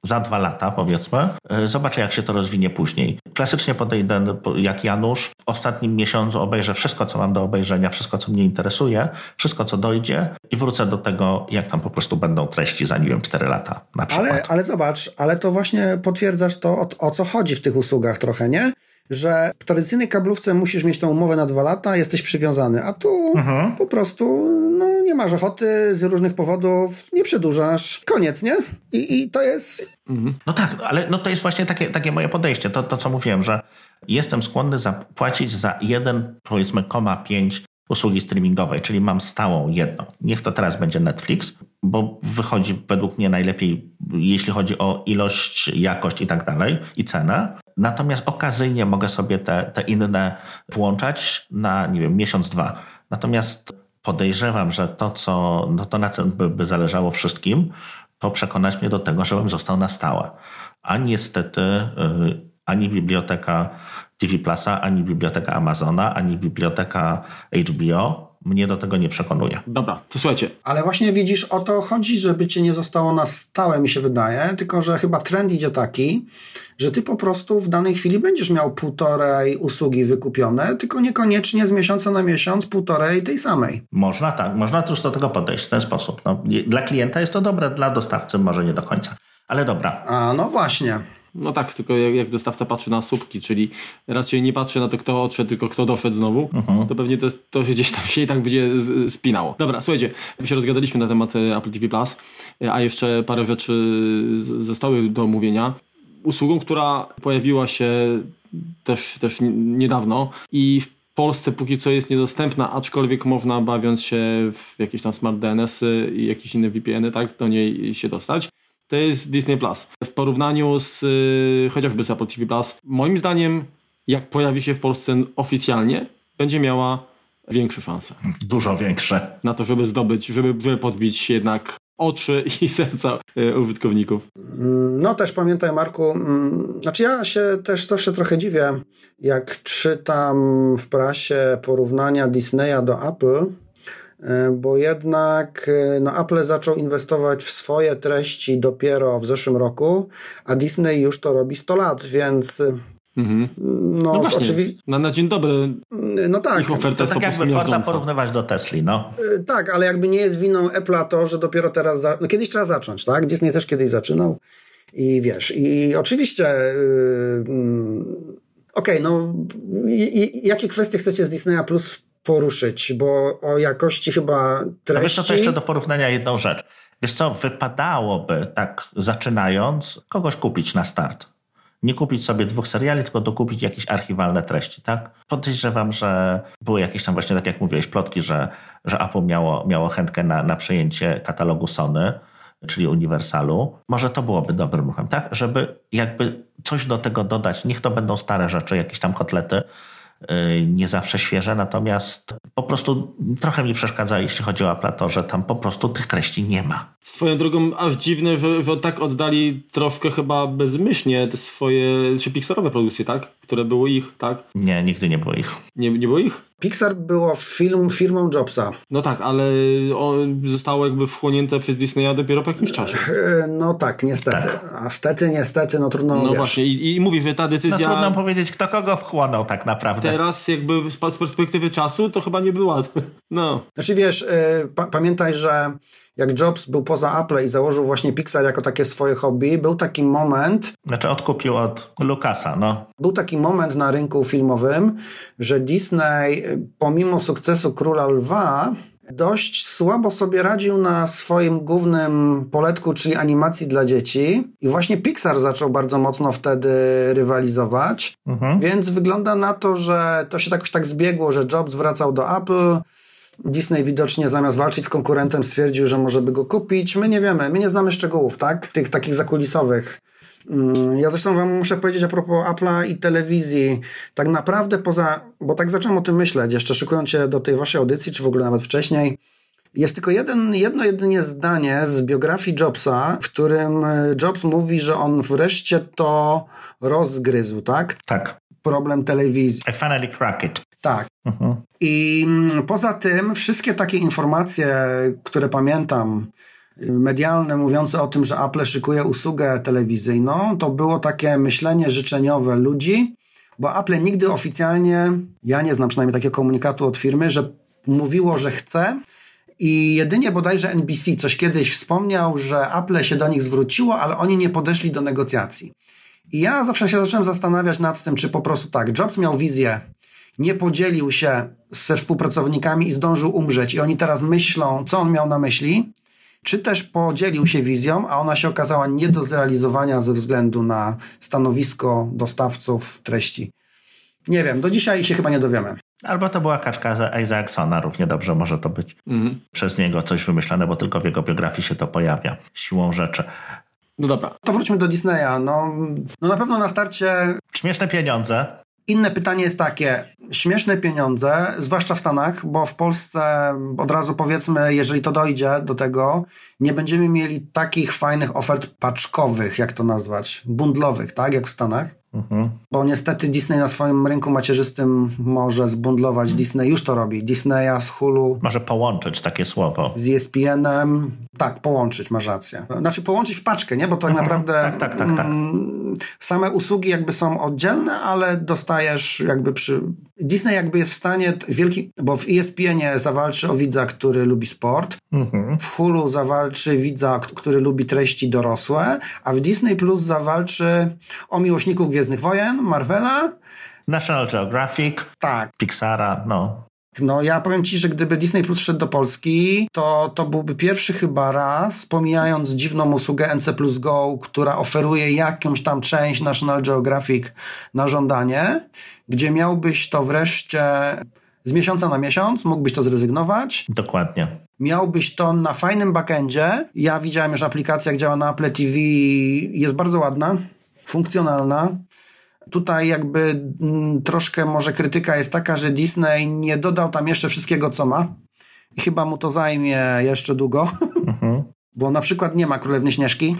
[SPEAKER 2] za dwa lata, powiedzmy. E, zobaczę, jak się to rozwinie później. Klasycznie podejdę jak Janusz. W ostatnim miesiącu obejrzę wszystko, co mam do obejrzenia, wszystko, co mnie interesuje, wszystko, co dojdzie i wrócę do tego, jak tam po prostu będą treści za, nie wiem, 4 lata na przykład.
[SPEAKER 3] Ale, ale zobacz, ale to właśnie potwierdzasz to, o, o co chodzi w tych usługach trochę, nie? Że w tradycyjnej kablówce musisz mieć tą umowę na dwa lata, jesteś przywiązany, a tu mhm. po prostu no, nie masz ochoty z różnych powodów, nie przedłużasz, koniec, nie? I, i to jest...
[SPEAKER 2] Mhm. No tak, ale no to jest właśnie takie, takie moje podejście, to, to co mówiłem, że jestem skłonny zapłacić za jeden, powiedzmy, koma pięć usługi streamingowej, czyli mam stałą jedną. Niech to teraz będzie Netflix, bo wychodzi według mnie najlepiej, jeśli chodzi o ilość, jakość i tak dalej, i cenę. Natomiast okazyjnie mogę sobie te, te inne włączać na, nie wiem, miesiąc, dwa. Natomiast podejrzewam, że to, co, no to na co by, by zależało wszystkim, to przekonać mnie do tego, żebym został na stałe. A niestety yy, ani biblioteka TV Plusa, ani biblioteka Amazona, ani biblioteka HBO mnie do tego nie przekonuje.
[SPEAKER 1] Dobra, to słuchajcie.
[SPEAKER 3] Ale właśnie widzisz, o to chodzi, żeby cię nie zostało na stałe, mi się wydaje, tylko że chyba trend idzie taki, że ty po prostu w danej chwili będziesz miał półtorej usługi wykupione, tylko niekoniecznie z miesiąca na miesiąc półtorej tej samej.
[SPEAKER 2] Można tak, można też do tego podejść w ten sposób. No, dla klienta jest to dobre, dla dostawcy może nie do końca. Ale dobra.
[SPEAKER 3] A, no właśnie.
[SPEAKER 1] No tak, tylko jak, jak, dostawca patrzy na słupki, czyli raczej nie patrzy na to, kto odszedł, tylko kto doszedł znowu, uh-huh. to pewnie to, to gdzieś tam się i tak będzie spinało. Dobra, słuchajcie, my się rozgadaliśmy na temat e, Apple TV+, Plus, e, a jeszcze parę rzeczy zostały do omówienia. Usługą, która pojawiła się też, też niedawno i w Polsce póki co jest niedostępna, aczkolwiek można bawiąc się w jakieś tam smart DNS-y i jakieś inne VPN-y, tak, do niej się dostać to jest Disney Plus. W porównaniu z y, chociażby z Apple TV Plus, moim zdaniem, jak pojawi się w Polsce oficjalnie, będzie miała większe szanse.
[SPEAKER 2] Dużo większe.
[SPEAKER 1] Na to, żeby zdobyć, żeby, żeby podbić jednak oczy i serca y, użytkowników.
[SPEAKER 3] No też pamiętaj Marku, mm, znaczy ja się też zawsze trochę dziwię, jak czytam w prasie porównania Disneya do Apple, bo jednak e, no, Apple zaczął inwestować w swoje treści dopiero w zeszłym roku, a Disney już to robi 100 lat, więc e,
[SPEAKER 1] Mhm. No, no oczywiście. Na, na dzień dobry.
[SPEAKER 3] No tak.
[SPEAKER 2] Ich oferta to tak jakby Forda porównywać do Tesli, no.
[SPEAKER 3] Tak, ale jakby nie jest winą Apple'a to, że dopiero teraz. Za... No kiedyś trzeba zacząć, tak? Disney też kiedyś zaczynał. I wiesz, i oczywiście. Yy, Okej, okay, no. I, i, jakie kwestie chcecie z Disneya Plus poruszyć, bo o jakości chyba treści... A
[SPEAKER 2] wiesz co, to jeszcze do porównania jedną rzecz. Wiesz co, wypadałoby tak zaczynając kogoś kupić na start. Nie kupić sobie dwóch seriali, tylko dokupić jakieś archiwalne treści, tak? Podejrzewam, że były jakieś tam właśnie, tak jak mówiłeś, plotki, że, że Apple miało, miało chętkę na, na przejęcie katalogu Sony, czyli Uniwersalu. Może to byłoby dobrym ruchem, tak? Żeby jakby coś do tego dodać. Niech to będą stare rzeczy, jakieś tam kotlety, nie zawsze świeże, natomiast po prostu trochę mi przeszkadza, jeśli chodzi o Apple, że tam po prostu tych treści nie ma.
[SPEAKER 1] Swoją drogą aż dziwne, że, że tak oddali troszkę chyba bezmyślnie swoje czy Pixarowe produkcje, tak? Które były ich, tak?
[SPEAKER 2] Nie, nigdy nie było ich.
[SPEAKER 1] Nie, nie było ich?
[SPEAKER 3] Pixar było film, firmą Jobsa.
[SPEAKER 1] No tak, ale zostało jakby wchłonięte przez Disneya dopiero po jakimś czasie.
[SPEAKER 3] E, no tak, niestety. Tak. A stety, niestety, no trudno
[SPEAKER 1] No wiesz. właśnie i, i mówi, że ta decyzja... No
[SPEAKER 2] trudno powiedzieć, kto kogo wchłonął tak naprawdę.
[SPEAKER 1] Teraz jakby z perspektywy czasu to chyba nie była. No.
[SPEAKER 3] Znaczy wiesz, e, pa pamiętaj, że jak Jobs był poza Apple i założył właśnie Pixar jako takie swoje hobby, był taki moment...
[SPEAKER 2] Znaczy odkupił od Lucasa, no.
[SPEAKER 3] Był taki moment na rynku filmowym, że Disney pomimo sukcesu Króla Lwa dość słabo sobie radził na swoim głównym poletku, czyli animacji dla dzieci. I właśnie Pixar zaczął bardzo mocno wtedy rywalizować. Mhm. Więc wygląda na to, że to się już tak zbiegło, że Jobs wracał do Apple, Disney widocznie zamiast walczyć z konkurentem stwierdził, że może by go kupić. My nie wiemy, my nie znamy szczegółów, tak? Tych takich zakulisowych. Mm, ja zresztą wam muszę powiedzieć a propos Apple'a i telewizji. Tak naprawdę poza, bo tak zacząłem o tym myśleć, jeszcze szykując się do tej waszej audycji, czy w ogóle nawet wcześniej, jest tylko jeden, jedno jedynie zdanie z biografii Jobsa, w którym Jobs mówi, że on wreszcie to rozgryzł, tak?
[SPEAKER 2] Tak.
[SPEAKER 3] Problem telewizji.
[SPEAKER 2] I finally cracked it.
[SPEAKER 3] Tak. Uh-huh. I mm, poza tym wszystkie takie informacje, które pamiętam, medialne mówiące o tym, że Apple szykuje usługę telewizyjną, to było takie myślenie życzeniowe ludzi, bo Apple nigdy oficjalnie, ja nie znam przynajmniej takiego komunikatu od firmy, że mówiło, że chce. I jedynie bodajże NBC coś kiedyś wspomniał, że Apple się do nich zwróciło, ale oni nie podeszli do negocjacji. I ja zawsze się zacząłem zastanawiać nad tym, czy po prostu tak, Jobs miał wizję, nie podzielił się ze współpracownikami i zdążył umrzeć i oni teraz myślą, co on miał na myśli, czy też podzielił się wizją, a ona się okazała nie do zrealizowania ze względu na stanowisko dostawców treści. Nie wiem, do dzisiaj się chyba nie dowiemy.
[SPEAKER 2] Albo to była kaczka Isaacsona, równie dobrze może to być mhm. przez niego coś wymyślone, bo tylko w jego biografii się to pojawia siłą rzeczy.
[SPEAKER 3] No dobra. To wróćmy do Disneya. No, no na pewno na starcie...
[SPEAKER 2] Śmieszne pieniądze.
[SPEAKER 3] Inne pytanie jest takie, śmieszne pieniądze, zwłaszcza w Stanach, bo w Polsce od razu powiedzmy, jeżeli to dojdzie do tego, nie będziemy mieli takich fajnych ofert paczkowych, jak to nazwać, bundlowych, tak, jak w Stanach. Mhm. Bo niestety Disney na swoim rynku macierzystym może zbundlować. Mhm. Disney już to robi. Disneya z Hulu.
[SPEAKER 2] Może połączyć takie słowo.
[SPEAKER 3] Z ESPN-em. Tak, połączyć, masz rację. Znaczy połączyć w paczkę, nie? Bo tak mhm. naprawdę tak, tak, tak, tak. Mm, same usługi jakby są oddzielne, ale dostajesz jakby przy... Disney jakby jest w stanie wielki... Bo w ESPN-ie zawalczy o widza, który lubi sport. Mhm. W Hulu zawalczy widza, który lubi treści dorosłe, a w Disney Plus zawalczy o miłośników Gwiezdnych Wojen, Marvela.
[SPEAKER 2] National Geographic.
[SPEAKER 3] Tak.
[SPEAKER 2] Pixara, no.
[SPEAKER 3] No ja powiem Ci, że gdyby Disney Plus wszedł do Polski, to to byłby pierwszy chyba raz, pomijając dziwną usługę NC Plus Go, która oferuje jakąś tam część National Geographic na żądanie, gdzie miałbyś to wreszcie z miesiąca na miesiąc, mógłbyś to zrezygnować.
[SPEAKER 2] Dokładnie.
[SPEAKER 3] Miałbyś to na fajnym backendzie. Ja widziałem już aplikacja, jak działa na Apple TV, jest bardzo ładna funkcjonalna. Tutaj jakby mm, troszkę może krytyka jest taka, że Disney nie dodał tam jeszcze wszystkiego, co ma. I chyba mu to zajmie jeszcze długo. Mhm. Bo na przykład nie ma Królewny Śnieżki.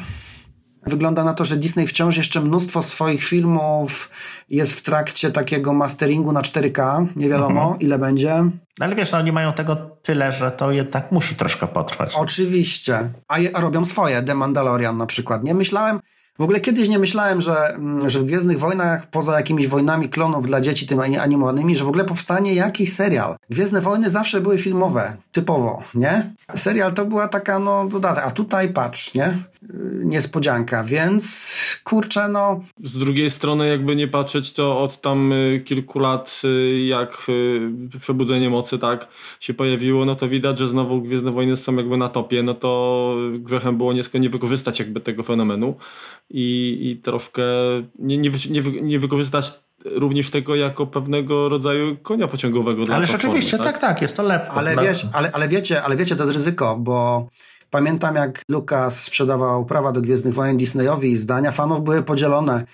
[SPEAKER 3] Wygląda na to, że Disney wciąż jeszcze mnóstwo swoich filmów jest w trakcie takiego masteringu na 4K. Nie wiadomo, mhm. ile będzie.
[SPEAKER 2] Ale wiesz, no, oni mają tego tyle, że to jednak musi troszkę potrwać.
[SPEAKER 3] Oczywiście. A, je, a robią swoje. The Mandalorian na przykład. Nie myślałem, w ogóle kiedyś nie myślałem, że, mm, że w Gwiezdnych Wojnach, poza jakimiś wojnami klonów dla dzieci tymi animowanymi, że w ogóle powstanie jakiś serial. Gwiezdne Wojny zawsze były filmowe, typowo, nie? Serial to była taka, no, dodatek. A tutaj patrz, nie? Niespodzianka, więc kurczę, no.
[SPEAKER 1] Z drugiej strony, jakby nie patrzeć, to od tam y, kilku lat, y, jak y, Przebudzenie Mocy tak się pojawiło, no to widać, że znowu Gwiezdne Wojny są jakby na topie, no to grzechem było nie, nie wykorzystać jakby tego fenomenu i, i troszkę nie, nie, nie, nie wykorzystać również tego jako pewnego rodzaju konia pociągowego.
[SPEAKER 2] Ale rzeczywiście, tak? tak, tak, jest to lepsze.
[SPEAKER 3] Ale, wiesz, ale, ale, wiecie, ale wiecie, to jest ryzyko, bo Pamiętam, jak Lucas sprzedawał prawa do Gwiezdnych Wojen Disneyowi i zdania fanów były podzielone.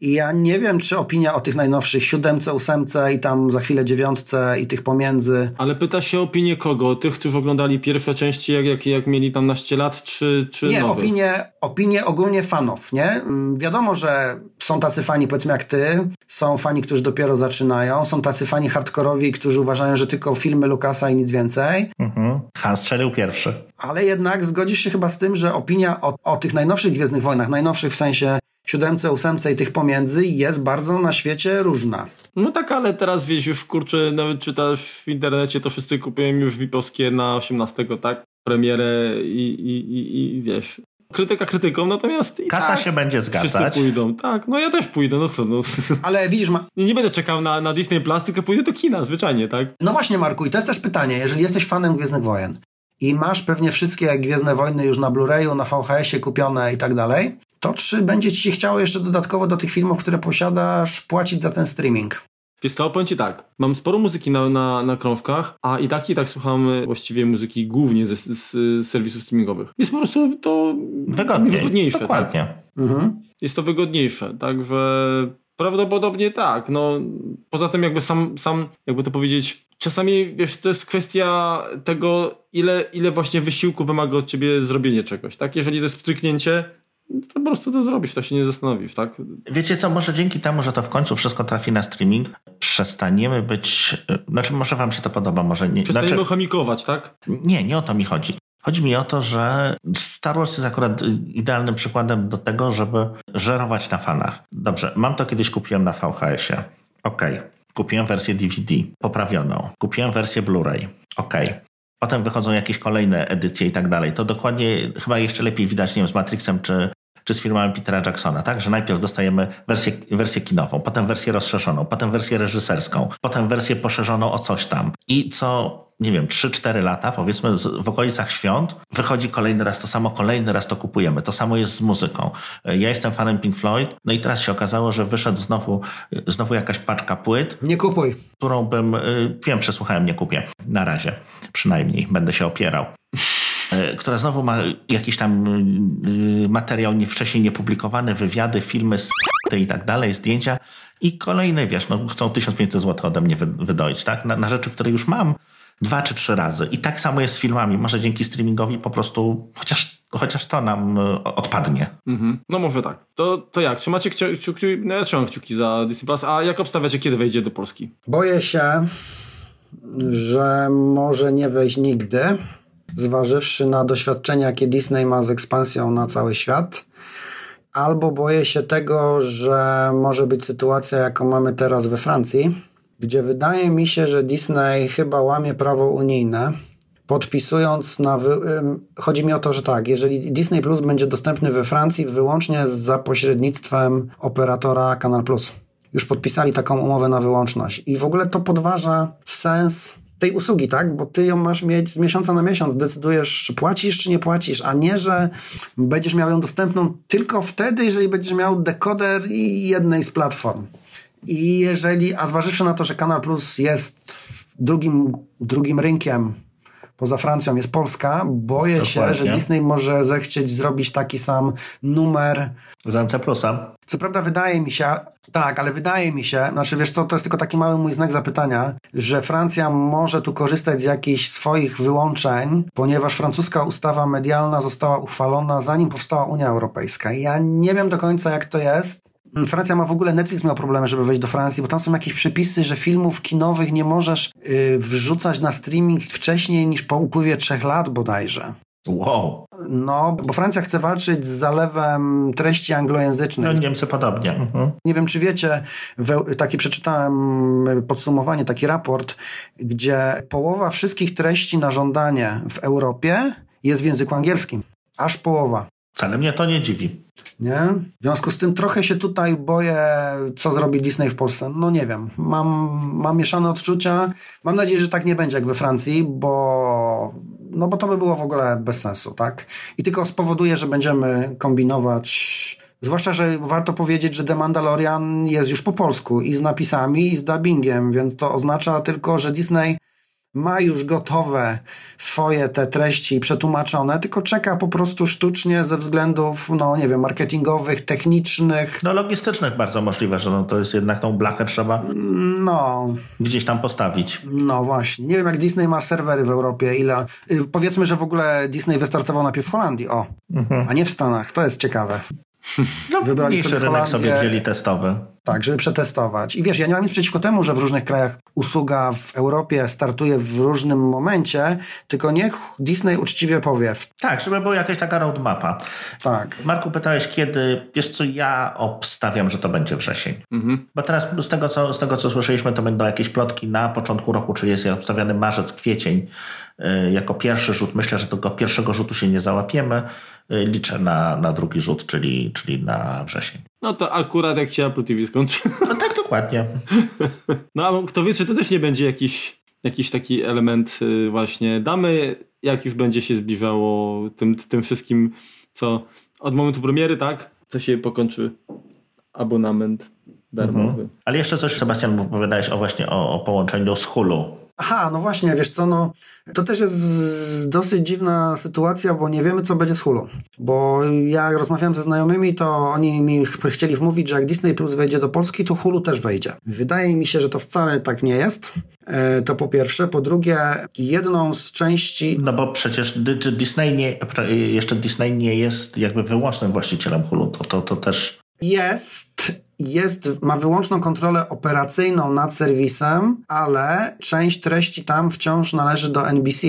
[SPEAKER 3] I ja nie wiem, czy opinia o tych najnowszych siódemce, ósemce i tam za chwilę dziewiątce i tych pomiędzy.
[SPEAKER 1] Ale pyta się o opinię kogo? Tych, którzy oglądali pierwsze części, jak, jak, jak mieli tam naście lat, czy, czy
[SPEAKER 3] Nie,
[SPEAKER 1] nowych?
[SPEAKER 3] opinie, opinie ogólnie fanów, nie? Mm, wiadomo, że są tacy fani, powiedzmy jak ty, są fani, którzy dopiero zaczynają, są tacy fani hardkorowi, którzy uważają, że tylko filmy Lukasa i nic więcej.
[SPEAKER 2] Mhm. Han strzelił pierwszy.
[SPEAKER 3] Ale jednak zgodzisz się chyba z tym, że opinia o, o tych najnowszych Gwiezdnych Wojnach, najnowszych w sensie siódemce, ósemce i tych pomiędzy jest bardzo na świecie różna.
[SPEAKER 1] No tak, ale teraz wiesz, już kurczę, nawet czytasz w internecie, to wszyscy kupują już Wipowskie na 18, tak? Premierę i, i, i, i wiesz. Krytyka krytyką, natomiast.
[SPEAKER 2] Kasa
[SPEAKER 1] tak,
[SPEAKER 2] się będzie zgadzać.
[SPEAKER 1] Wszyscy pójdą, tak. No ja też pójdę, no co. No.
[SPEAKER 3] Ale widzisz, ma...
[SPEAKER 1] nie, nie będę czekał na, na Disney Plus, tylko pójdę do kina, zwyczajnie, tak?
[SPEAKER 3] No właśnie, Marku, i to jest też pytanie. Jeżeli jesteś fanem Gwiezdnych Wojen i masz pewnie wszystkie Gwiezdne Wojny już na Blu-rayu, na VHS-ie kupione i tak dalej, to czy będzie ci się chciało jeszcze dodatkowo do tych filmów, które posiadasz, płacić za ten streaming?
[SPEAKER 1] Wiesz co, powiem Ci tak, mam sporo muzyki na, na, na krążkach, a i tak i tak słucham właściwie muzyki głównie z, z serwisów streamingowych. Jest po prostu to wygodniejsze. Tak?
[SPEAKER 2] Dokładnie.
[SPEAKER 1] Tak? Mhm. Jest to wygodniejsze, także prawdopodobnie tak. No, poza tym jakby sam, sam, jakby to powiedzieć, czasami wiesz, to jest kwestia tego, ile, ile właśnie wysiłku wymaga od Ciebie zrobienie czegoś, tak? Jeżeli to jest wstrzyknięcie, to po prostu to zrobisz, tak się nie zastanowisz, tak?
[SPEAKER 2] Wiecie co, może dzięki temu, że to w końcu wszystko trafi na streaming, przestaniemy być, znaczy może wam się to podoba, może nie.
[SPEAKER 1] Przestaniemy
[SPEAKER 2] znaczy,
[SPEAKER 1] chomikować, tak?
[SPEAKER 2] Nie, nie o to mi chodzi. Chodzi mi o to, że Star Wars jest akurat idealnym przykładem do tego, żeby żerować na fanach. Dobrze, mam to kiedyś kupiłem na VHS-ie. Okej. Okay. Kupiłem wersję DVD, poprawioną. Kupiłem wersję Blu-ray. Okej. Okay. Potem wychodzą jakieś kolejne edycje i tak dalej. To dokładnie chyba jeszcze lepiej widać, nie wiem, z Matrixem czy czy z filmami Petera Jacksona, tak? Że najpierw dostajemy wersję, wersję kinową, potem wersję rozszerzoną, potem wersję reżyserską, potem wersję poszerzoną o coś tam. I co nie wiem, 3-4 lata, powiedzmy w okolicach świąt, wychodzi kolejny raz to samo, kolejny raz to kupujemy. To samo jest z muzyką. Ja jestem fanem Pink Floyd, no i teraz się okazało, że wyszedł znowu, znowu jakaś paczka płyt.
[SPEAKER 3] Nie kupuj.
[SPEAKER 2] Którą bym, y, wiem, przesłuchałem, nie kupię. Na razie. Przynajmniej będę się opierał która znowu ma jakiś tam y, materiał nie, wcześniej niepublikowany, wywiady, filmy i tak dalej, zdjęcia i kolejne, wiesz, no, chcą 1500 zł ode mnie wydoić, tak? Na, na rzeczy, które już mam, dwa czy trzy razy. I tak samo jest z filmami. Może dzięki streamingowi po prostu chociaż, chociaż to nam e, odpadnie.
[SPEAKER 1] Mhm. No może tak. To, to jak? Trzymacie kciuki, kciuki, no ja trzymam kciuki za Disney Plus, a jak obstawiacie, kiedy wejdzie do Polski?
[SPEAKER 3] Boję się, że może nie wejść nigdy, zważywszy na doświadczenia, jakie Disney ma z ekspansją na cały świat. Albo boję się tego, że może być sytuacja, jaką mamy teraz we Francji, gdzie wydaje mi się, że Disney chyba łamie prawo unijne, podpisując na. Wy... Chodzi mi o to, że tak, jeżeli Disney Plus będzie dostępny we Francji wyłącznie za pośrednictwem operatora Canal Plus. Już podpisali taką umowę na wyłączność. I w ogóle to podważa sens tej usługi, tak? Bo ty ją masz mieć z miesiąca na miesiąc, decydujesz, czy płacisz, czy nie płacisz, a nie, że będziesz miał ją dostępną tylko wtedy, jeżeli będziesz miał dekoder jednej z platform. I jeżeli, a zważywszy na to, że Kanal Plus jest drugim, drugim rynkiem poza Francją jest Polska, boję Dokładnie. się, że Disney może zechcieć zrobić taki sam numer.
[SPEAKER 2] Z NC Plusa.
[SPEAKER 3] Co prawda wydaje mi się, tak, ale wydaje mi się, znaczy wiesz co, to jest tylko taki mały mój znak zapytania, że Francja może tu korzystać z jakichś swoich wyłączeń, ponieważ francuska ustawa medialna została uchwalona zanim powstała Unia Europejska. Ja nie wiem do końca jak to jest, Francja ma w ogóle, Netflix miał problemy, żeby wejść do Francji, bo tam są jakieś przepisy, że filmów kinowych nie możesz yy, wrzucać na streaming wcześniej niż po upływie trzech lat bodajże.
[SPEAKER 2] Wow.
[SPEAKER 3] No, bo Francja chce walczyć z zalewem treści anglojęzycznych.
[SPEAKER 2] No, Niemcy podobnie. Mhm.
[SPEAKER 3] Nie wiem, czy wiecie, taki przeczytałem podsumowanie, taki raport, gdzie połowa wszystkich treści na żądanie w Europie jest w języku angielskim. Aż połowa.
[SPEAKER 2] Wcale mnie to nie dziwi.
[SPEAKER 3] Nie? W związku z tym trochę się tutaj boję, co zrobi Disney w Polsce. No nie wiem. Mam, mam mieszane odczucia. Mam nadzieję, że tak nie będzie jak we Francji, bo, no bo to by było w ogóle bez sensu, tak? I tylko spowoduje, że będziemy kombinować. Zwłaszcza, że warto powiedzieć, że The Mandalorian jest już po polsku i z napisami, i z dubbingiem, więc to oznacza tylko, że Disney ma już gotowe swoje te treści przetłumaczone, tylko czeka po prostu sztucznie ze względów, no nie wiem, marketingowych, technicznych.
[SPEAKER 2] No logistycznych bardzo możliwe, że no, to jest jednak tą blachę trzeba
[SPEAKER 3] no.
[SPEAKER 2] gdzieś tam postawić.
[SPEAKER 3] No właśnie. Nie wiem jak Disney ma serwery w Europie, ile... Y, powiedzmy, że w ogóle Disney wystartował najpierw w Holandii, o, mhm. a nie w Stanach. To jest ciekawe.
[SPEAKER 2] No, Wybrali sobie rynek Holandię. sobie wzięli testowy.
[SPEAKER 3] Tak, żeby przetestować. I wiesz, ja nie mam nic przeciwko temu, że w różnych krajach usługa w Europie startuje w różnym momencie, tylko niech Disney uczciwie powie.
[SPEAKER 2] Tak, żeby była jakaś taka roadmapa.
[SPEAKER 3] Tak.
[SPEAKER 2] Marku, pytałeś kiedy, wiesz co, ja obstawiam, że to będzie wrzesień. Mhm. Bo teraz z tego, co, z tego, co słyszeliśmy, to będą jakieś plotki na początku roku, czyli jest obstawiany marzec, kwiecień yy, jako pierwszy rzut. Myślę, że tego pierwszego rzutu się nie załapiemy. Yy, liczę na, na drugi rzut, czyli, czyli na wrzesień.
[SPEAKER 1] No to akurat jak się Apple TV skończy.
[SPEAKER 2] No tak, dokładnie.
[SPEAKER 1] No a kto wie, czy to też nie będzie jakiś, jakiś taki element y, właśnie. Damy, jak już będzie się zbliżało tym, tym wszystkim, co od momentu premiery, tak? Co się pokończy abonament darmowy. Mhm.
[SPEAKER 2] Ale jeszcze coś, Sebastian, opowiadałeś o właśnie o, o połączeniu z Hulu.
[SPEAKER 3] Aha, no właśnie, wiesz co, no to też jest dosyć dziwna sytuacja, bo nie wiemy, co będzie z Hulu. Bo ja rozmawiałem ze znajomymi, to oni mi chcieli wmówić, że jak Disney Plus wejdzie do Polski, to Hulu też wejdzie. Wydaje mi się, że to wcale tak nie jest. E, to po pierwsze. Po drugie, jedną z części...
[SPEAKER 2] No bo przecież Disney nie, jeszcze Disney nie jest jakby wyłącznym właścicielem Hulu. To, to, to też...
[SPEAKER 3] Jest jest, ma wyłączną kontrolę operacyjną nad serwisem, ale część treści tam wciąż należy do NBC.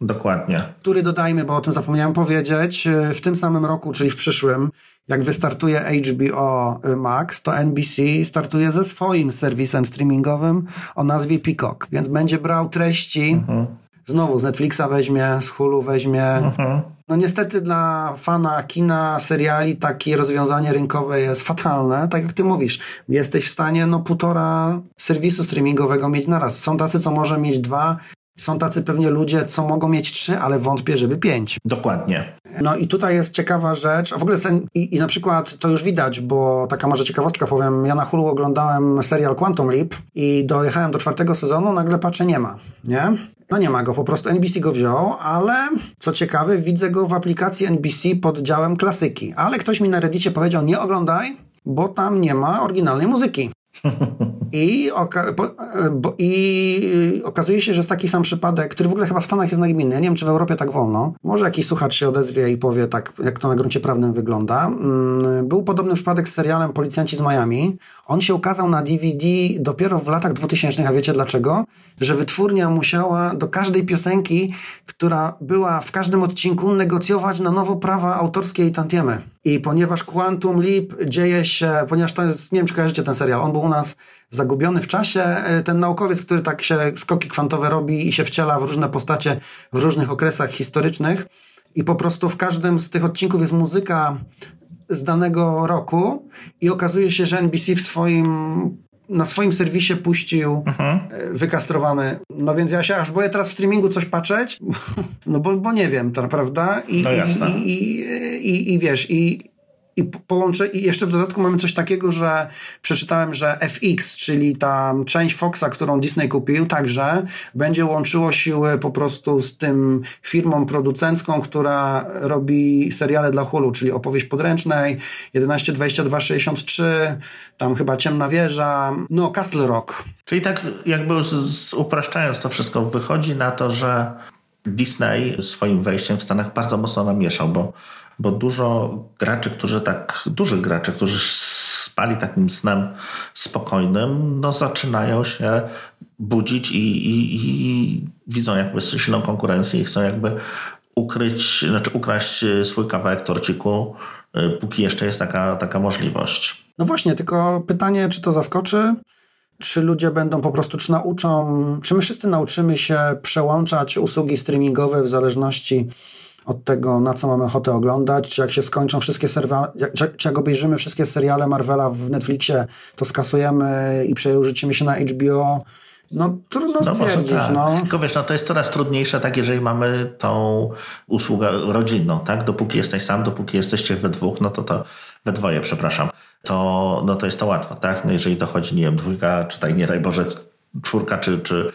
[SPEAKER 2] Dokładnie.
[SPEAKER 3] Który dodajmy, bo o tym zapomniałem powiedzieć, w tym samym roku, czyli w przyszłym, jak wystartuje HBO Max, to NBC startuje ze swoim serwisem streamingowym o nazwie Peacock, więc będzie brał treści. Mhm znowu z Netflixa weźmie, z Hulu weźmie. Mhm. No niestety dla fana kina, seriali takie rozwiązanie rynkowe jest fatalne. Tak jak ty mówisz, jesteś w stanie no półtora serwisu streamingowego mieć naraz. Są tacy, co może mieć dwa, są tacy pewnie ludzie, co mogą mieć trzy, ale wątpię, żeby pięć.
[SPEAKER 2] Dokładnie.
[SPEAKER 3] No i tutaj jest ciekawa rzecz, a w ogóle sen, i, i na przykład to już widać, bo taka może ciekawostka powiem, ja na Hulu oglądałem serial Quantum Leap i dojechałem do czwartego sezonu, nagle patrzę, nie ma, nie? No nie ma go, po prostu NBC go wziął, ale co ciekawe, widzę go w aplikacji NBC pod działem klasyki. Ale ktoś mi na Reddicie powiedział, nie oglądaj, bo tam nie ma oryginalnej muzyki. I, oka bo, bo, I okazuje się, że jest taki sam przypadek, który w ogóle chyba w Stanach jest nagminny. Ja nie wiem, czy w Europie tak wolno. Może jakiś słuchacz się odezwie i powie tak, jak to na gruncie prawnym wygląda. Mm, był podobny przypadek z serialem Policjanci z Miami. On się ukazał na DVD dopiero w latach 2000, a wiecie dlaczego? Że wytwórnia musiała do każdej piosenki, która była w każdym odcinku, negocjować na nowo prawa autorskie i tantiemy. I ponieważ Quantum Leap dzieje się, ponieważ to jest, nie wiem czy kojarzycie ten serial, on był u nas zagubiony w czasie, e, ten naukowiec, który tak się skoki kwantowe robi i się wciela w różne postacie w różnych okresach historycznych i po prostu w każdym z tych odcinków jest muzyka z danego roku i okazuje się, że NBC w swoim na swoim serwisie puścił mhm. E, wykastrowany. No więc ja się aż boję teraz w streamingu coś patrzeć, no bo, bo nie wiem, to prawda? I, no i, i, i, i, wiesz, i i połączę, i jeszcze w dodatku mamy coś takiego, że przeczytałem, że FX, czyli ta część Foxa, którą Disney kupił, także będzie łączyło siły po prostu z tym firmą producencką, która robi seriale dla Hulu, czyli opowieść podręcznej, 11, 22, 63, tam chyba Ciemna Wieża, no Castle Rock.
[SPEAKER 2] Czyli tak jakby upraszczając to wszystko, wychodzi na to, że Disney swoim wejściem w Stanach bardzo mocno namieszał, bo bo dużo graczy, którzy tak, dużych graczy, którzy spali takim snem spokojnym, no zaczynają się budzić i, i, i widzą jakby silną konkurencję i chcą jakby ukryć, znaczy ukraść swój kawałek torciku, y, póki jeszcze jest taka, taka możliwość.
[SPEAKER 3] No właśnie, tylko pytanie, czy to zaskoczy? Czy ludzie będą po prostu, czy nauczą, czy my wszyscy nauczymy się przełączać usługi streamingowe w zależności od tego, na co mamy ochotę oglądać, czy jak się skończą wszystkie seriale, czy, czy jak obejrzymy wszystkie seriale Marvela w Netflixie, to skasujemy i przerzucimy się na HBO. No trudno no stwierdzić. Tak. No.
[SPEAKER 2] Tylko wiesz, no to jest coraz trudniejsze, tak, jeżeli mamy tą usługę rodzinną, tak? Dopóki jesteś sam, dopóki jesteście we dwóch, no to to we dwoje, przepraszam, to, no to jest to łatwo, tak? No jeżeli to chodzi, nie wiem, dwójka, czy tak, nie daj Boże, czwórka, czy, czy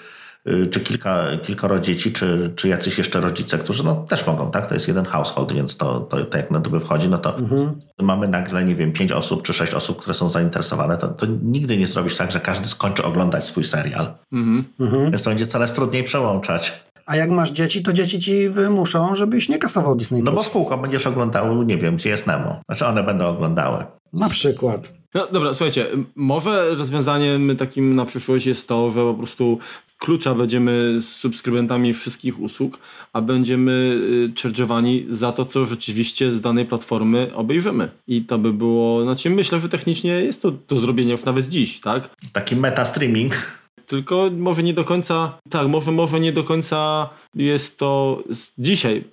[SPEAKER 2] czy kilka, kilkoro dzieci, czy, czy jacyś jeszcze rodzice, którzy no, też mogą, tak? To jest jeden household, więc to, to, to jak na doby wchodzi, no to mhm. mamy nagle, nie wiem, pięć osób czy sześć osób, które są zainteresowane, to, to nigdy nie zrobisz tak, że każdy skończy oglądać swój serial. Mhm. mhm. Więc to będzie coraz trudniej przełączać.
[SPEAKER 3] A jak masz dzieci, to dzieci ci wymuszą, żebyś nie kasował Disney+.
[SPEAKER 2] No bo w kółko będziesz oglądał, nie wiem, gdzie jest Nemo. Znaczy one będą oglądały.
[SPEAKER 3] Na przykład.
[SPEAKER 1] No dobra, słuchajcie, może rozwiązaniem takim na przyszłość jest to, że po prostu klucza będziemy subskrybentami wszystkich usług, a będziemy y, charge'owani za to, co rzeczywiście z danej platformy obejrzymy. I to by było, znaczy myślę, że technicznie jest to do zrobienia już nawet dziś, tak?
[SPEAKER 2] Taki meta streaming
[SPEAKER 1] tylko może nie do końca, tak, może, może nie do końca jest to dzisiaj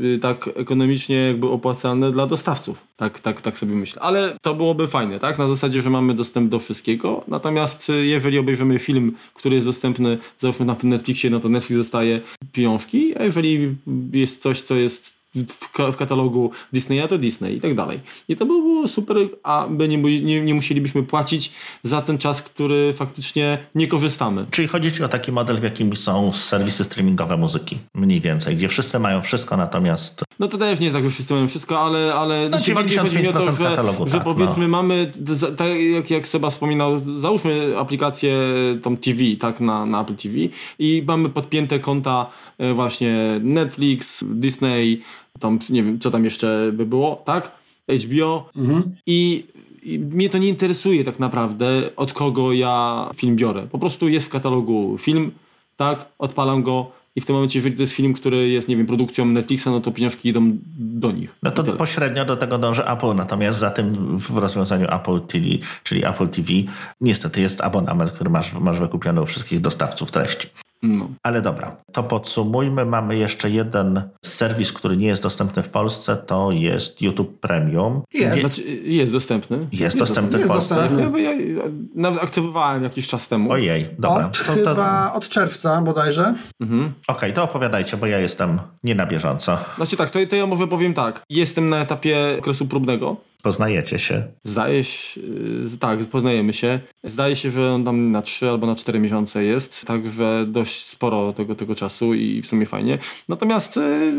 [SPEAKER 1] y, tak ekonomicznie jakby opłacalne dla dostawców. Tak, tak, tak sobie myślę. Ale to byłoby fajne, tak? Na zasadzie, że mamy dostęp do wszystkiego. Natomiast y, jeżeli obejrzymy film, który jest dostępny załóżmy na Netflixie, no to Netflix dostaje pieniążki, a jeżeli jest coś, co jest w, katalogu Disneya to Disney i tak dalej. I to by było super, a my nie, nie, nie musielibyśmy płacić za ten czas, który faktycznie nie korzystamy.
[SPEAKER 2] Czyli chodzi ci o taki model, w jakim są serwisy streamingowe muzyki, mniej więcej, gdzie wszyscy mają wszystko, natomiast...
[SPEAKER 1] No to też nie jest tak, że wszyscy mają wszystko, ale, ale no, bardziej chodzi mi o to, że, katalogu, że tak, powiedzmy no. mamy, tak jak, jak Seba wspominał, załóżmy aplikację tą TV, tak, na, na Apple TV i mamy podpięte konta e, właśnie Netflix, Disney, tam nie wiem, co tam jeszcze by było, tak? HBO mhm. I, I mnie to nie interesuje tak naprawdę, od kogo ja film biorę. Po prostu jest w katalogu film, tak, odpalam go, i w tym momencie, jeżeli to jest film, który jest, nie wiem, produkcją Netflixa, no to pieniążki idą do nich.
[SPEAKER 2] No to pośrednio do tego dąży Apple, natomiast za tym w rozwiązaniu Apple TV, czyli Apple TV, niestety jest abonament, który masz, masz wykupiony u wszystkich dostawców treści. No. Ale dobra, to podsumujmy. Mamy jeszcze jeden serwis, który nie jest dostępny w Polsce, to jest YouTube Premium.
[SPEAKER 1] Jest, znaczy, jest dostępny.
[SPEAKER 2] Jest, jest dostępny w Polsce.
[SPEAKER 1] Dostępny. Ja, ja, nawet aktywowałem jakiś czas temu.
[SPEAKER 2] Ojej, dobra.
[SPEAKER 3] Od, to, chyba od czerwca bodajże. Mhm.
[SPEAKER 2] Okej, okay, to opowiadajcie, bo ja jestem nie na bieżąco.
[SPEAKER 1] Znaczy tak, to, to ja może powiem tak. Jestem na etapie okresu próbnego.
[SPEAKER 2] Poznajecie się?
[SPEAKER 1] Zdaje się, y, tak, poznajemy się. Zdaje się, że on tam na 3 albo na 4 miesiące jest, także dość sporo tego, tego czasu i w sumie fajnie. Natomiast, y,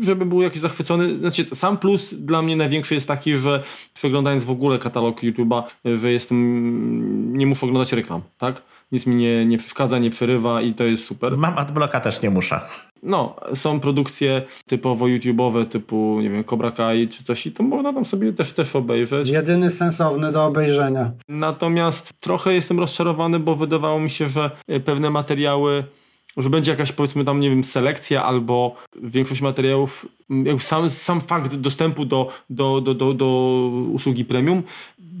[SPEAKER 1] żeby był jakiś zachwycony, znaczy sam plus dla mnie największy jest taki, że przeglądając w ogóle katalog YouTube'a, że jestem, nie muszę oglądać reklam, tak? Nic mi nie, nie przeszkadza, nie przerywa i to jest super.
[SPEAKER 2] Mam adblocka też nie muszę.
[SPEAKER 1] No, są produkcje typowo YouTube'owe, typu, nie wiem, Cobra Kai czy coś i to można tam sobie też, też obejrzeć.
[SPEAKER 3] Jedyny sensowny do obejrzenia.
[SPEAKER 1] Natomiast trochę jestem rozczarowany, bo wydawało mi się, że e, pewne materiały że będzie jakaś powiedzmy tam, nie wiem, selekcja albo większość materiałów, sam, sam fakt dostępu do, do, do, do, do usługi premium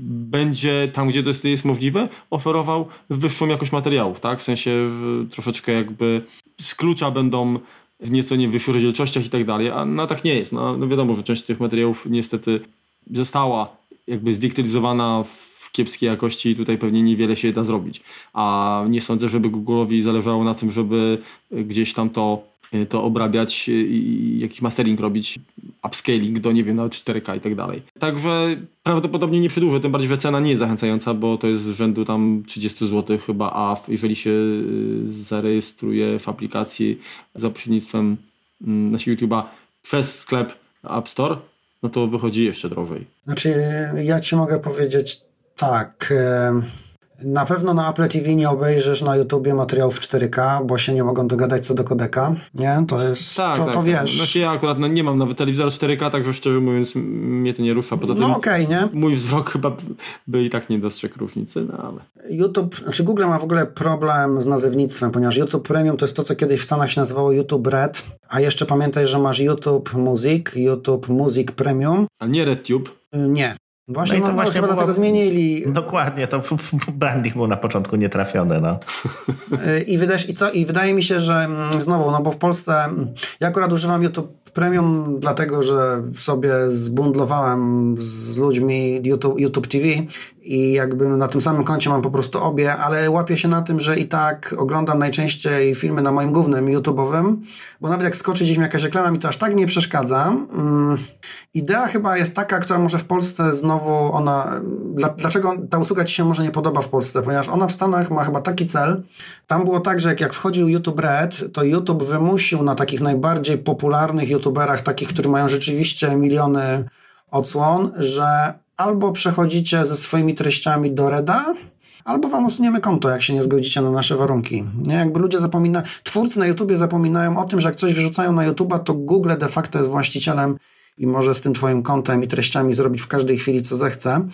[SPEAKER 1] będzie tam, gdzie to jest, jest możliwe, oferował wyższą jakość materiałów, tak? W sensie troszeczkę jakby z klucza będą w nieco nie wyższych rozdzielczościach i tak dalej, a no tak nie jest. No, no wiadomo, że część tych materiałów niestety została jakby zdigitalizowana w kiepskiej jakości i tutaj pewnie niewiele się da zrobić. A nie sądzę, żeby Google'owi zależało na tym, żeby gdzieś tam to to obrabiać i jakiś mastering robić, upscaling do, nie wiem, na 4K i tak dalej. Także prawdopodobnie nie przedłużę, tym bardziej, że cena nie jest zachęcająca, bo to jest z rzędu tam 30 zł chyba, a jeżeli się y, zarejestruje w aplikacji za pośrednictwem mm, naszego YouTube'a przez sklep App Store, no to wychodzi jeszcze drożej.
[SPEAKER 3] Znaczy, ja ci mogę powiedzieć tak. Na pewno na Apple TV nie obejrzysz na YouTubie materiałów w 4K, bo się nie mogą dogadać co do kodeka. Nie? To jest, tak, to, tak, to tak. wiesz.
[SPEAKER 1] Znaczy ja akurat no, nie mam nawet telewizora 4K, także szczerze mówiąc mnie to nie rusza. Poza tym
[SPEAKER 3] no okej, okay, nie?
[SPEAKER 1] mój wzrok chyba by i tak nie dostrzegł różnicy, no ale...
[SPEAKER 3] YouTube, znaczy Google ma w ogóle problem z nazewnictwem, ponieważ YouTube Premium to jest to, co kiedyś w Stanach się nazywało YouTube Red, a jeszcze pamiętaj, że masz YouTube Music, YouTube Music Premium.
[SPEAKER 1] A nie RedTube?
[SPEAKER 3] Nie. Właśnie, no, no, właśnie chyba dlatego zmienili.
[SPEAKER 2] Dokładnie, to branding był na początku nietrafiony. No.
[SPEAKER 3] I, wydaje, i, co, I wydaje mi się, że mm, znowu, no bo w Polsce, mm, ja akurat używam YouTube Premium, dlatego że sobie zbundlowałem z ludźmi YouTube, YouTube TV i jakby na tym samym koncie mam po prostu obie, ale łapię się na tym, że i tak oglądam najczęściej filmy na moim głównym YouTube'owym, bo nawet jak skoczy gdzieś mi jakaś reklama, mi to aż tak nie przeszkadza. Mm, idea chyba jest taka, która może w Polsce znowu ona, dlaczego ta usługa Ci się może nie podoba w Polsce, ponieważ ona w Stanach ma chyba taki cel, tam było tak, że jak, jak wchodził YouTube Red, to YouTube wymusił na takich najbardziej popularnych YouTuberach, takich, którzy mają rzeczywiście miliony odsłon, że albo przechodzicie ze swoimi treściami do Reda, albo wam usuniemy konto, jak się nie zgodzicie na nasze warunki. Nie? Jakby ludzie zapominają, twórcy na YouTubie zapominają o tym, że jak coś wyrzucają na YouTube'a, to Google de facto jest właścicielem i może z tym twoim kontem i treściami zrobić w każdej chwili, co zechce.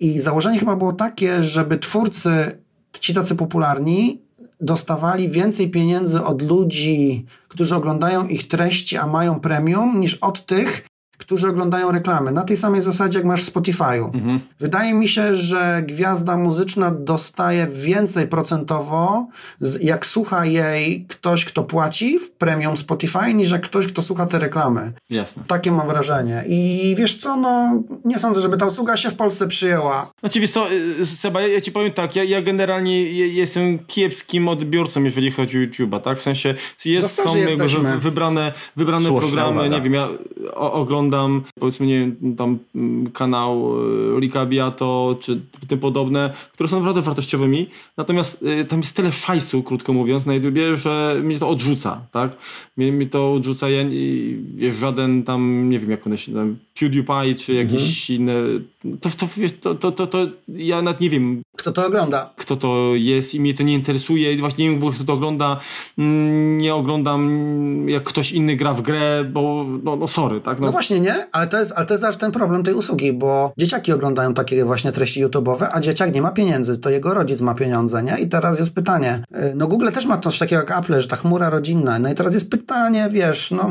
[SPEAKER 3] I założenie chyba było takie, żeby twórcy, ci tacy popularni, dostawali więcej pieniędzy od ludzi, którzy oglądają ich treści, a mają premium, niż od tych, którzy oglądają reklamy. Na tej samej zasadzie, jak masz w Spotify'u. Mhm. Wydaje mi się, że gwiazda muzyczna dostaje więcej procentowo, jak słucha jej ktoś, kto płaci w premium Spotify, niż jak ktoś, kto słucha te reklamy.
[SPEAKER 1] Jasne.
[SPEAKER 3] Takie mam wrażenie. I wiesz co, no nie sądzę, żeby ta usługa się w Polsce przyjęła.
[SPEAKER 1] Znaczy wiesz co, y, Seba, ja, ja ci powiem tak, ja, ja generalnie jestem kiepskim odbiorcą, jeżeli chodzi o YouTube'a, tak? W sensie jest, są wybrane, wybrane programy, nie wiem, ja oglądam oglądam powiedzmy nie tam mm, kanał e, Rika Biato czy tym podobne, które są naprawdę wartościowymi, natomiast e, tam jest tyle szajsu, krótko mówiąc, na YouTubie, że mnie to odrzuca, tak? Mnie, mnie to odrzuca, ja wiesz, żaden tam, nie wiem jak one się tam, PewDiePie czy jakieś mhm. inne, to, to, to, to, to, to ja nawet nie wiem.
[SPEAKER 3] Kto to ogląda?
[SPEAKER 1] Kto to jest i mnie to nie interesuje, właśnie nie wiem w ogóle kto to ogląda, mm, nie oglądam jak ktoś inny gra w grę, bo no, no sorry, tak?
[SPEAKER 3] No, no właśnie, nie? Ale to jest, ale to jest aż ten problem tej usługi, bo dzieciaki oglądają takie właśnie treści YouTube'owe, a dzieciak nie ma pieniędzy, to jego rodzic ma pieniądze, nie? I teraz jest pytanie, y, no Google też ma coś takiego jak Apple, że ta chmura rodzinna, no i teraz jest pytanie, wiesz, no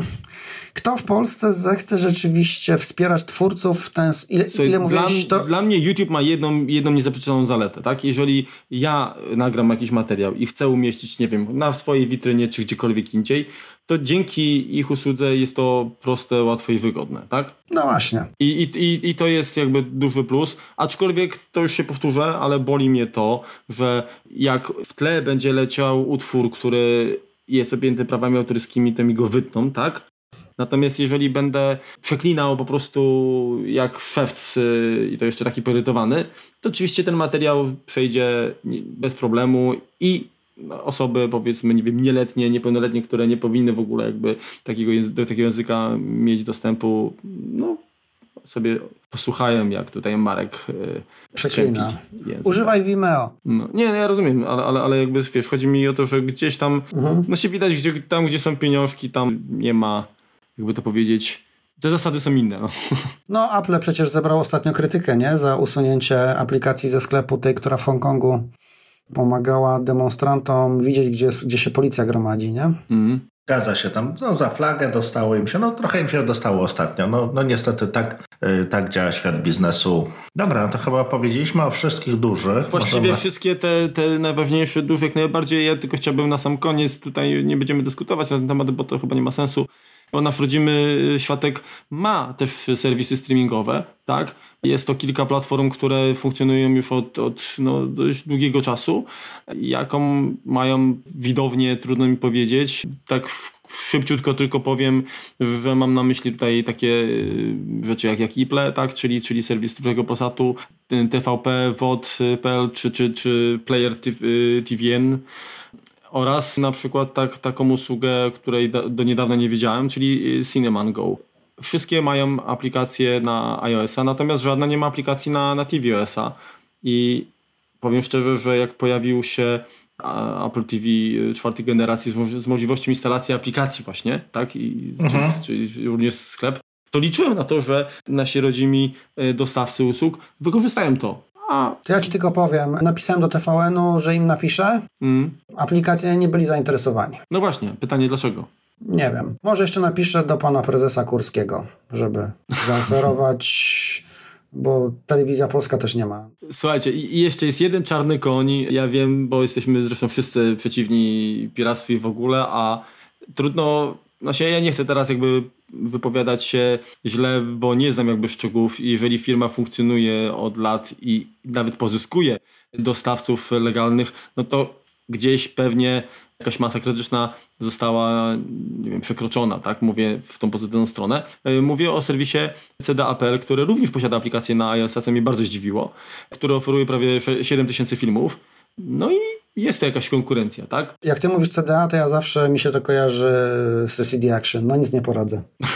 [SPEAKER 3] kto w Polsce zechce rzeczywiście wspierać twórców w ten... Ile, Słuchaj,
[SPEAKER 1] ile mówiłeś, dla, to... dla mnie YouTube ma jedną, jedną niezaprzeczoną zaletę tak? Jeżeli ja nagram jakiś materiał i chcę umieścić, nie wiem, na swojej witrynie czy gdziekolwiek indziej, to dzięki ich usłudze jest to proste, łatwe i wygodne, tak?
[SPEAKER 3] No właśnie.
[SPEAKER 1] I, i, I to jest jakby duży plus, aczkolwiek to już się powtórzę, ale boli mnie to, że jak w tle będzie leciał utwór, który jest objęty prawami autorskimi, to mi go wytną, tak? Natomiast jeżeli będę przeklinał po prostu jak szewc i to jeszcze taki porytowany, to oczywiście ten materiał przejdzie bez problemu i osoby powiedzmy, nie wiem, nieletnie, niepełnoletnie, które nie powinny w ogóle jakby takiego, do takiego języka mieć dostępu, no sobie posłuchają, jak tutaj Marek e,
[SPEAKER 3] Przeklina. Używaj Vimeo.
[SPEAKER 1] No, nie, ja rozumiem, ale, ale, ale jakby wiesz, chodzi mi o to, że gdzieś tam, mhm. no się widać, gdzie, tam gdzie są pieniążki, tam nie ma, jakby to powiedzieć, te zasady są inne. No.
[SPEAKER 3] no, Apple przecież zebrał ostatnio krytykę, nie? Za usunięcie aplikacji ze sklepu, tej, która w Hongkongu pomagała demonstrantom widzieć, gdzie, gdzie się policja gromadzi, nie? Mm.
[SPEAKER 2] Zgadza się tam. No, za flagę dostało im się. No trochę im się dostało ostatnio. No, no niestety tak, yy, tak działa świat biznesu. Dobra, no to chyba powiedzieliśmy o wszystkich dużych.
[SPEAKER 1] Właściwie Możemy... wszystkie te, te najważniejsze, dużych, najbardziej. Ja tylko chciałbym na sam koniec, tutaj nie będziemy dyskutować na ten temat, bo to chyba nie ma sensu bo nasz rodzimy światek ma też serwisy streamingowe, tak? Jest to kilka platform, które funkcjonują już od, od no, dość długiego czasu. Jaką mają widownię, trudno mi powiedzieć. Tak szybciutko tylko powiem, że mam na myśli tutaj takie y, rzeczy jak, jak Iple, tak? czyli, czyli serwis Cyfrowego Posatu, TVP, VOD.pl czy, czy, czy Player TVN oraz na przykład tak, taką usługę, której do, niedawna nie wiedziałem, czyli Cineman Go. Wszystkie mają aplikacje na iOS-a, natomiast żadna nie ma aplikacji na, na tvOS-a. I powiem szczerze, że jak pojawił się Apple TV czwartej generacji z, możliwością instalacji aplikacji właśnie, tak, i mhm. czyli, czyli również sklep, to liczyłem na to, że nasi rodzimi e, dostawcy usług wykorzystają to.
[SPEAKER 3] A... To ja ci tylko powiem, napisałem do TVN-u, że im napiszę. Mm. Aplikacje nie byli zainteresowani.
[SPEAKER 1] No właśnie, pytanie dlaczego?
[SPEAKER 3] Nie wiem. Może jeszcze napiszę do pana prezesa Kurskiego, żeby zaoferować bo telewizja polska też nie ma.
[SPEAKER 1] Słuchajcie, i jeszcze jest jeden czarny koń. Ja wiem, bo jesteśmy zresztą wszyscy przeciwni piractwie w ogóle, a trudno. No się ja nie chcę teraz jakby wypowiadać się źle, bo nie znam jakby szczegółów. Jeżeli firma funkcjonuje od lat i nawet pozyskuje dostawców legalnych, no to gdzieś pewnie jakaś masa krytyczna została nie wiem, przekroczona, tak? Mówię w tą pozytywną stronę. E, mówię o serwisie CDAPL, który również posiada aplikację na iOS, co mnie bardzo zdziwiło, który oferuje prawie 7000 filmów. No i jest to jakaś konkurencja, tak?
[SPEAKER 3] Jak ty mówisz CDA, to ja zawsze mi się to kojarzy z CD Action. No nic nie poradzę.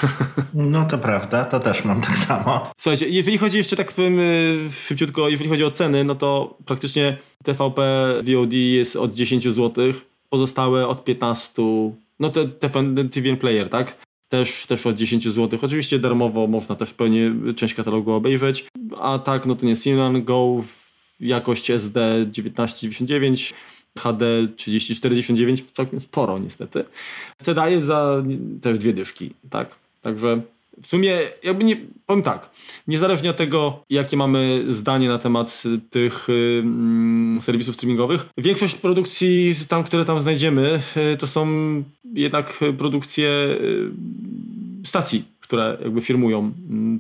[SPEAKER 2] No to prawda, to też mam tak samo.
[SPEAKER 1] Słuchajcie, jeżeli chodzi jeszcze tak powiem y, szybciutko, jeżeli chodzi o ceny, no to praktycznie TVP VOD jest od 10 zł, pozostałe od 15, no to TVN Player, tak? Też, też od 10 zł. Oczywiście darmowo można też pewnie część katalogu obejrzeć, a tak, no to nie Simlan Go jakość SD 1999, HD 3049, całkiem sporo niestety. CDA jest za też dwie dyszki, tak? Także w sumie, jakby nie, powiem tak, niezależnie od tego, jakie mamy zdanie na temat tych y, serwisów streamingowych, większość produkcji tam, które tam znajdziemy, y, to są jednak produkcje y, stacji, które jakby firmują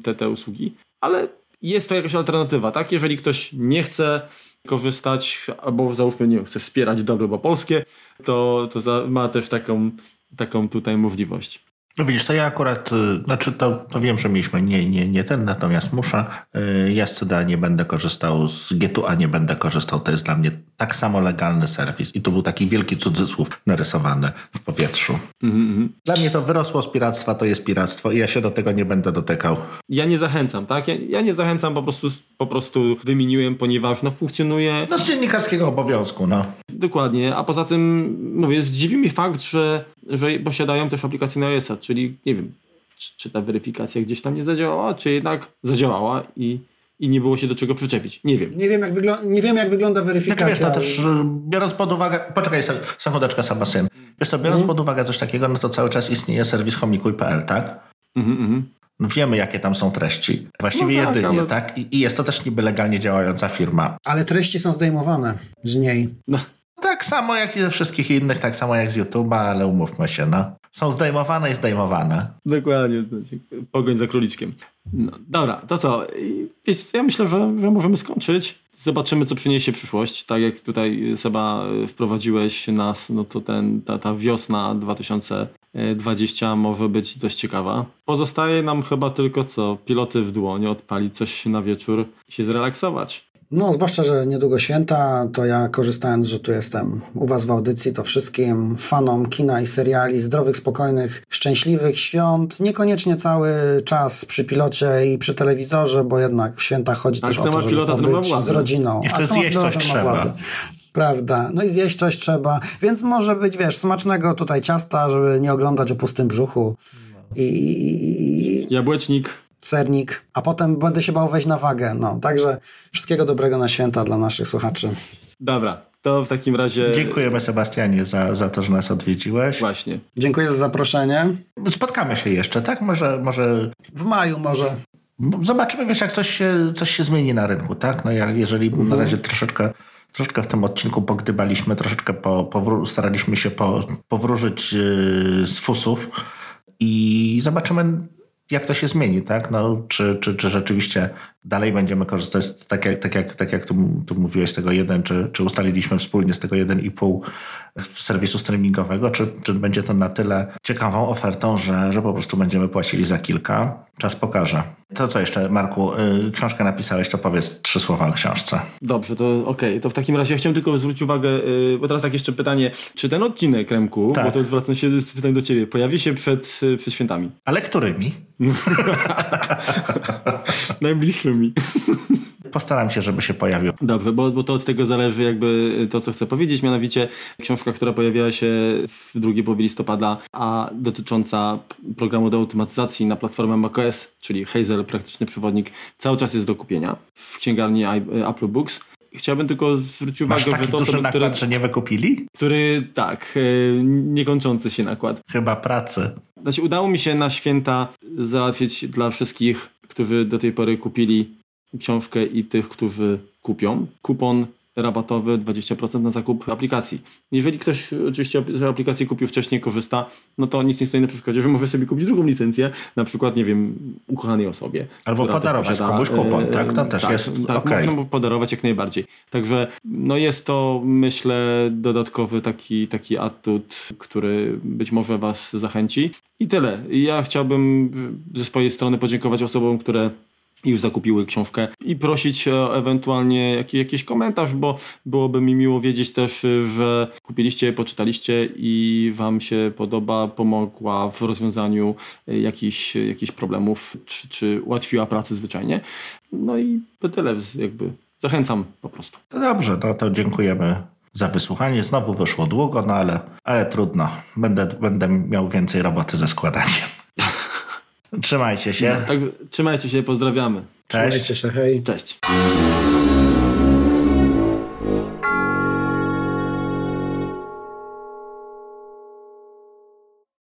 [SPEAKER 1] te, te usługi, ale jest to jakaś alternatywa, tak? Jeżeli ktoś nie chce korzystać, albo załóżmy nie chce wspierać dobro polskie, to, to za, ma też taką, taką tutaj możliwość.
[SPEAKER 2] No widzisz, to ja akurat, y, znaczy to, to wiem, że mieliśmy nie, nie, nie ten, natomiast muszę. Y, ja z CDA nie będę korzystał, z G2A nie będę korzystał. To jest dla mnie tak samo legalny serwis. I tu był taki wielki cudzysłów narysowany w powietrzu. Mm-hmm. Dla mnie to wyrosło z piractwa, to jest piractwo i ja się do tego nie będę dotykał.
[SPEAKER 1] Ja nie zachęcam, tak? Ja, ja nie zachęcam, po prostu, po prostu wymieniłem, ponieważ no funkcjonuje...
[SPEAKER 2] No z dziennikarskiego obowiązku, no.
[SPEAKER 1] Dokładnie, a poza tym, mówię, zdziwi mi fakt, że, że posiadają też aplikację na iOS-a, czyli nie wiem, czy, czy, ta weryfikacja gdzieś tam nie zadziałała, czy jednak zadziałała i, i nie było się do czego przyczepić. Nie wiem.
[SPEAKER 3] Nie wiem, jak, wygl- nie wiem, jak wygląda weryfikacja.
[SPEAKER 2] Tak, wiesz, no też biorąc pod uwagę, poczekaj, samochodeczka sama syn. Wiesz co, biorąc mm. pod uwagę coś takiego, no to cały czas istnieje serwis homikuj.pl, tak? Mhm, mm wiemy, jakie tam są treści. Właściwie no tak, jedynie, ale... tak? I, I, jest to też niby legalnie działająca firma.
[SPEAKER 3] Ale treści są zdejmowane z niej.
[SPEAKER 2] No. Tak samo jak i ze wszystkich innych, tak samo jak z YouTube'a, ale umówmy się, no. Są zdejmowane i zdejmowane.
[SPEAKER 1] Dokładnie. Pogoń za króliczkiem. No, dobra, to co? Wiecie, ja myślę, że, że możemy skończyć. Zobaczymy, co przyniesie przyszłość. Tak jak tutaj Seba wprowadziłeś nas, no to ten, ta, ta wiosna 2020 może być dość ciekawa. Pozostaje nam chyba tylko co? Piloty w dłonie, odpalić coś na wieczór i się zrelaksować.
[SPEAKER 3] No, zwłaszcza, że niedługo święta, to ja korzystając, że tu jestem u Was w audycji, to wszystkim fanom kina i seriali zdrowych, spokojnych, szczęśliwych świąt. Niekoniecznie cały czas przy pilocie i przy telewizorze, bo jednak w święta chodzi też o to, żeby pilota, pobyć z rodziną.
[SPEAKER 2] Jeszcze zjeść coś trzeba.
[SPEAKER 3] Prawda. No i zjeść coś trzeba. Więc może być, wiesz, smacznego tutaj ciasta, żeby nie oglądać o pustym brzuchu. I...
[SPEAKER 1] Jabłecznik
[SPEAKER 3] sernik, a potem będę się bał wejść na wagę. No, także wszystkiego dobrego na święta dla naszych słuchaczy.
[SPEAKER 1] Dobra, to w takim razie.
[SPEAKER 2] Dziękujemy Sebastianie za, za to, że nas odwiedziłeś.
[SPEAKER 1] Właśnie.
[SPEAKER 3] Dziękuję za zaproszenie.
[SPEAKER 2] Spotkamy się jeszcze, tak? Może. może...
[SPEAKER 3] W maju może.
[SPEAKER 2] Zobaczymy, wiesz, jak coś się, coś się zmieni na rynku, tak? No jak jeżeli mhm. na razie troszeczkę troszeczkę w tym odcinku pogdybaliśmy, troszeczkę po, staraliśmy się po, powróżyć yy, z fusów i zobaczymy, jak to się zmieni, tak? No, czy, czy, czy rzeczywiście dalej będziemy korzystać, tak jak, tak jak, tak jak tu, tu mówiłeś, z tego jeden, czy, czy ustaliliśmy wspólnie z tego 1,5 serwisu streamingowego, czy, czy będzie to na tyle ciekawą ofertą, że, że po prostu będziemy płacili za kilka. Czas pokaże. To co jeszcze, Marku, yy, książkę napisałeś, to powiedz trzy słowa o książce.
[SPEAKER 1] Dobrze, to okej. Okay. To w takim razie ja chciałem tylko zwrócić uwagę, yy, bo teraz tak jeszcze pytanie, czy ten odcinek, Remku, tak. bo to zwracam się z pytań do ciebie, pojawi się przed, yy, przed świętami?
[SPEAKER 2] Ale którymi?
[SPEAKER 1] Najbliższymi.
[SPEAKER 2] Postaram się, żeby się pojawił.
[SPEAKER 1] Dobrze, bo, bo to od tego zależy jakby to, co chcę powiedzieć. Mianowicie książka, która pojawiła się w drugiej połowie listopada, a dotycząca programu do automatyzacji na platformę macOS, czyli Hazel, praktyczny przewodnik, cały czas jest do kupienia w księgarni Apple Books. Chciałbym tylko zwrócić uwagę,
[SPEAKER 2] Masz taki że to duży nakład, które, że nie wykupili?
[SPEAKER 1] Który, tak, e, niekończący się nakład.
[SPEAKER 2] Chyba pracy.
[SPEAKER 1] Znaczy, udało mi się na święta załatwić dla wszystkich, którzy do tej pory kupili książkę i tych, którzy kupią. Kupon rabatowy 20% na zakup aplikacji. Jeżeli ktoś oczywiście aplikację kupił wcześniej, korzysta, no to nic nie stoi na przeszkodzie, że może sobie kupić drugą licencję, na przykład, nie wiem, ukochanej osobie.
[SPEAKER 2] Albo podarować komuś kupon, tak? To też tak, jest tak, okay.
[SPEAKER 1] można podarować jak najbardziej. Także no jest to, myślę, dodatkowy taki, taki atut, który być może Was zachęci. I tyle. Ja chciałbym ze swojej strony podziękować osobom, które już zakupiły książkę i prosić ewentualnie jakiś, komentarz, bo byłoby mi miło wiedzieć też, że kupiliście, poczytaliście i Wam się podoba, pomogła w rozwiązaniu jakichś, jakichś problemów, czy, czy ułatwiła pracę zwyczajnie. No i to tyle jakby. Zachęcam po prostu.
[SPEAKER 2] To dobrze, no to dziękujemy za wysłuchanie. Znowu wyszło długo, no ale, ale trudno. Będę, będę miał więcej roboty ze składaniem. Trzymajcie się.
[SPEAKER 1] No, tak, trzymajcie się, pozdrawiamy.
[SPEAKER 3] Cześć. Trzymajcie się, hej.
[SPEAKER 1] Cześć.